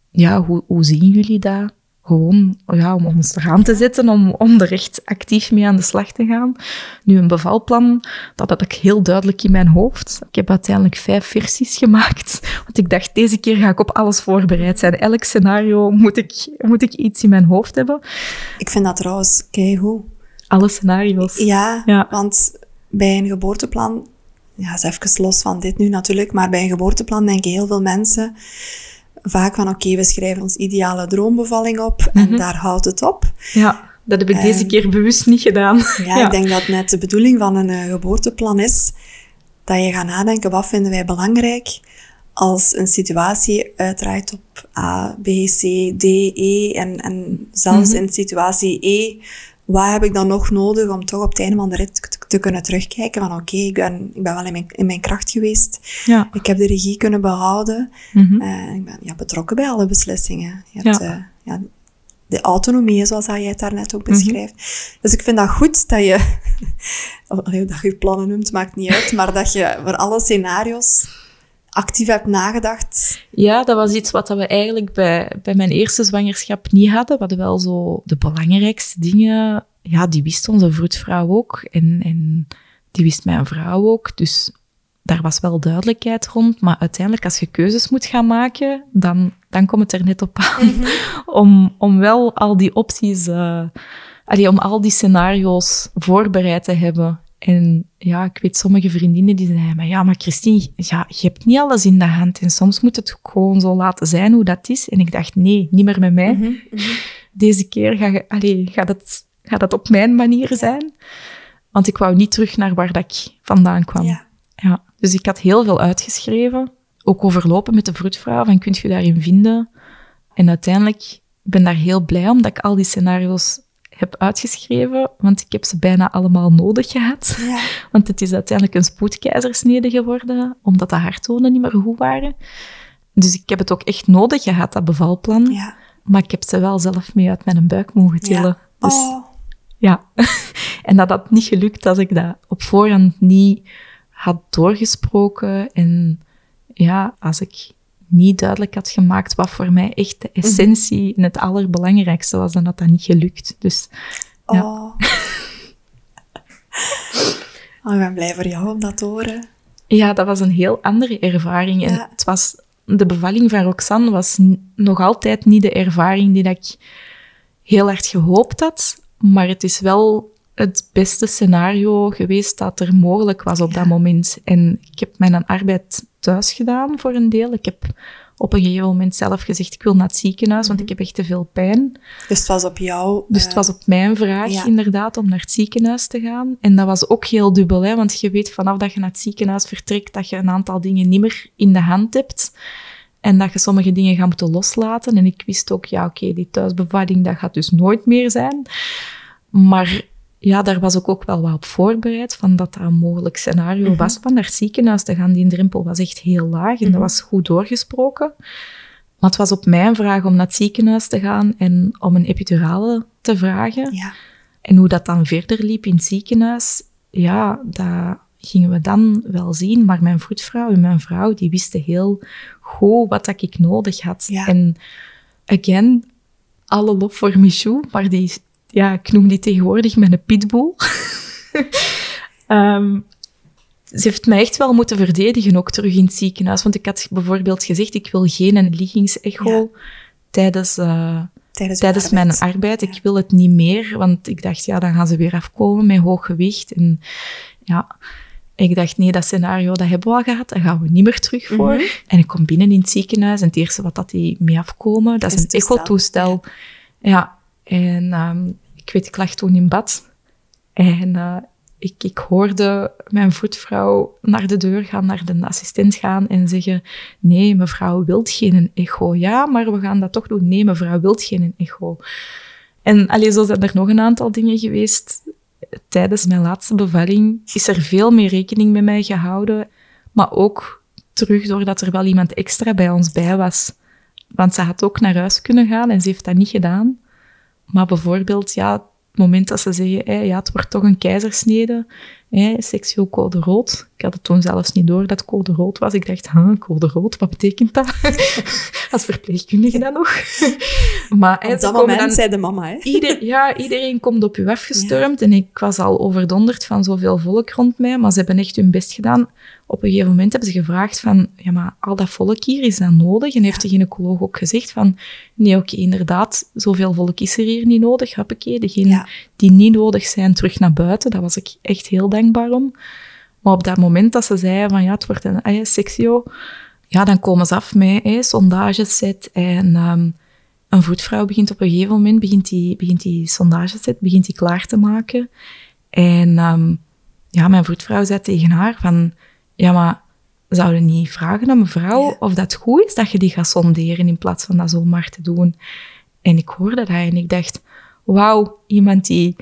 Ja, hoe, hoe zien jullie dat? Gewoon ja, om ons eraan te zetten, om, om er echt actief mee aan de slag te gaan. Nu, een bevalplan, dat had ik heel duidelijk in mijn hoofd. Ik heb uiteindelijk vijf versies gemaakt, want ik dacht, deze keer ga ik op alles voorbereid zijn. Elk scenario moet ik, moet ik iets in mijn hoofd hebben. Ik vind dat trouwens keigoed. Alle scenario's. Ja, Ja. want bij een geboorteplan, ja, is even los van dit nu natuurlijk, maar bij een geboorteplan denken heel veel mensen vaak van oké, we schrijven ons ideale droombevalling op en daar houdt het op. Ja, dat heb ik deze Ehm, keer bewust niet gedaan. Ja, ik denk dat net de bedoeling van een eh, geboorteplan is dat je gaat nadenken, wat vinden wij belangrijk als een situatie uitdraait op A, B, C, D, E en, en zelfs in situatie E, wat heb ik dan nog nodig om toch op het einde van de rit te, kunnen terugkijken van oké, ik, ben, ik ben wel in mijn, in mijn kracht geweest, Ja. ik heb de regie kunnen behouden, eh, ik ben ja, betrokken bij alle beslissingen. Je Ja. hebt, eh, ja, de autonomie, zoals dat jij het daarnet ook Mhm. beschrijft. Dus ik vind dat goed dat je, dat je plannen noemt, maakt niet uit, maar dat je voor alle scenario's actief hebt nagedacht. Ja, dat was iets wat we eigenlijk bij, bij mijn eerste zwangerschap niet hadden. We hadden wel zo de belangrijkste dingen. Ja, die wist onze vroedvrouw ook. En, en die wist mijn vrouw ook. Dus daar was wel duidelijkheid rond, maar uiteindelijk als je keuzes moet gaan maken, dan, dan komt het er net op aan om, om wel al die opties, uh, allee, om al die scenario's voorbereid te hebben. En ja, ik weet sommige vriendinnen die zeiden, maar ja, maar Christine, ja, je hebt niet alles in de hand en soms moet het gewoon zo laten zijn hoe dat is. En ik dacht, nee, niet meer met mij. Mhm, mhm. Deze keer ga, gaat, het, gaat het op mijn manier zijn. Want ik wou niet terug naar waar dat ik vandaan kwam. Ja. ja. Dus ik had heel veel uitgeschreven. Ook overlopen met de vroedvrouw, van kunt je daarin vinden? En uiteindelijk ben ik daar heel blij om dat ik al die scenario's heb uitgeschreven, want ik heb ze bijna allemaal nodig gehad. Ja. Want het is uiteindelijk een spoedkeizersnede geworden, omdat de harttonen niet meer goed waren. Dus ik heb het ook echt nodig gehad, dat bevalplan. Ja. Maar ik heb ze wel zelf mee uit mijn buik mogen tillen. Ja. Dus, oh. ja. en dat had niet gelukt als ik dat op voorhand niet had doorgesproken. En ja, als ik niet duidelijk had gemaakt wat voor mij echt de mhm. essentie en het allerbelangrijkste was, dan had dat niet gelukt. Dus, ja. Oh. oh. ik ben blij voor jou om dat te horen. Ja, dat was een heel andere ervaring. En het was, de bevalling van Roxanne was nog altijd niet de ervaring die dat ik heel hard gehoopt had. Maar het is wel het beste scenario geweest dat er mogelijk was op dat moment. En ik heb mijn arbeid thuis gedaan voor een deel. Ik heb op een gegeven moment zelf gezegd, ik wil naar het ziekenhuis, want ik heb echt te veel pijn. Dus het was op jou... Dus het was op mijn vraag, inderdaad, om naar het ziekenhuis te gaan. En dat was ook heel dubbel, hè, want je weet vanaf dat je naar het ziekenhuis vertrekt, dat je een aantal dingen niet meer in de hand hebt. En dat je sommige dingen gaat moeten loslaten. En ik wist ook, ja, oké, die thuisbevalling, dat gaat dus nooit meer zijn. Maar ja, daar was ik ook wel wat op voorbereid, van dat dat een mogelijk scenario mhm. was van naar het ziekenhuis te gaan. Die drempel was echt heel laag en dat mhm. was goed doorgesproken. Maar het was op mijn vraag om naar het ziekenhuis te gaan en om een epidurale te vragen. Ja. En hoe dat dan verder liep in het ziekenhuis, ja, dat gingen we dan wel zien. Maar mijn voetvrouw en mijn vrouw, die wisten heel goed wat dat ik nodig had. En again, alle lof voor Michou, maar die ja, ik noem die tegenwoordig mijn pitbull. um, ze heeft mij echt wel moeten verdedigen, ook terug in het ziekenhuis. Want ik had bijvoorbeeld gezegd, ik wil geen liggingsecho tijdens, uh, tijdens, tijdens mijn arbeid. Ik wil het niet meer, want ik dacht, ja, dan gaan ze weer afkomen met hoog gewicht. En ja, ik dacht, nee, dat scenario, dat hebben we al gehad. Daar gaan we niet meer terug voor. Mhm. En ik kom binnen in het ziekenhuis en het eerste wat dat die mee afkomen, dat is, een echo-toestel. Ja. En um, ik weet, ik lag toen in bad. En uh, ik, ik hoorde mijn voetvrouw naar de deur gaan, naar de assistent gaan en zeggen: Nee, mevrouw wilt geen echo. Ja, maar we gaan dat toch doen. Nee, mevrouw wilt geen echo. En allee, zo zijn er nog een aantal dingen geweest. Tijdens mijn laatste bevalling is er veel meer rekening met mij gehouden. Maar ook terug doordat er wel iemand extra bij ons bij was. Want ze had ook naar huis kunnen gaan en ze heeft dat niet gedaan. Maar bijvoorbeeld, ja, het moment dat ze zeggen, ja, het wordt toch een keizersnede, hè, seksueel code rood. Ik had het toen zelfs niet door dat code rood was. Ik dacht, huh, code rood, wat betekent dat? Als verpleegkundige dan nog. maar, op dat moment dan, zei de mama, hè? Ieder, ja, iedereen komt op u afgestormd en ik was al overdonderd van zoveel volk rond mij, maar ze hebben echt hun best gedaan op een gegeven moment hebben ze gevraagd van, ja, maar al dat volk hier, is dat nodig? En heeft de gynaecoloog ook gezegd van, nee, oké, inderdaad, zoveel volk is er hier niet nodig. Hoppakee, degenen die niet nodig zijn, terug naar buiten. Daar was ik echt heel dankbaar om. Maar op dat moment dat ze zeiden van, ja, het wordt een sectio, ja, dan komen ze af met eh, sondageset en... Um, een voetvrouw begint op een gegeven moment, begint die, begint die sondageset, begint die klaar te maken. En um, ja, mijn voetvrouw zei tegen haar van, ja, maar zouden niet vragen aan mevrouw of dat goed is dat je die gaat sonderen in plaats van dat zomaar te doen? En ik hoorde dat en ik dacht, wauw, iemand die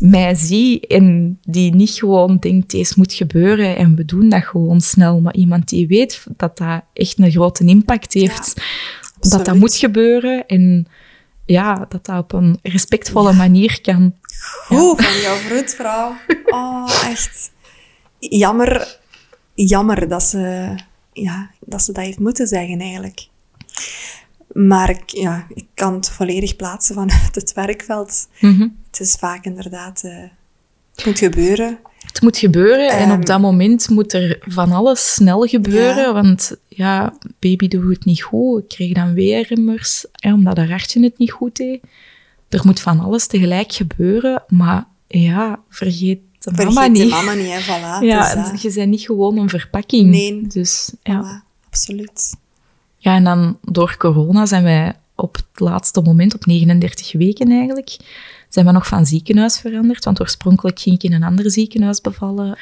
mij ziet en die niet gewoon denkt, deze moet gebeuren en we doen dat gewoon snel, maar iemand die weet dat dat echt een grote impact heeft, dat dat moet gebeuren en ja, dat dat op een respectvolle manier kan. Goed van jouw vroedvrouw. Oh, echt. Jammer jammer dat ze, ja, dat ze dat heeft moeten zeggen eigenlijk. Maar ik, ja, ik kan het volledig plaatsen vanuit het werkveld. Mhm. Het is vaak inderdaad... Uh, het moet gebeuren. Het moet gebeuren en Ehm. op dat moment moet er van alles snel gebeuren, Ja. want ja, baby doet het niet goed. Ik kreeg dan weer immers, hè, omdat haar hartje het niet goed deed. Er moet van alles tegelijk gebeuren, maar ja, vergeet de Vergeet mama de niet. mama niet, hè, voilà. ja, Dus, eh, je bent niet gewoon een verpakking. Nee. Dus ja. voilà, absoluut. Ja, en dan door corona zijn wij op het laatste moment, op 39 weken eigenlijk, zijn we nog van ziekenhuis veranderd. Want oorspronkelijk ging ik in een ander ziekenhuis bevallen.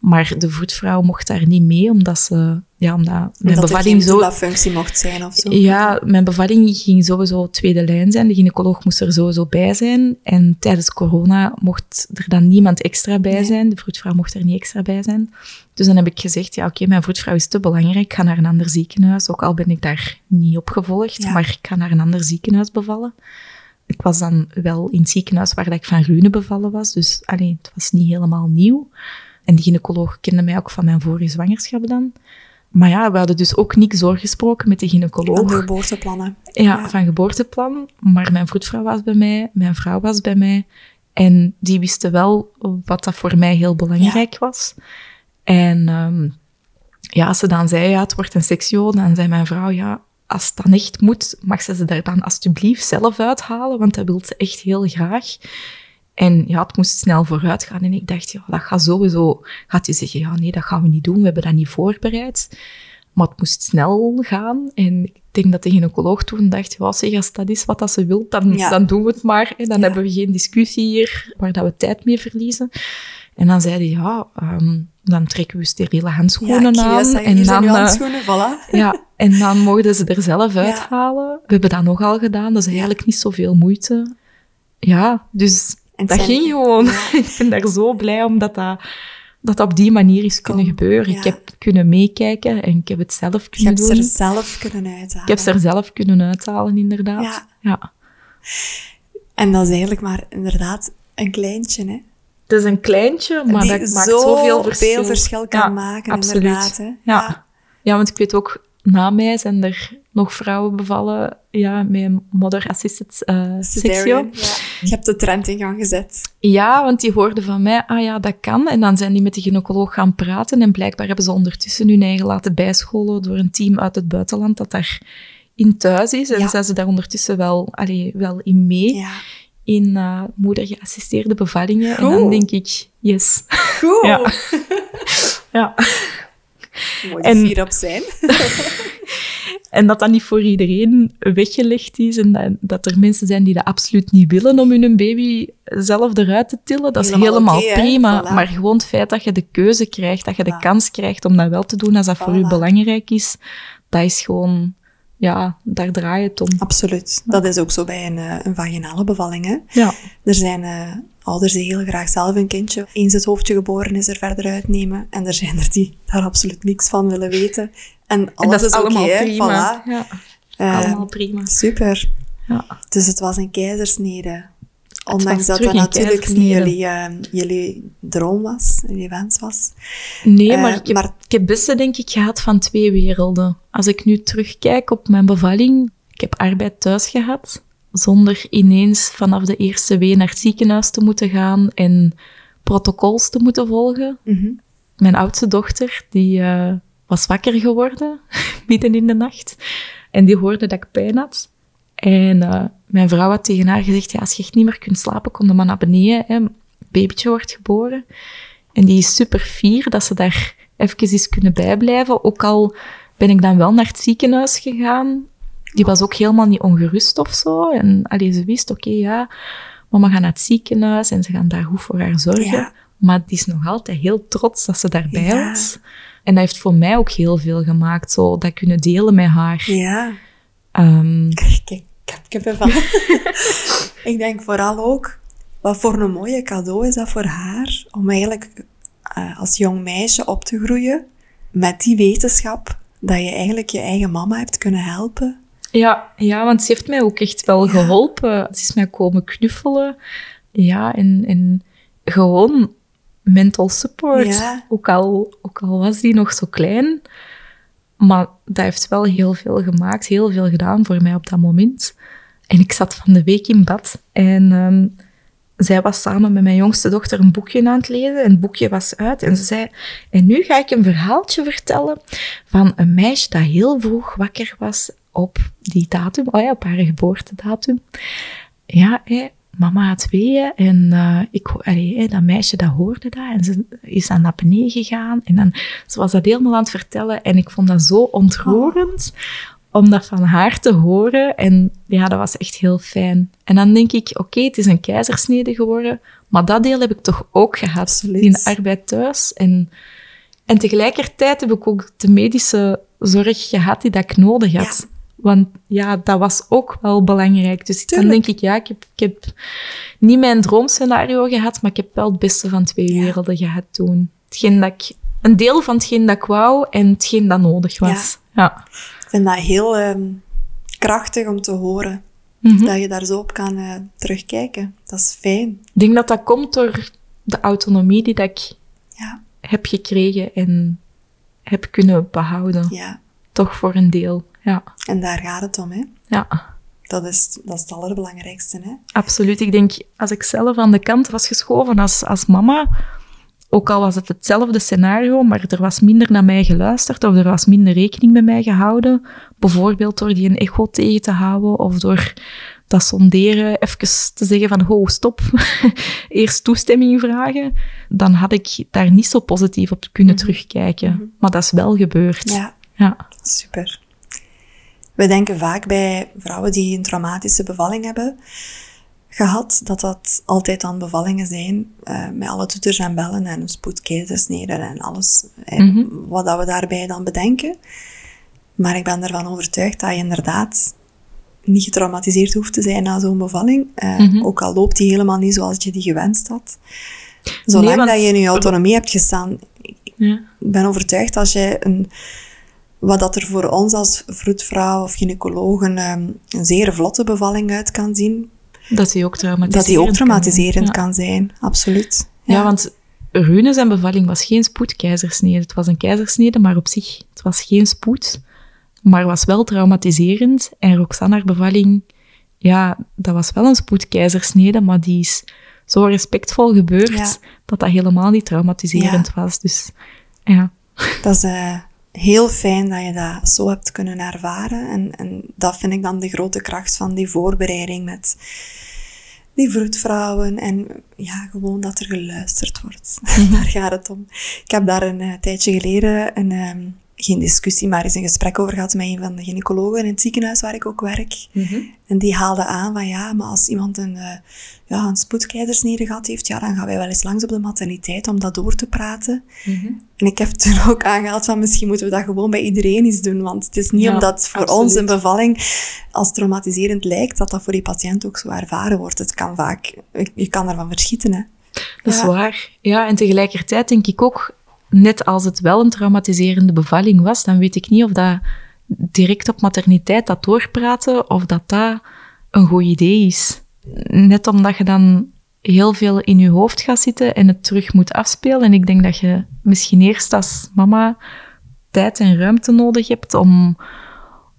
Maar de voetvrouw mocht daar niet mee, omdat ze... Ja, omdat mijn er bevalling geen zo... functie mocht zijn of zo. Ja, mijn bevalling ging sowieso tweede lijn zijn. De gynaecoloog moest er sowieso bij zijn. En tijdens corona mocht er dan niemand extra bij Nee. zijn. De vroedvrouw mocht er niet extra bij zijn. Dus dan heb ik gezegd, ja oké, mijn vroedvrouw is te belangrijk. Ik ga naar een ander ziekenhuis. Ook al ben ik daar niet op gevolgd. Ja. Maar ik ga naar een ander ziekenhuis bevallen. Ik was dan wel in het ziekenhuis waar dat ik van Rune bevallen was. Dus allee, het was niet helemaal nieuw. En de gynaecoloog kende mij ook van mijn vorige zwangerschap dan. Maar ja, we hadden dus ook niks doorgesproken met de gynaecoloog. Van de geboorteplannen. Ja, Ja. van geboorteplan. Maar mijn voetvrouw was bij mij, mijn vrouw was bij mij. En die wisten wel wat dat voor mij heel belangrijk was. En ehm, ja, als ze dan zei, ja, het wordt een seksio, dan zei mijn vrouw, ja, als het dan echt moet, mag ze ze daar dan alsjeblieft zelf uithalen, want dat wil ze echt heel graag. En ja, het moest snel vooruit gaan. En ik dacht, ja, dat gaat sowieso... Gaat hij zeggen, ja, nee, dat gaan we niet doen. We hebben dat niet voorbereid. Maar het moest snel gaan. En ik denk dat de gynaecoloog toen dacht, ja, zeg, als dat is wat dat ze wil, dan, Ja. dan doen we het maar. En dan Ja. hebben we geen discussie hier waar dat we tijd mee verliezen. En dan zei hij, ja, ehm, dan trekken we steriele handschoenen ja, aan. en dan, eh, handschoenen, voilà. ja, en dan mochten ze er zelf uithalen. We hebben dat nogal gedaan. Dat is eigenlijk niet zoveel moeite. Ja, dus En dat zijn- ging gewoon. Ja. ik ben daar zo blij om dat dat, dat op die manier is kunnen gebeuren. ja. Ik heb kunnen meekijken en ik heb het zelf Je kunnen hebt ze doen. er zelf kunnen uithalen. Ik heb ze er zelf kunnen uithalen, inderdaad. Ja. ja. En dat is eigenlijk maar inderdaad een kleintje, hè. Het is een kleintje, maar die dat maakt zo zoveel verschil. veel verschil kan maken, absoluut. inderdaad. Hè. Ja. ja, want ik weet ook, na mij zijn er nog vrouwen bevallen ja, met een mother-assisted eh seksio. Cesarean, Ja. Je hebt de trend in gang gezet. Ja, want die hoorden van mij, ah ja, dat kan. En dan zijn die met de gynaecoloog gaan praten. En blijkbaar hebben ze ondertussen hun eigen laten bijscholen door een team uit het buitenland dat daar in thuis is. En Ja. zijn ze daar ondertussen wel, allee, wel in mee, Ja. in uh, moedergeassisteerde bevallingen. En dan denk ik, yes. Goed. Ja. Mooi En- vier op zijn. En dat dat niet voor iedereen weggelegd is en dat, dat er mensen zijn die dat absoluut niet willen om hun baby zelf eruit te tillen, dat is Helemaal prima. Voilà. Maar gewoon het feit dat je de keuze krijgt, dat je de kans krijgt om dat wel te doen als dat voor je belangrijk is, dat is gewoon, ja, daar draai je het om. Absoluut. Dat is ook zo bij een, eh, een vaginale bevalling. Hè. Ja, Er zijn eh, ouders die heel graag zelf een kindje eens het hoofdje geboren is er verder uitnemen. En er zijn er die daar absoluut niks van willen weten. En alles en dat is, oké, allemaal prima. Voilà. Ja, Eh, allemaal prima. Super. Ja. Dus het was een keizersnede. Ondanks dat dat natuurlijk niet jullie, eh, jullie droom was, jullie wens was. Nee, Eh, maar, ik heb, maar- ik heb beste denk ik gehad van twee werelden. Als ik nu terugkijk op mijn bevalling, ik heb arbeid thuis gehad, zonder ineens vanaf de eerste wee naar het ziekenhuis te moeten gaan en protocols te moeten volgen. Mhm. Mijn oudste dochter, die eh, was wakker geworden, midden in de nacht. En die hoorde dat ik pijn had. En eh, mijn vrouw had tegen haar gezegd, ja, als je echt niet meer kunt slapen, kom dan maar naar beneden. Hè. Babytje wordt geboren. En die is super fier dat ze daar even is kunnen bijblijven. Ook al ben ik dan wel naar het ziekenhuis gegaan. Die was ook helemaal niet ongerust of zo. En allee, ze wist, oké, ja, mama gaat naar het ziekenhuis en ze gaan daar goed voor haar zorgen. Ja. Maar die is nog altijd heel trots dat ze daarbij Ja. was. En dat heeft voor mij ook heel veel gemaakt, zo dat kunnen delen met haar. Ja. Ehm, Kijk, ik heb kippenvel. ik denk vooral ook, wat voor een mooie cadeau is dat voor haar, om eigenlijk eh, als jong meisje op te groeien met die wetenschap dat je eigenlijk je eigen mama hebt kunnen helpen. Ja, ja, want ze heeft mij ook echt wel geholpen. Ze is mij komen knuffelen. Ja, en, en gewoon mental support. Ja. Ook, al, ook al was die nog zo klein. Maar dat heeft wel heel veel gemaakt, heel veel gedaan voor mij op dat moment. En ik zat van de week in bad en ehm, zij was samen met mijn jongste dochter een boekje aan het lezen. En het boekje was uit. En ze zei, en nu ga ik een verhaaltje vertellen van een meisje dat heel vroeg wakker was op die datum, oh ja, op haar geboortedatum. Ja, hé, mama had weeën en uh, ik, allee, hé, dat meisje dat hoorde dat en ze is aan naar beneden gegaan en dan, ze was dat helemaal aan het vertellen en ik vond dat zo ontroerend om dat van haar te horen en ja, dat was echt heel fijn. En dan denk ik, oké, het is een keizersnede geworden, maar dat deel heb ik toch ook gehad Absoluut. in de arbeid thuis en, en tegelijkertijd heb ik ook de medische zorg gehad die dat ik nodig had. Want ja, dat was ook wel belangrijk. Dus dan denk ik, ja, ik heb, ik heb niet mijn droomscenario gehad, maar ik heb wel het beste van twee Ja. werelden gehad toen. Hetgeen dat ik, een deel van hetgeen dat ik wou en hetgeen dat nodig was. Ja. Ik vind dat heel ehm, krachtig om te horen. Mhm. Dat je daar zo op kan eh, terugkijken. Dat is fijn. Ik denk dat dat komt door de autonomie die dat ik Ja, heb gekregen en heb kunnen behouden. ja. Toch voor een deel. Ja, En daar gaat het om, hè. ja. Dat is, dat is het allerbelangrijkste, hè. Absoluut. Ik denk, als ik zelf aan de kant was geschoven als, als mama, ook al was het hetzelfde scenario, maar er was minder naar mij geluisterd of er was minder rekening met mij gehouden, bijvoorbeeld door die een echo tegen te houden of door dat sonderen even te zeggen van, ho, stop, eerst toestemming vragen, dan had ik daar niet zo positief op kunnen terugkijken. Maar dat is wel gebeurd. Ja, Ja. super. We denken vaak bij vrouwen die een traumatische bevalling hebben gehad, dat dat altijd dan bevallingen zijn eh, met alle toeters en bellen en een spoedkeizersnede en alles Mhm. wat dat we daarbij dan bedenken. Maar ik ben ervan overtuigd dat je inderdaad niet getraumatiseerd hoeft te zijn na zo'n bevalling. Eh, Mhm. Ook al loopt die helemaal niet zoals je die gewenst had. Zolang want- dat je in je autonomie hebt gestaan, ja. ik ben overtuigd als jij een, wat dat er voor ons als vroedvrouw of gynaecoloog een, ehm, een zeer vlotte bevalling uit kan zien, Dat die ook traumatiserend dat die ook kan traumatiserend zijn. Ja. kan zijn. Absoluut. Ja, want Rune zijn bevalling was geen spoedkeizersnede. Het was een keizersnede, maar op zich, het was geen spoed. Maar was wel traumatiserend. En Roxanne haar bevalling, ja, dat was wel een spoedkeizersnede, maar die is zo respectvol gebeurd Ja. dat dat helemaal niet traumatiserend was. Dus ja, Dat is eh, heel fijn dat je dat zo hebt kunnen ervaren. En, en dat vind ik dan de grote kracht van die voorbereiding met die vroedvrouwen. En ja, gewoon dat er geluisterd wordt. daar gaat het om. Ik heb daar een eh, tijdje geleden een, ehm, geen discussie, maar eens een gesprek over gehad met een van de gynaecologen in het ziekenhuis waar ik ook werk. En die haalde aan van ja, maar als iemand een, eh, ja, een spoedkeizersnede gehad heeft, ja, dan gaan wij wel eens langs op de materniteit om dat door te praten. En ik heb toen ook aangehaald van misschien moeten we dat gewoon bij iedereen eens doen. Want het is niet Ja, omdat voor absoluut. ons een bevalling als traumatiserend lijkt, dat dat voor die patiënt ook zo ervaren wordt. Het kan vaak, je kan ervan verschieten. Hè. dat is waar. Ja, en tegelijkertijd denk ik ook, net als het wel een traumatiserende bevalling was, dan weet ik niet of dat direct op materniteit dat doorpraten, of dat dat een goed idee is. Net omdat je dan heel veel in je hoofd gaat zitten en het terug moet afspelen. En ik denk dat je misschien eerst als mama tijd en ruimte nodig hebt om,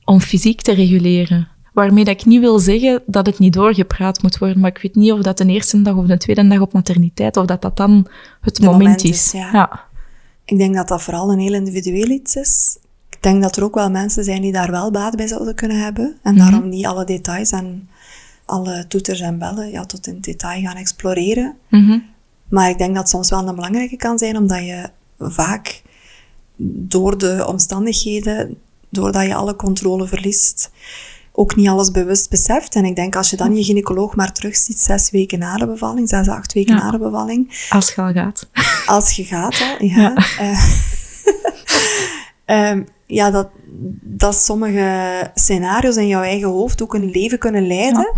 om fysiek te reguleren. Waarmee dat ik niet wil zeggen dat het niet doorgepraat moet worden, maar ik weet niet of dat de eerste dag of de tweede dag op materniteit, of dat dat dan het moment, moment is. ja. Ik denk dat dat vooral een heel individueel iets is. Ik denk dat er ook wel mensen zijn die daar wel baat bij zouden kunnen hebben. En daarom niet alle details en alle toeters en bellen ja, tot in detail gaan exploreren. Mhm. Maar ik denk dat het soms wel een belangrijke kan zijn, omdat je vaak door de omstandigheden, doordat je alle controle verliest, ook niet alles bewust beseft. En ik denk als je dan je gynaecoloog maar terugziet zes weken na de bevalling, zes, acht weken Ja. na de bevalling, Als het al gaat. als je gaat al, ja. eh, ehm, ja, dat, dat sommige scenario's in jouw eigen hoofd ook een leven kunnen leiden.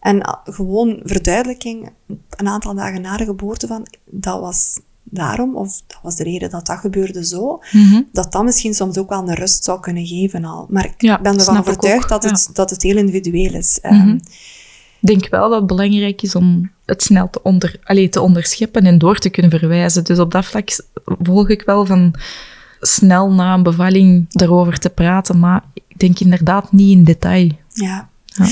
En gewoon verduidelijking, een aantal dagen na de geboorte van, dat was daarom, of dat was de reden dat dat gebeurde zo, Mhm. dat dat misschien soms ook wel een rust zou kunnen geven al. Maar ik Ja, ben ervan overtuigd dat, het, ja. dat het heel individueel is. Ehm, Mhm. Ik denk wel dat het belangrijk is om het snel te, onder, allee, te onderscheppen en door te kunnen verwijzen. Dus op dat vlak volg ik wel van snel na een bevalling erover te praten, maar ik denk inderdaad niet in detail. Ja. Ja.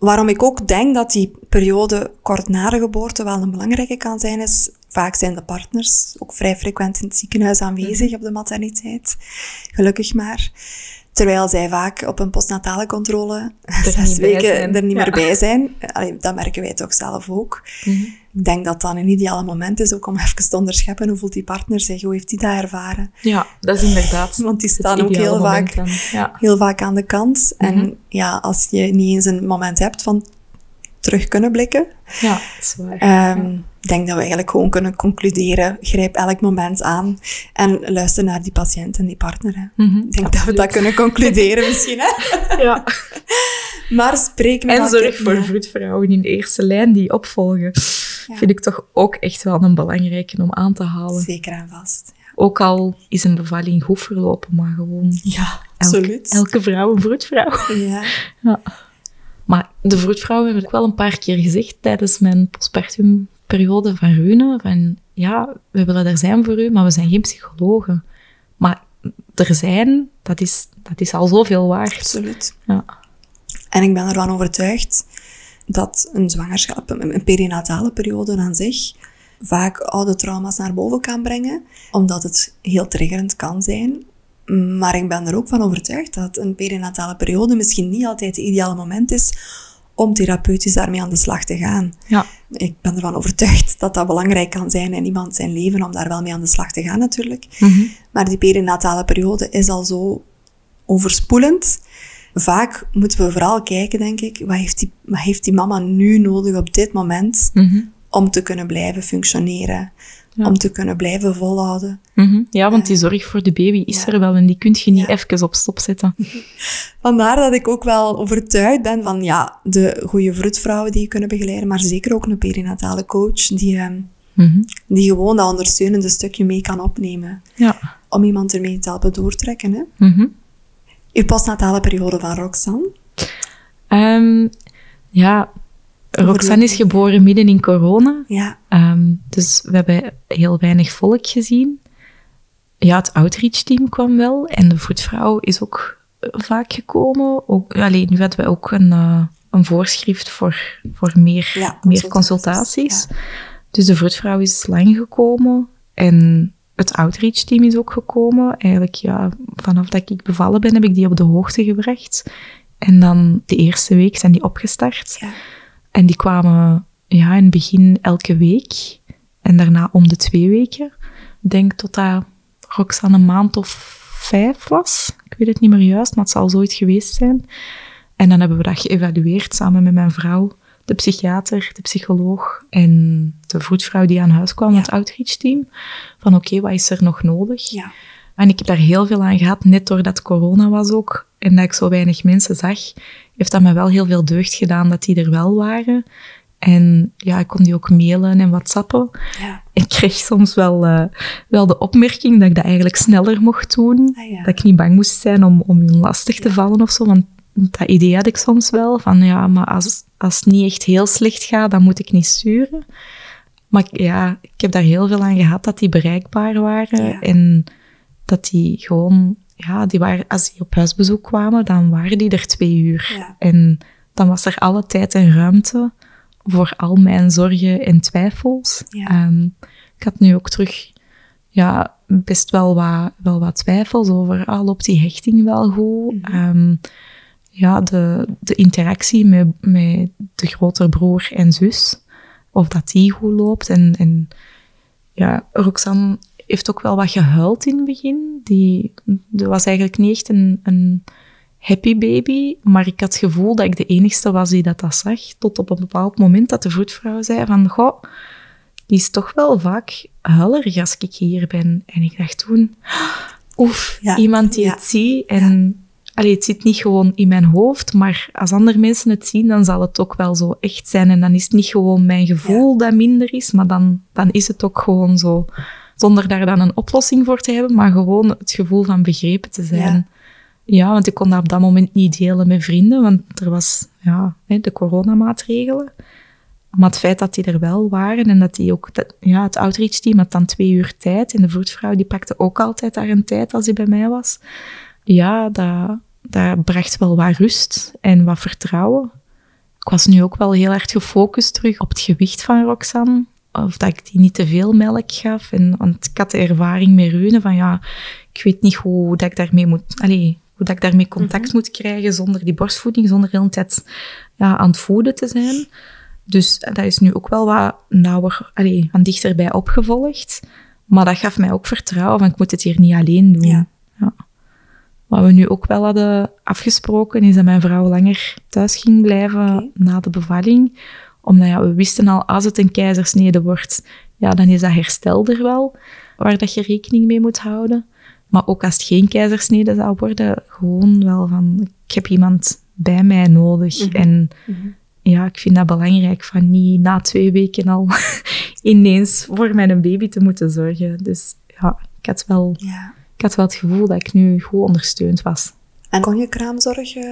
Waarom ik ook denk dat die periode kort na de geboorte wel een belangrijke kan zijn, is vaak zijn de partners ook vrij frequent in het ziekenhuis aanwezig op de materniteit. Gelukkig maar. Terwijl zij vaak op een postnatale controle zes weken er niet Ja. meer bij zijn. Allee, dat merken wij toch zelf ook. Ik denk dat dat een ideale moment is ook om even te onderscheppen hoe voelt die partner zich, hoe heeft die dat ervaren. Ja, dat is inderdaad. Want die staan ook heel vaak. Ja. heel vaak aan de kant. Mhm. En ja, als je niet eens een moment hebt van terug kunnen blikken, ja, dat is waar. Ehm, Ik denk dat we eigenlijk gewoon kunnen concluderen. Grijp elk moment aan en luister naar die patiënt en die partner. Hè. Mhm, Ik denk dat we dat kunnen concluderen misschien. Hè? Ja. Maar spreek met En zorg voor Ja. vroedvrouwen in de eerste lijn die opvolgen. Ja. Vind ik toch ook echt wel een belangrijke om aan te halen. Zeker en vast. Ook al is een bevalling goed verlopen, maar gewoon Ja, elk- absoluut. elke vrouw een vroedvrouw. Ja. Maar de vroedvrouw heb ik wel een paar keer gezegd tijdens mijn postpartumperiode van Rune, van ja, we willen er zijn voor u, maar we zijn geen psychologen. Maar er zijn, dat is, dat is al zoveel waard. Absoluut. Ja. En ik ben ervan overtuigd dat een zwangerschap, een perinatale periode aan zich, vaak oude trauma's naar boven kan brengen, omdat het heel triggerend kan zijn. Maar ik ben er ook van overtuigd dat een perinatale periode misschien niet altijd het ideale moment is om therapeutisch daarmee aan de slag te gaan. Ja. Ik ben ervan overtuigd dat dat belangrijk kan zijn in iemand zijn leven om daar wel mee aan de slag te gaan natuurlijk. Mhm. Maar die perinatale periode is al zo overspoelend. Vaak moeten we vooral kijken, denk ik, wat heeft die, wat heeft die mama nu nodig op dit moment Mhm. om te kunnen blijven functioneren, Ja. om te kunnen blijven volhouden. Mhm. Ja, want die zorg voor de baby is er wel en die kun je niet Ja. even op stop zetten. Vandaar dat ik ook wel overtuigd ben van ja, de goede vroedvrouwen die je kunnen begeleiden, maar zeker ook een perinatale coach die, ehm, Mhm. die gewoon dat ondersteunende stukje mee kan opnemen. Ja. Om iemand ermee te helpen doortrekken. Hè? Mhm. Uw postnatale periode van Roxanne. Ehm, ja, Roxanne is geboren midden in corona. Ja, Ehm, dus we hebben heel weinig volk gezien. Ja, het outreach-team kwam wel. En de voetvrouw is ook eh, vaak gekomen. Ook, allee, nu hadden we ook een, eh, een voorschrift voor, voor meer, Ja, meer consultaties. Dus de vroedvrouw is lang gekomen. En het outreach-team is ook gekomen. Eigenlijk, ja, vanaf dat ik bevallen ben, heb ik die op de hoogte gebracht. En dan de eerste week zijn die opgestart. ja. En die kwamen ja, in het begin elke week. En daarna om de twee weken. Ik denk tot dat Roxanne een maand of vijf was. Ik weet het niet meer juist, maar het zal zoiets geweest zijn. En dan hebben we dat geëvalueerd samen met mijn vrouw, de psychiater, de psycholoog en de vroedvrouw die aan huis kwam, Ja. het outreach-team. Van oké, wat is er nog nodig? ja. En ik heb daar heel veel aan gehad, net doordat corona was ook. En dat ik zo weinig mensen zag, heeft dat me wel heel veel deugd gedaan dat die er wel waren. En ja, ik kon die ook mailen en whatsappen. ja. Ik kreeg soms wel, eh, wel de opmerking dat ik dat eigenlijk sneller mocht doen. Ah, ja. Dat ik niet bang moest zijn om, om hun lastig te vallen of zo. Want dat idee had ik soms wel. Van ja, maar als, als het niet echt heel slecht gaat, dan moet ik niet sturen. Maar ja, ik heb daar heel veel aan gehad dat die bereikbaar waren. En dat die gewoon, ja, die waren, als die op huisbezoek kwamen, dan waren die er twee uur. Ja. En dan was er alle tijd en ruimte voor al mijn zorgen en twijfels. Ja. Ehm, ik had nu ook terug ja, best wel wat, wel wat twijfels over, ah, loopt die hechting wel goed? Ehm, ja, de, de interactie met, met de grotere broer en zus, of dat die goed loopt. En, en ja, Roxanne heeft ook wel wat gehuild in het begin. Die, die was eigenlijk niet echt een, een happy baby, maar ik had het gevoel dat ik de enigste was die dat, dat zag, tot op een bepaald moment dat de voetvrouw zei van, goh, die is toch wel vaak huilerig als ik hier ben. En ik dacht toen, oef, Ja, iemand die ja. het ziet. En allee, het zit niet gewoon in mijn hoofd, maar als andere mensen het zien, dan zal het ook wel zo echt zijn. En dan is het niet gewoon mijn gevoel dat minder is, maar dan, dan is het ook gewoon zo. Zonder daar dan een oplossing voor te hebben, maar gewoon het gevoel van begrepen te zijn. Ja. Want ik kon dat op dat moment niet delen met vrienden, want er was ja, de coronamaatregelen. Maar het feit dat die er wel waren en dat die ook... Ja, het outreach-team had dan twee uur tijd en de vroedvrouw die pakte ook altijd daar een tijd als hij bij mij was. Ja, dat, dat bracht wel wat rust en wat vertrouwen. Ik was nu ook wel heel erg gefocust terug op het gewicht van Roxanne. Of dat ik die niet te veel melk gaf. En, want ik had de ervaring met Rune van ja, ik weet niet hoe dat ik daarmee moet... Allez, hoe dat ik daarmee contact Mhm. moet krijgen zonder die borstvoeding, zonder de hele tijd ja, aan het voeden te zijn. Dus dat is nu ook wel wat nauwer, allee, van dichterbij opgevolgd. Maar dat gaf mij ook vertrouwen van ik moet het hier niet alleen doen. Ja. Ja. Wat we nu ook wel hadden afgesproken, is dat mijn vrouw langer thuis ging blijven na de bevalling. Omdat ja, we wisten al, als het een keizersnede wordt, ja, dan is dat herstel er wel, waar dat je rekening mee moet houden. Maar ook als het geen keizersnede zou worden, gewoon wel van, ik heb iemand bij mij nodig. Mhm. En ja, ik vind dat belangrijk, van niet na twee weken al ineens voor mijn baby te moeten zorgen. Dus ja, ik had wel, Ja. ik had wel het gevoel dat ik nu goed ondersteund was. En kon je kraamzorg... eh,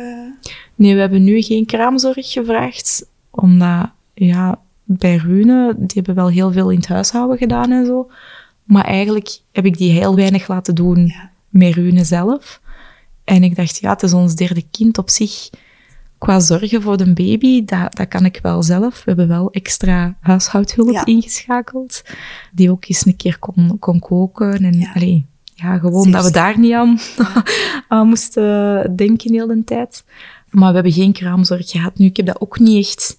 Nee, we hebben nu geen kraamzorg gevraagd, omdat, ja, bij Rune, die hebben wel heel veel in het huishouden gedaan en zo. Maar eigenlijk heb ik die heel weinig laten doen Ja. met Rune zelf. En ik dacht, ja, het is ons derde kind op zich. Qua zorgen voor de baby, dat, dat kan ik wel zelf. We hebben wel extra huishoudhulp Ja. ingeschakeld, die ook eens een keer kon, kon koken. En Ja. allee, ja, gewoon dat we daar niet aan, aan moesten denken heel de tijd. Maar we hebben geen kraamzorg gehad. Nu, ik heb dat ook niet echt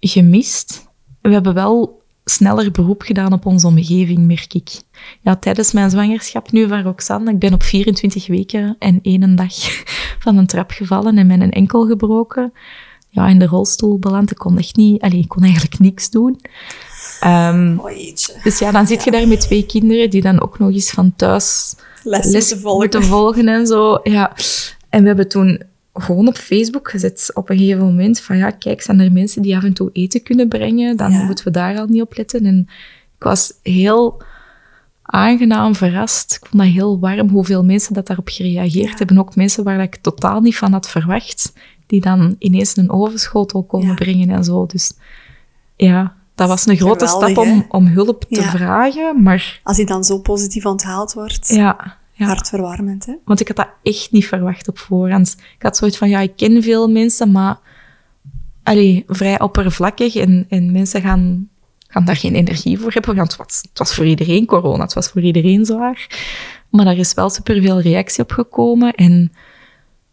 gemist. We hebben wel sneller beroep gedaan op onze omgeving, merk ik. Ja, tijdens mijn zwangerschap nu van Roxanne, ik ben op 24 weken en één dag van een trap gevallen en mijn enkel gebroken. Ja, in de rolstoel beland. Ik kon echt niet... Allee, ik kon eigenlijk niks doen. Jeetje. dus ja, dan zit je daar met twee kinderen die dan ook nog eens van thuis Les, les moeten volgen. moeten volgen en zo. Ja. En we hebben toen gewoon op Facebook gezet op een gegeven moment van ja, kijk, zijn er mensen die af en toe eten kunnen brengen? Dan Ja. moeten we daar al niet op letten. En ik was heel aangenaam verrast. Ik vond dat heel warm hoeveel mensen dat daarop gereageerd Ja. hebben. Ook mensen waar ik totaal niet van had verwacht, die dan ineens een ovenschotel komen Ja. brengen en zo. Dus ja, dat was een grote Geweldig, stap om, om hulp te vragen. Maar Als hij dan zo positief onthaald wordt, ja, ja. hartverwarmend, hè? Want ik had dat echt niet verwacht op voorhand. Ik had zoiets van, ja, ik ken veel mensen, maar allee, vrij oppervlakkig. En, en mensen gaan, gaan daar geen energie voor hebben. Want het was, het was voor iedereen corona, het was voor iedereen zwaar. Maar daar is wel superveel reactie op gekomen. En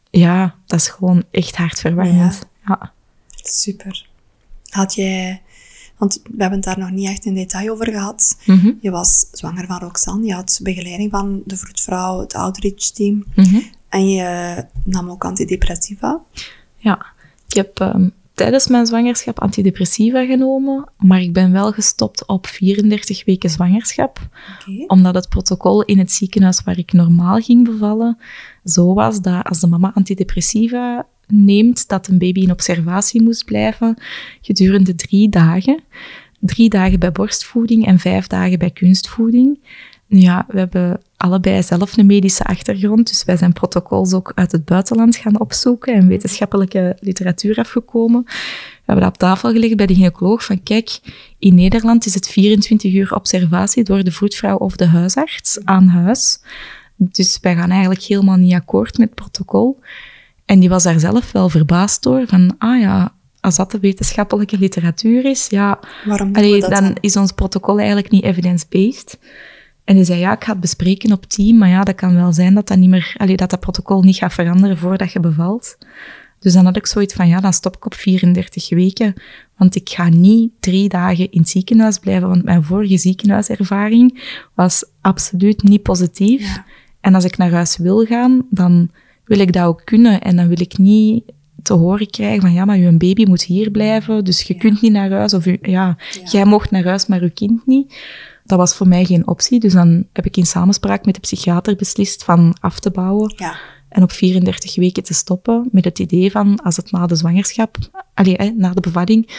ja, dat is gewoon echt hartverwarmend. Ja. Super. Had jij... Want we hebben het daar nog niet echt in detail over gehad. Mhm, Je was zwanger van Roxanne. Je had begeleiding van de vroedvrouw, het outreach-team. mhm. En je nam ook antidepressiva. Ja, ik heb ehm, tijdens mijn zwangerschap antidepressiva genomen, maar ik ben wel gestopt op 34 weken zwangerschap. Omdat het protocol in het ziekenhuis waar ik normaal ging bevallen zo was dat als de mama antidepressiva neemt, dat een baby in observatie moest blijven gedurende drie dagen. Drie dagen bij borstvoeding en vijf dagen bij kunstvoeding. Ja, we hebben allebei zelf een medische achtergrond, dus wij zijn protocols ook uit het buitenland gaan opzoeken en wetenschappelijke literatuur afgekomen. We hebben dat op tafel gelegd bij de gynaecoloog van kijk, in Nederland is het 24 uur observatie door de vroedvrouw of de huisarts aan huis. Dus wij gaan eigenlijk helemaal niet akkoord met het protocol. En die was daar zelf wel verbaasd door, van ah ja, als dat de wetenschappelijke literatuur is, ja, Allee, dan dan? is ons protocol eigenlijk niet evidence-based. En hij zei, ja, ik ga het bespreken op team, maar ja, dat kan wel zijn dat dat, niet meer, allee, dat, dat protocol niet gaat veranderen voordat je bevalt. Dus dan had ik zoiets van, ja, dan stop ik op 34 weken, want ik ga niet drie dagen in het ziekenhuis blijven, want mijn vorige ziekenhuiservaring was absoluut niet positief. Ja. En als ik naar huis wil gaan, dan wil ik dat ook kunnen. En dan wil ik niet te horen krijgen van, ja, maar je baby moet hier blijven, dus je kunt niet naar huis. Of ja, Ja. jij mocht naar huis, maar uw kind niet. Dat was voor mij geen optie. Dus dan heb ik in samenspraak met de psychiater beslist van af te bouwen Ja. en op 34 weken te stoppen. Met het idee van, als het na de zwangerschap, allee, hè, na de bevalling,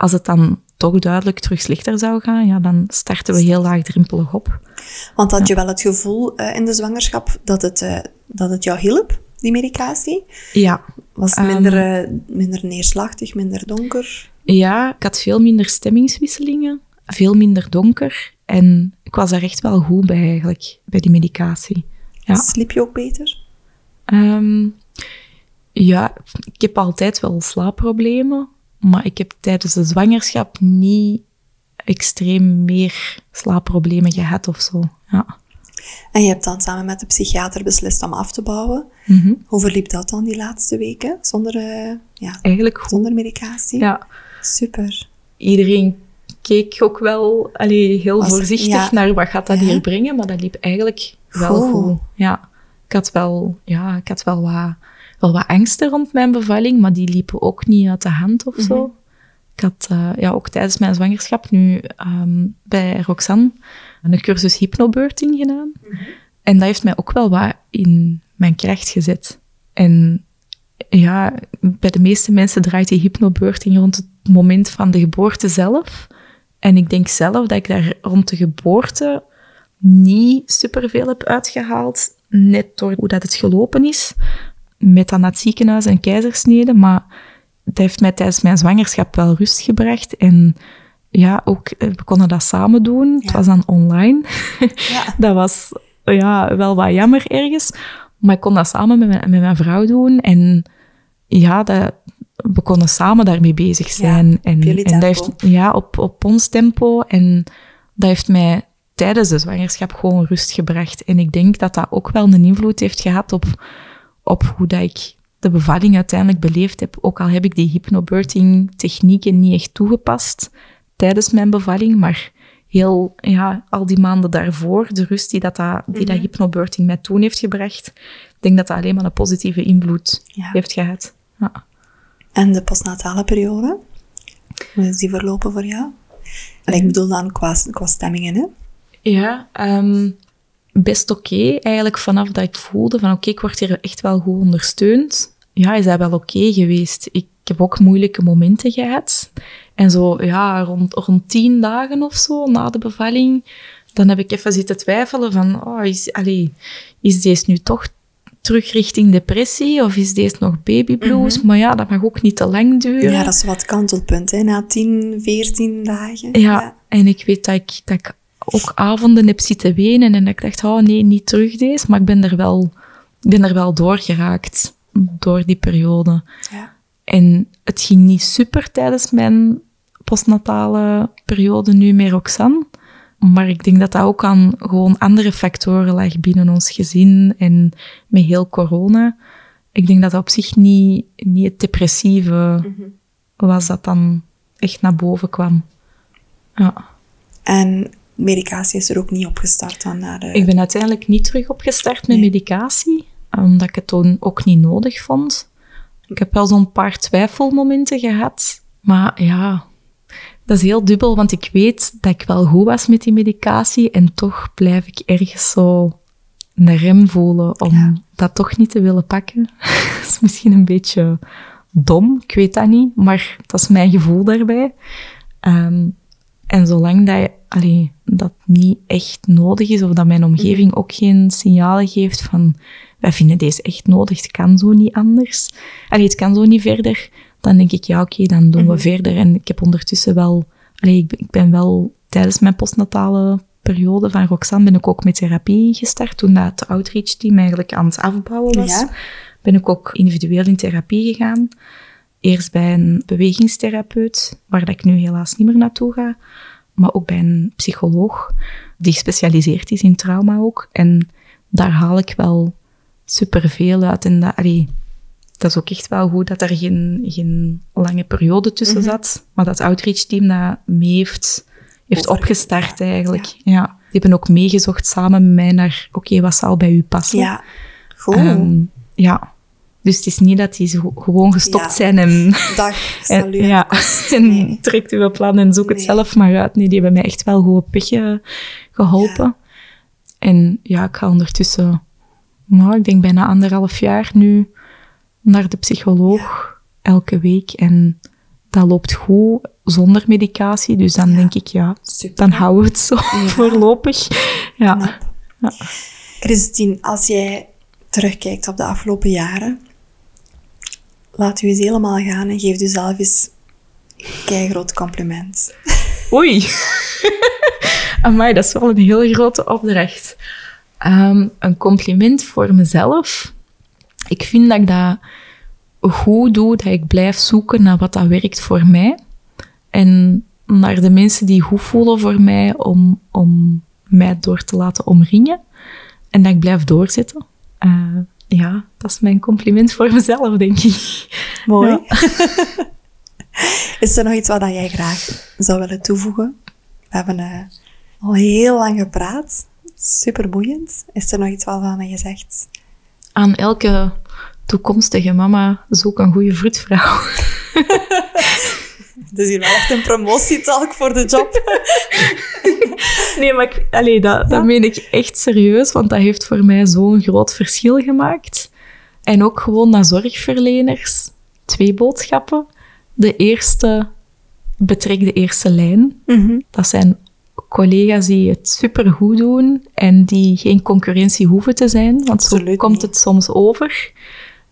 als het dan toch duidelijk terug slechter zou gaan, ja, dan starten we heel laagdrempelig op. Want had je wel het gevoel eh, in de zwangerschap dat het, eh, dat het jou hielp, die medicatie? Ja, Was het minder, eh, minder neerslachtig, minder donker? Ja, ik had veel minder stemmingswisselingen, veel minder donker. En ik was daar echt wel goed bij eigenlijk, bij die medicatie. Ja, Sliep je ook beter? Ehm, ja ik heb altijd wel slaapproblemen. Maar ik heb tijdens de zwangerschap niet extreem meer slaapproblemen gehad of zo. Ja. En je hebt dan samen met de psychiater beslist om af te bouwen. Mhm. Hoe verliep dat dan die laatste weken? Zonder, eh, ja, Eigenlijk goed. zonder medicatie? Ja. Super. Iedereen keek ook wel allee, heel Was- voorzichtig ja. naar wat gaat dat Ja. hier brengen, maar dat liep eigenlijk wel Goed. goed. Ja. Ik had wel, ja, ik had wel wat, wel wat angsten rond mijn bevalling, maar die liepen ook niet uit de hand of zo. Mhm. Ik had eh, ja, ook tijdens mijn zwangerschap nu ehm, bij Roxanne een cursus hypnobirthing gedaan. En dat heeft mij ook wel wat in mijn kracht gezet. En ja, bij de meeste mensen draait die hypnobirthing rond het moment van de geboorte zelf. En ik denk zelf dat ik daar rond de geboorte niet superveel heb uitgehaald. Net door hoe dat het gelopen is. Met dan naar het ziekenhuis en keizersnede. Maar het heeft mij tijdens mijn zwangerschap wel rust gebracht. En ja, ook, eh, we konden dat samen doen. Het was dan online. Ja. dat was ja, wel wat jammer ergens. Maar ik kon dat samen met mijn, met mijn vrouw doen. En ja, dat, we konden samen daarmee bezig zijn. en, en dat heeft, ja, op, op ons tempo. En dat heeft mij tijdens de zwangerschap gewoon rust gebracht. En ik denk dat dat ook wel een invloed heeft gehad op, op hoe dat ik de bevalling uiteindelijk beleefd heb. Ook al heb ik die hypnobirthing technieken niet echt toegepast tijdens mijn bevalling, maar heel, ja, al die maanden daarvoor, de rust die dat, dat, die dat hypnobirthing mij toen heeft gebracht, ik denk dat dat alleen maar een positieve invloed Ja. heeft gehad. Ja. En de postnatale periode? Hoe is die verlopen voor jou? En ik bedoel dan qua, qua stemmingen, hè? Ja, ehm, best oké. Eigenlijk vanaf dat ik voelde van oké, ik word hier echt wel goed ondersteund. Ja, is dat wel oké geweest. Ik heb ook moeilijke momenten gehad. En zo, ja, rond, rond tien dagen of zo na de bevalling, dan heb ik even zitten twijfelen van, oh, is, allee, is deze nu toch terug richting depressie of is deze nog babyblues? Maar ja, dat mag ook niet te lang duren. Ja, dat is wat kantelpunt, hè? Na 10, 14 dagen. Ja, en ik weet dat ik, dat ik ook avonden heb zitten wenen en dat ik dacht, oh nee, niet terug deze. Maar ik ben er wel, ik ben er wel doorgeraakt, door die periode. Ja. En het ging niet super tijdens mijn postnatale periode nu met Roxanne. Maar ik denk dat dat ook aan gewoon andere factoren lag binnen ons gezin en met heel corona. Ik denk dat dat op zich niet, niet het depressieve was dat dan echt naar boven kwam. Ja. En medicatie is er ook niet opgestart dan na de... Ik ben uiteindelijk niet terug opgestart met Nee. medicatie, omdat ik het toen ook niet nodig vond. Ik heb wel zo'n paar twijfelmomenten gehad, maar ja, dat is heel dubbel, want ik weet dat ik wel goed was met die medicatie en toch blijf ik ergens zo een rem voelen om Ja. dat toch niet te willen pakken. dat is misschien een beetje dom, ik weet dat niet, maar dat is mijn gevoel daarbij. Ehm, en zolang dat, je, allee, dat niet echt nodig is, of dat mijn omgeving ook geen signalen geeft van wij vinden deze echt nodig, het kan zo niet anders. Allee, het kan zo niet verder. Dan denk ik, ja oké, dan doen we verder. En ik heb ondertussen wel... Allee, ik, ben- ik ben wel tijdens mijn postnatale periode van Roxanne ben ik ook met therapie gestart. Toen dat het outreach team eigenlijk aan het afbouwen was, Ja. ben ik ook individueel in therapie gegaan. Eerst bij een bewegingstherapeut, waar dat ik nu helaas niet meer naartoe ga. Maar ook bij een psycholoog, die gespecialiseerd is in trauma ook. En daar haal ik wel superveel uit. En dat, allee, dat is ook echt wel goed dat er geen, geen lange periode tussen zat. Maar dat outreach team dat mee heeft, heeft Over- opgestart eigenlijk. Ja. Die hebben ook meegezocht samen met mij naar, oké, wat zal bij u passen? Ja. Goed. Ehm, ja. Dus het is niet dat die zo gewoon gestopt Ja. zijn en, Dag, en, ja, en Nee. trekt uw plan en zoek het zelf maar uit. Nee, die hebben mij echt wel goed eh, geholpen. En ja, ik ga ondertussen, nou, ik denk bijna anderhalf jaar nu naar de psycholoog elke week. En dat loopt goed zonder medicatie. Dus dan denk ik, ja, Super. dan houden we het zo voorlopig. Ja. Knap. Christine, als jij terugkijkt op de afgelopen jaren, laat u eens helemaal gaan en geef jezelf eens een groot compliment. Oei. Amai, dat is wel een heel grote opdracht. Ehm, een compliment voor mezelf. Ik vind dat ik dat goed doe, dat ik blijf zoeken naar wat dat werkt voor mij. En naar de mensen die goed voelen voor mij om, om mij door te laten omringen. En dat ik blijf doorzetten. Uh, ja, dat is mijn compliment voor mezelf, denk ik. Mooi. Ja. is er nog iets wat jij graag zou willen toevoegen? We hebben uh, al heel lang gepraat. Super boeiend. Is er nog iets waarvan je zegt? Aan elke toekomstige mama zoek een goede vroedvrouw. Het is hier wel echt een promotietalk voor de job. nee, maar ik, allee, dat, dat meen ik echt serieus, want dat heeft voor mij zo'n groot verschil gemaakt. En ook gewoon naar zorgverleners. Twee boodschappen. De eerste betrekt de eerste lijn. Mhm. Dat zijn collega's die het supergoed doen en die geen concurrentie hoeven te zijn. Want zo komt het soms over.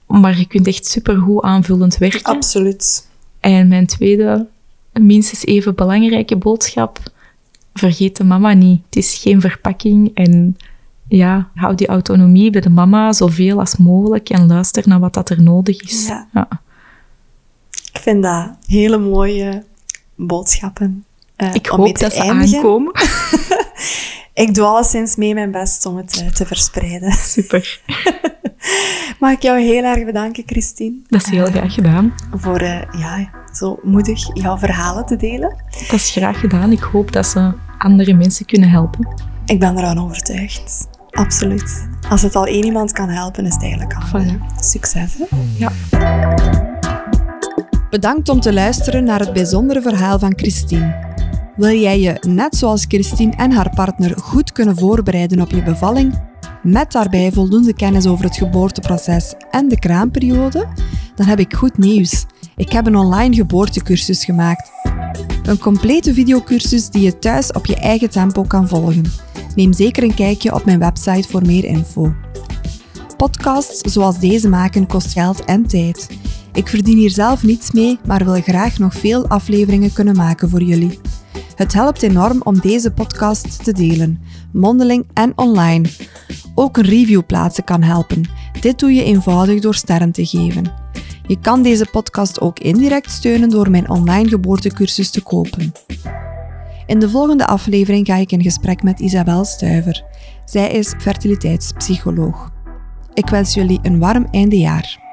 Maar je kunt echt supergoed aanvullend werken. Absoluut. En mijn tweede, minstens even belangrijke boodschap, vergeet de mama niet. Het is geen verpakking en ja, hou die autonomie bij de mama zoveel als mogelijk en luister naar wat dat er nodig is. Ja. Ik vind dat hele mooie boodschappen. Uh, ik hoop dat ze aankomen. ik doe alleszins mee mijn best om het uh, te verspreiden. Super. Mag ik jou heel erg bedanken, Christine? Dat is heel uh, graag gedaan. Voor uh, ja, zo moedig jouw verhalen te delen. Dat is graag gedaan. Ik hoop dat ze andere mensen kunnen helpen. Ik ben eraan overtuigd. Absoluut. Als het al één iemand kan helpen, is het eigenlijk al voilà. succes. Hè? Ja. Bedankt om te luisteren naar het bijzondere verhaal van Christine. Wil jij je, net zoals Christine en haar partner, goed kunnen voorbereiden op je bevalling? met daarbij voldoende kennis over het geboorteproces en de kraamperiode, dan heb ik goed nieuws. Ik heb een online geboortecursus gemaakt. Een complete videocursus die je thuis op je eigen tempo kan volgen. Neem zeker een kijkje op mijn website voor meer info. Podcasts zoals deze maken kost geld en tijd. Ik verdien hier zelf niets mee, maar wil graag nog veel afleveringen kunnen maken voor jullie. Het helpt enorm om deze podcast te delen, mondeling en online. Ook een review plaatsen kan helpen. Dit doe je eenvoudig door sterren te geven. Je kan deze podcast ook indirect steunen door mijn online geboortecursus te kopen. In de volgende aflevering ga ik in gesprek met Isabel Stuiver. Zij is fertiliteitspsycholoog. Ik wens jullie een warm eindejaar.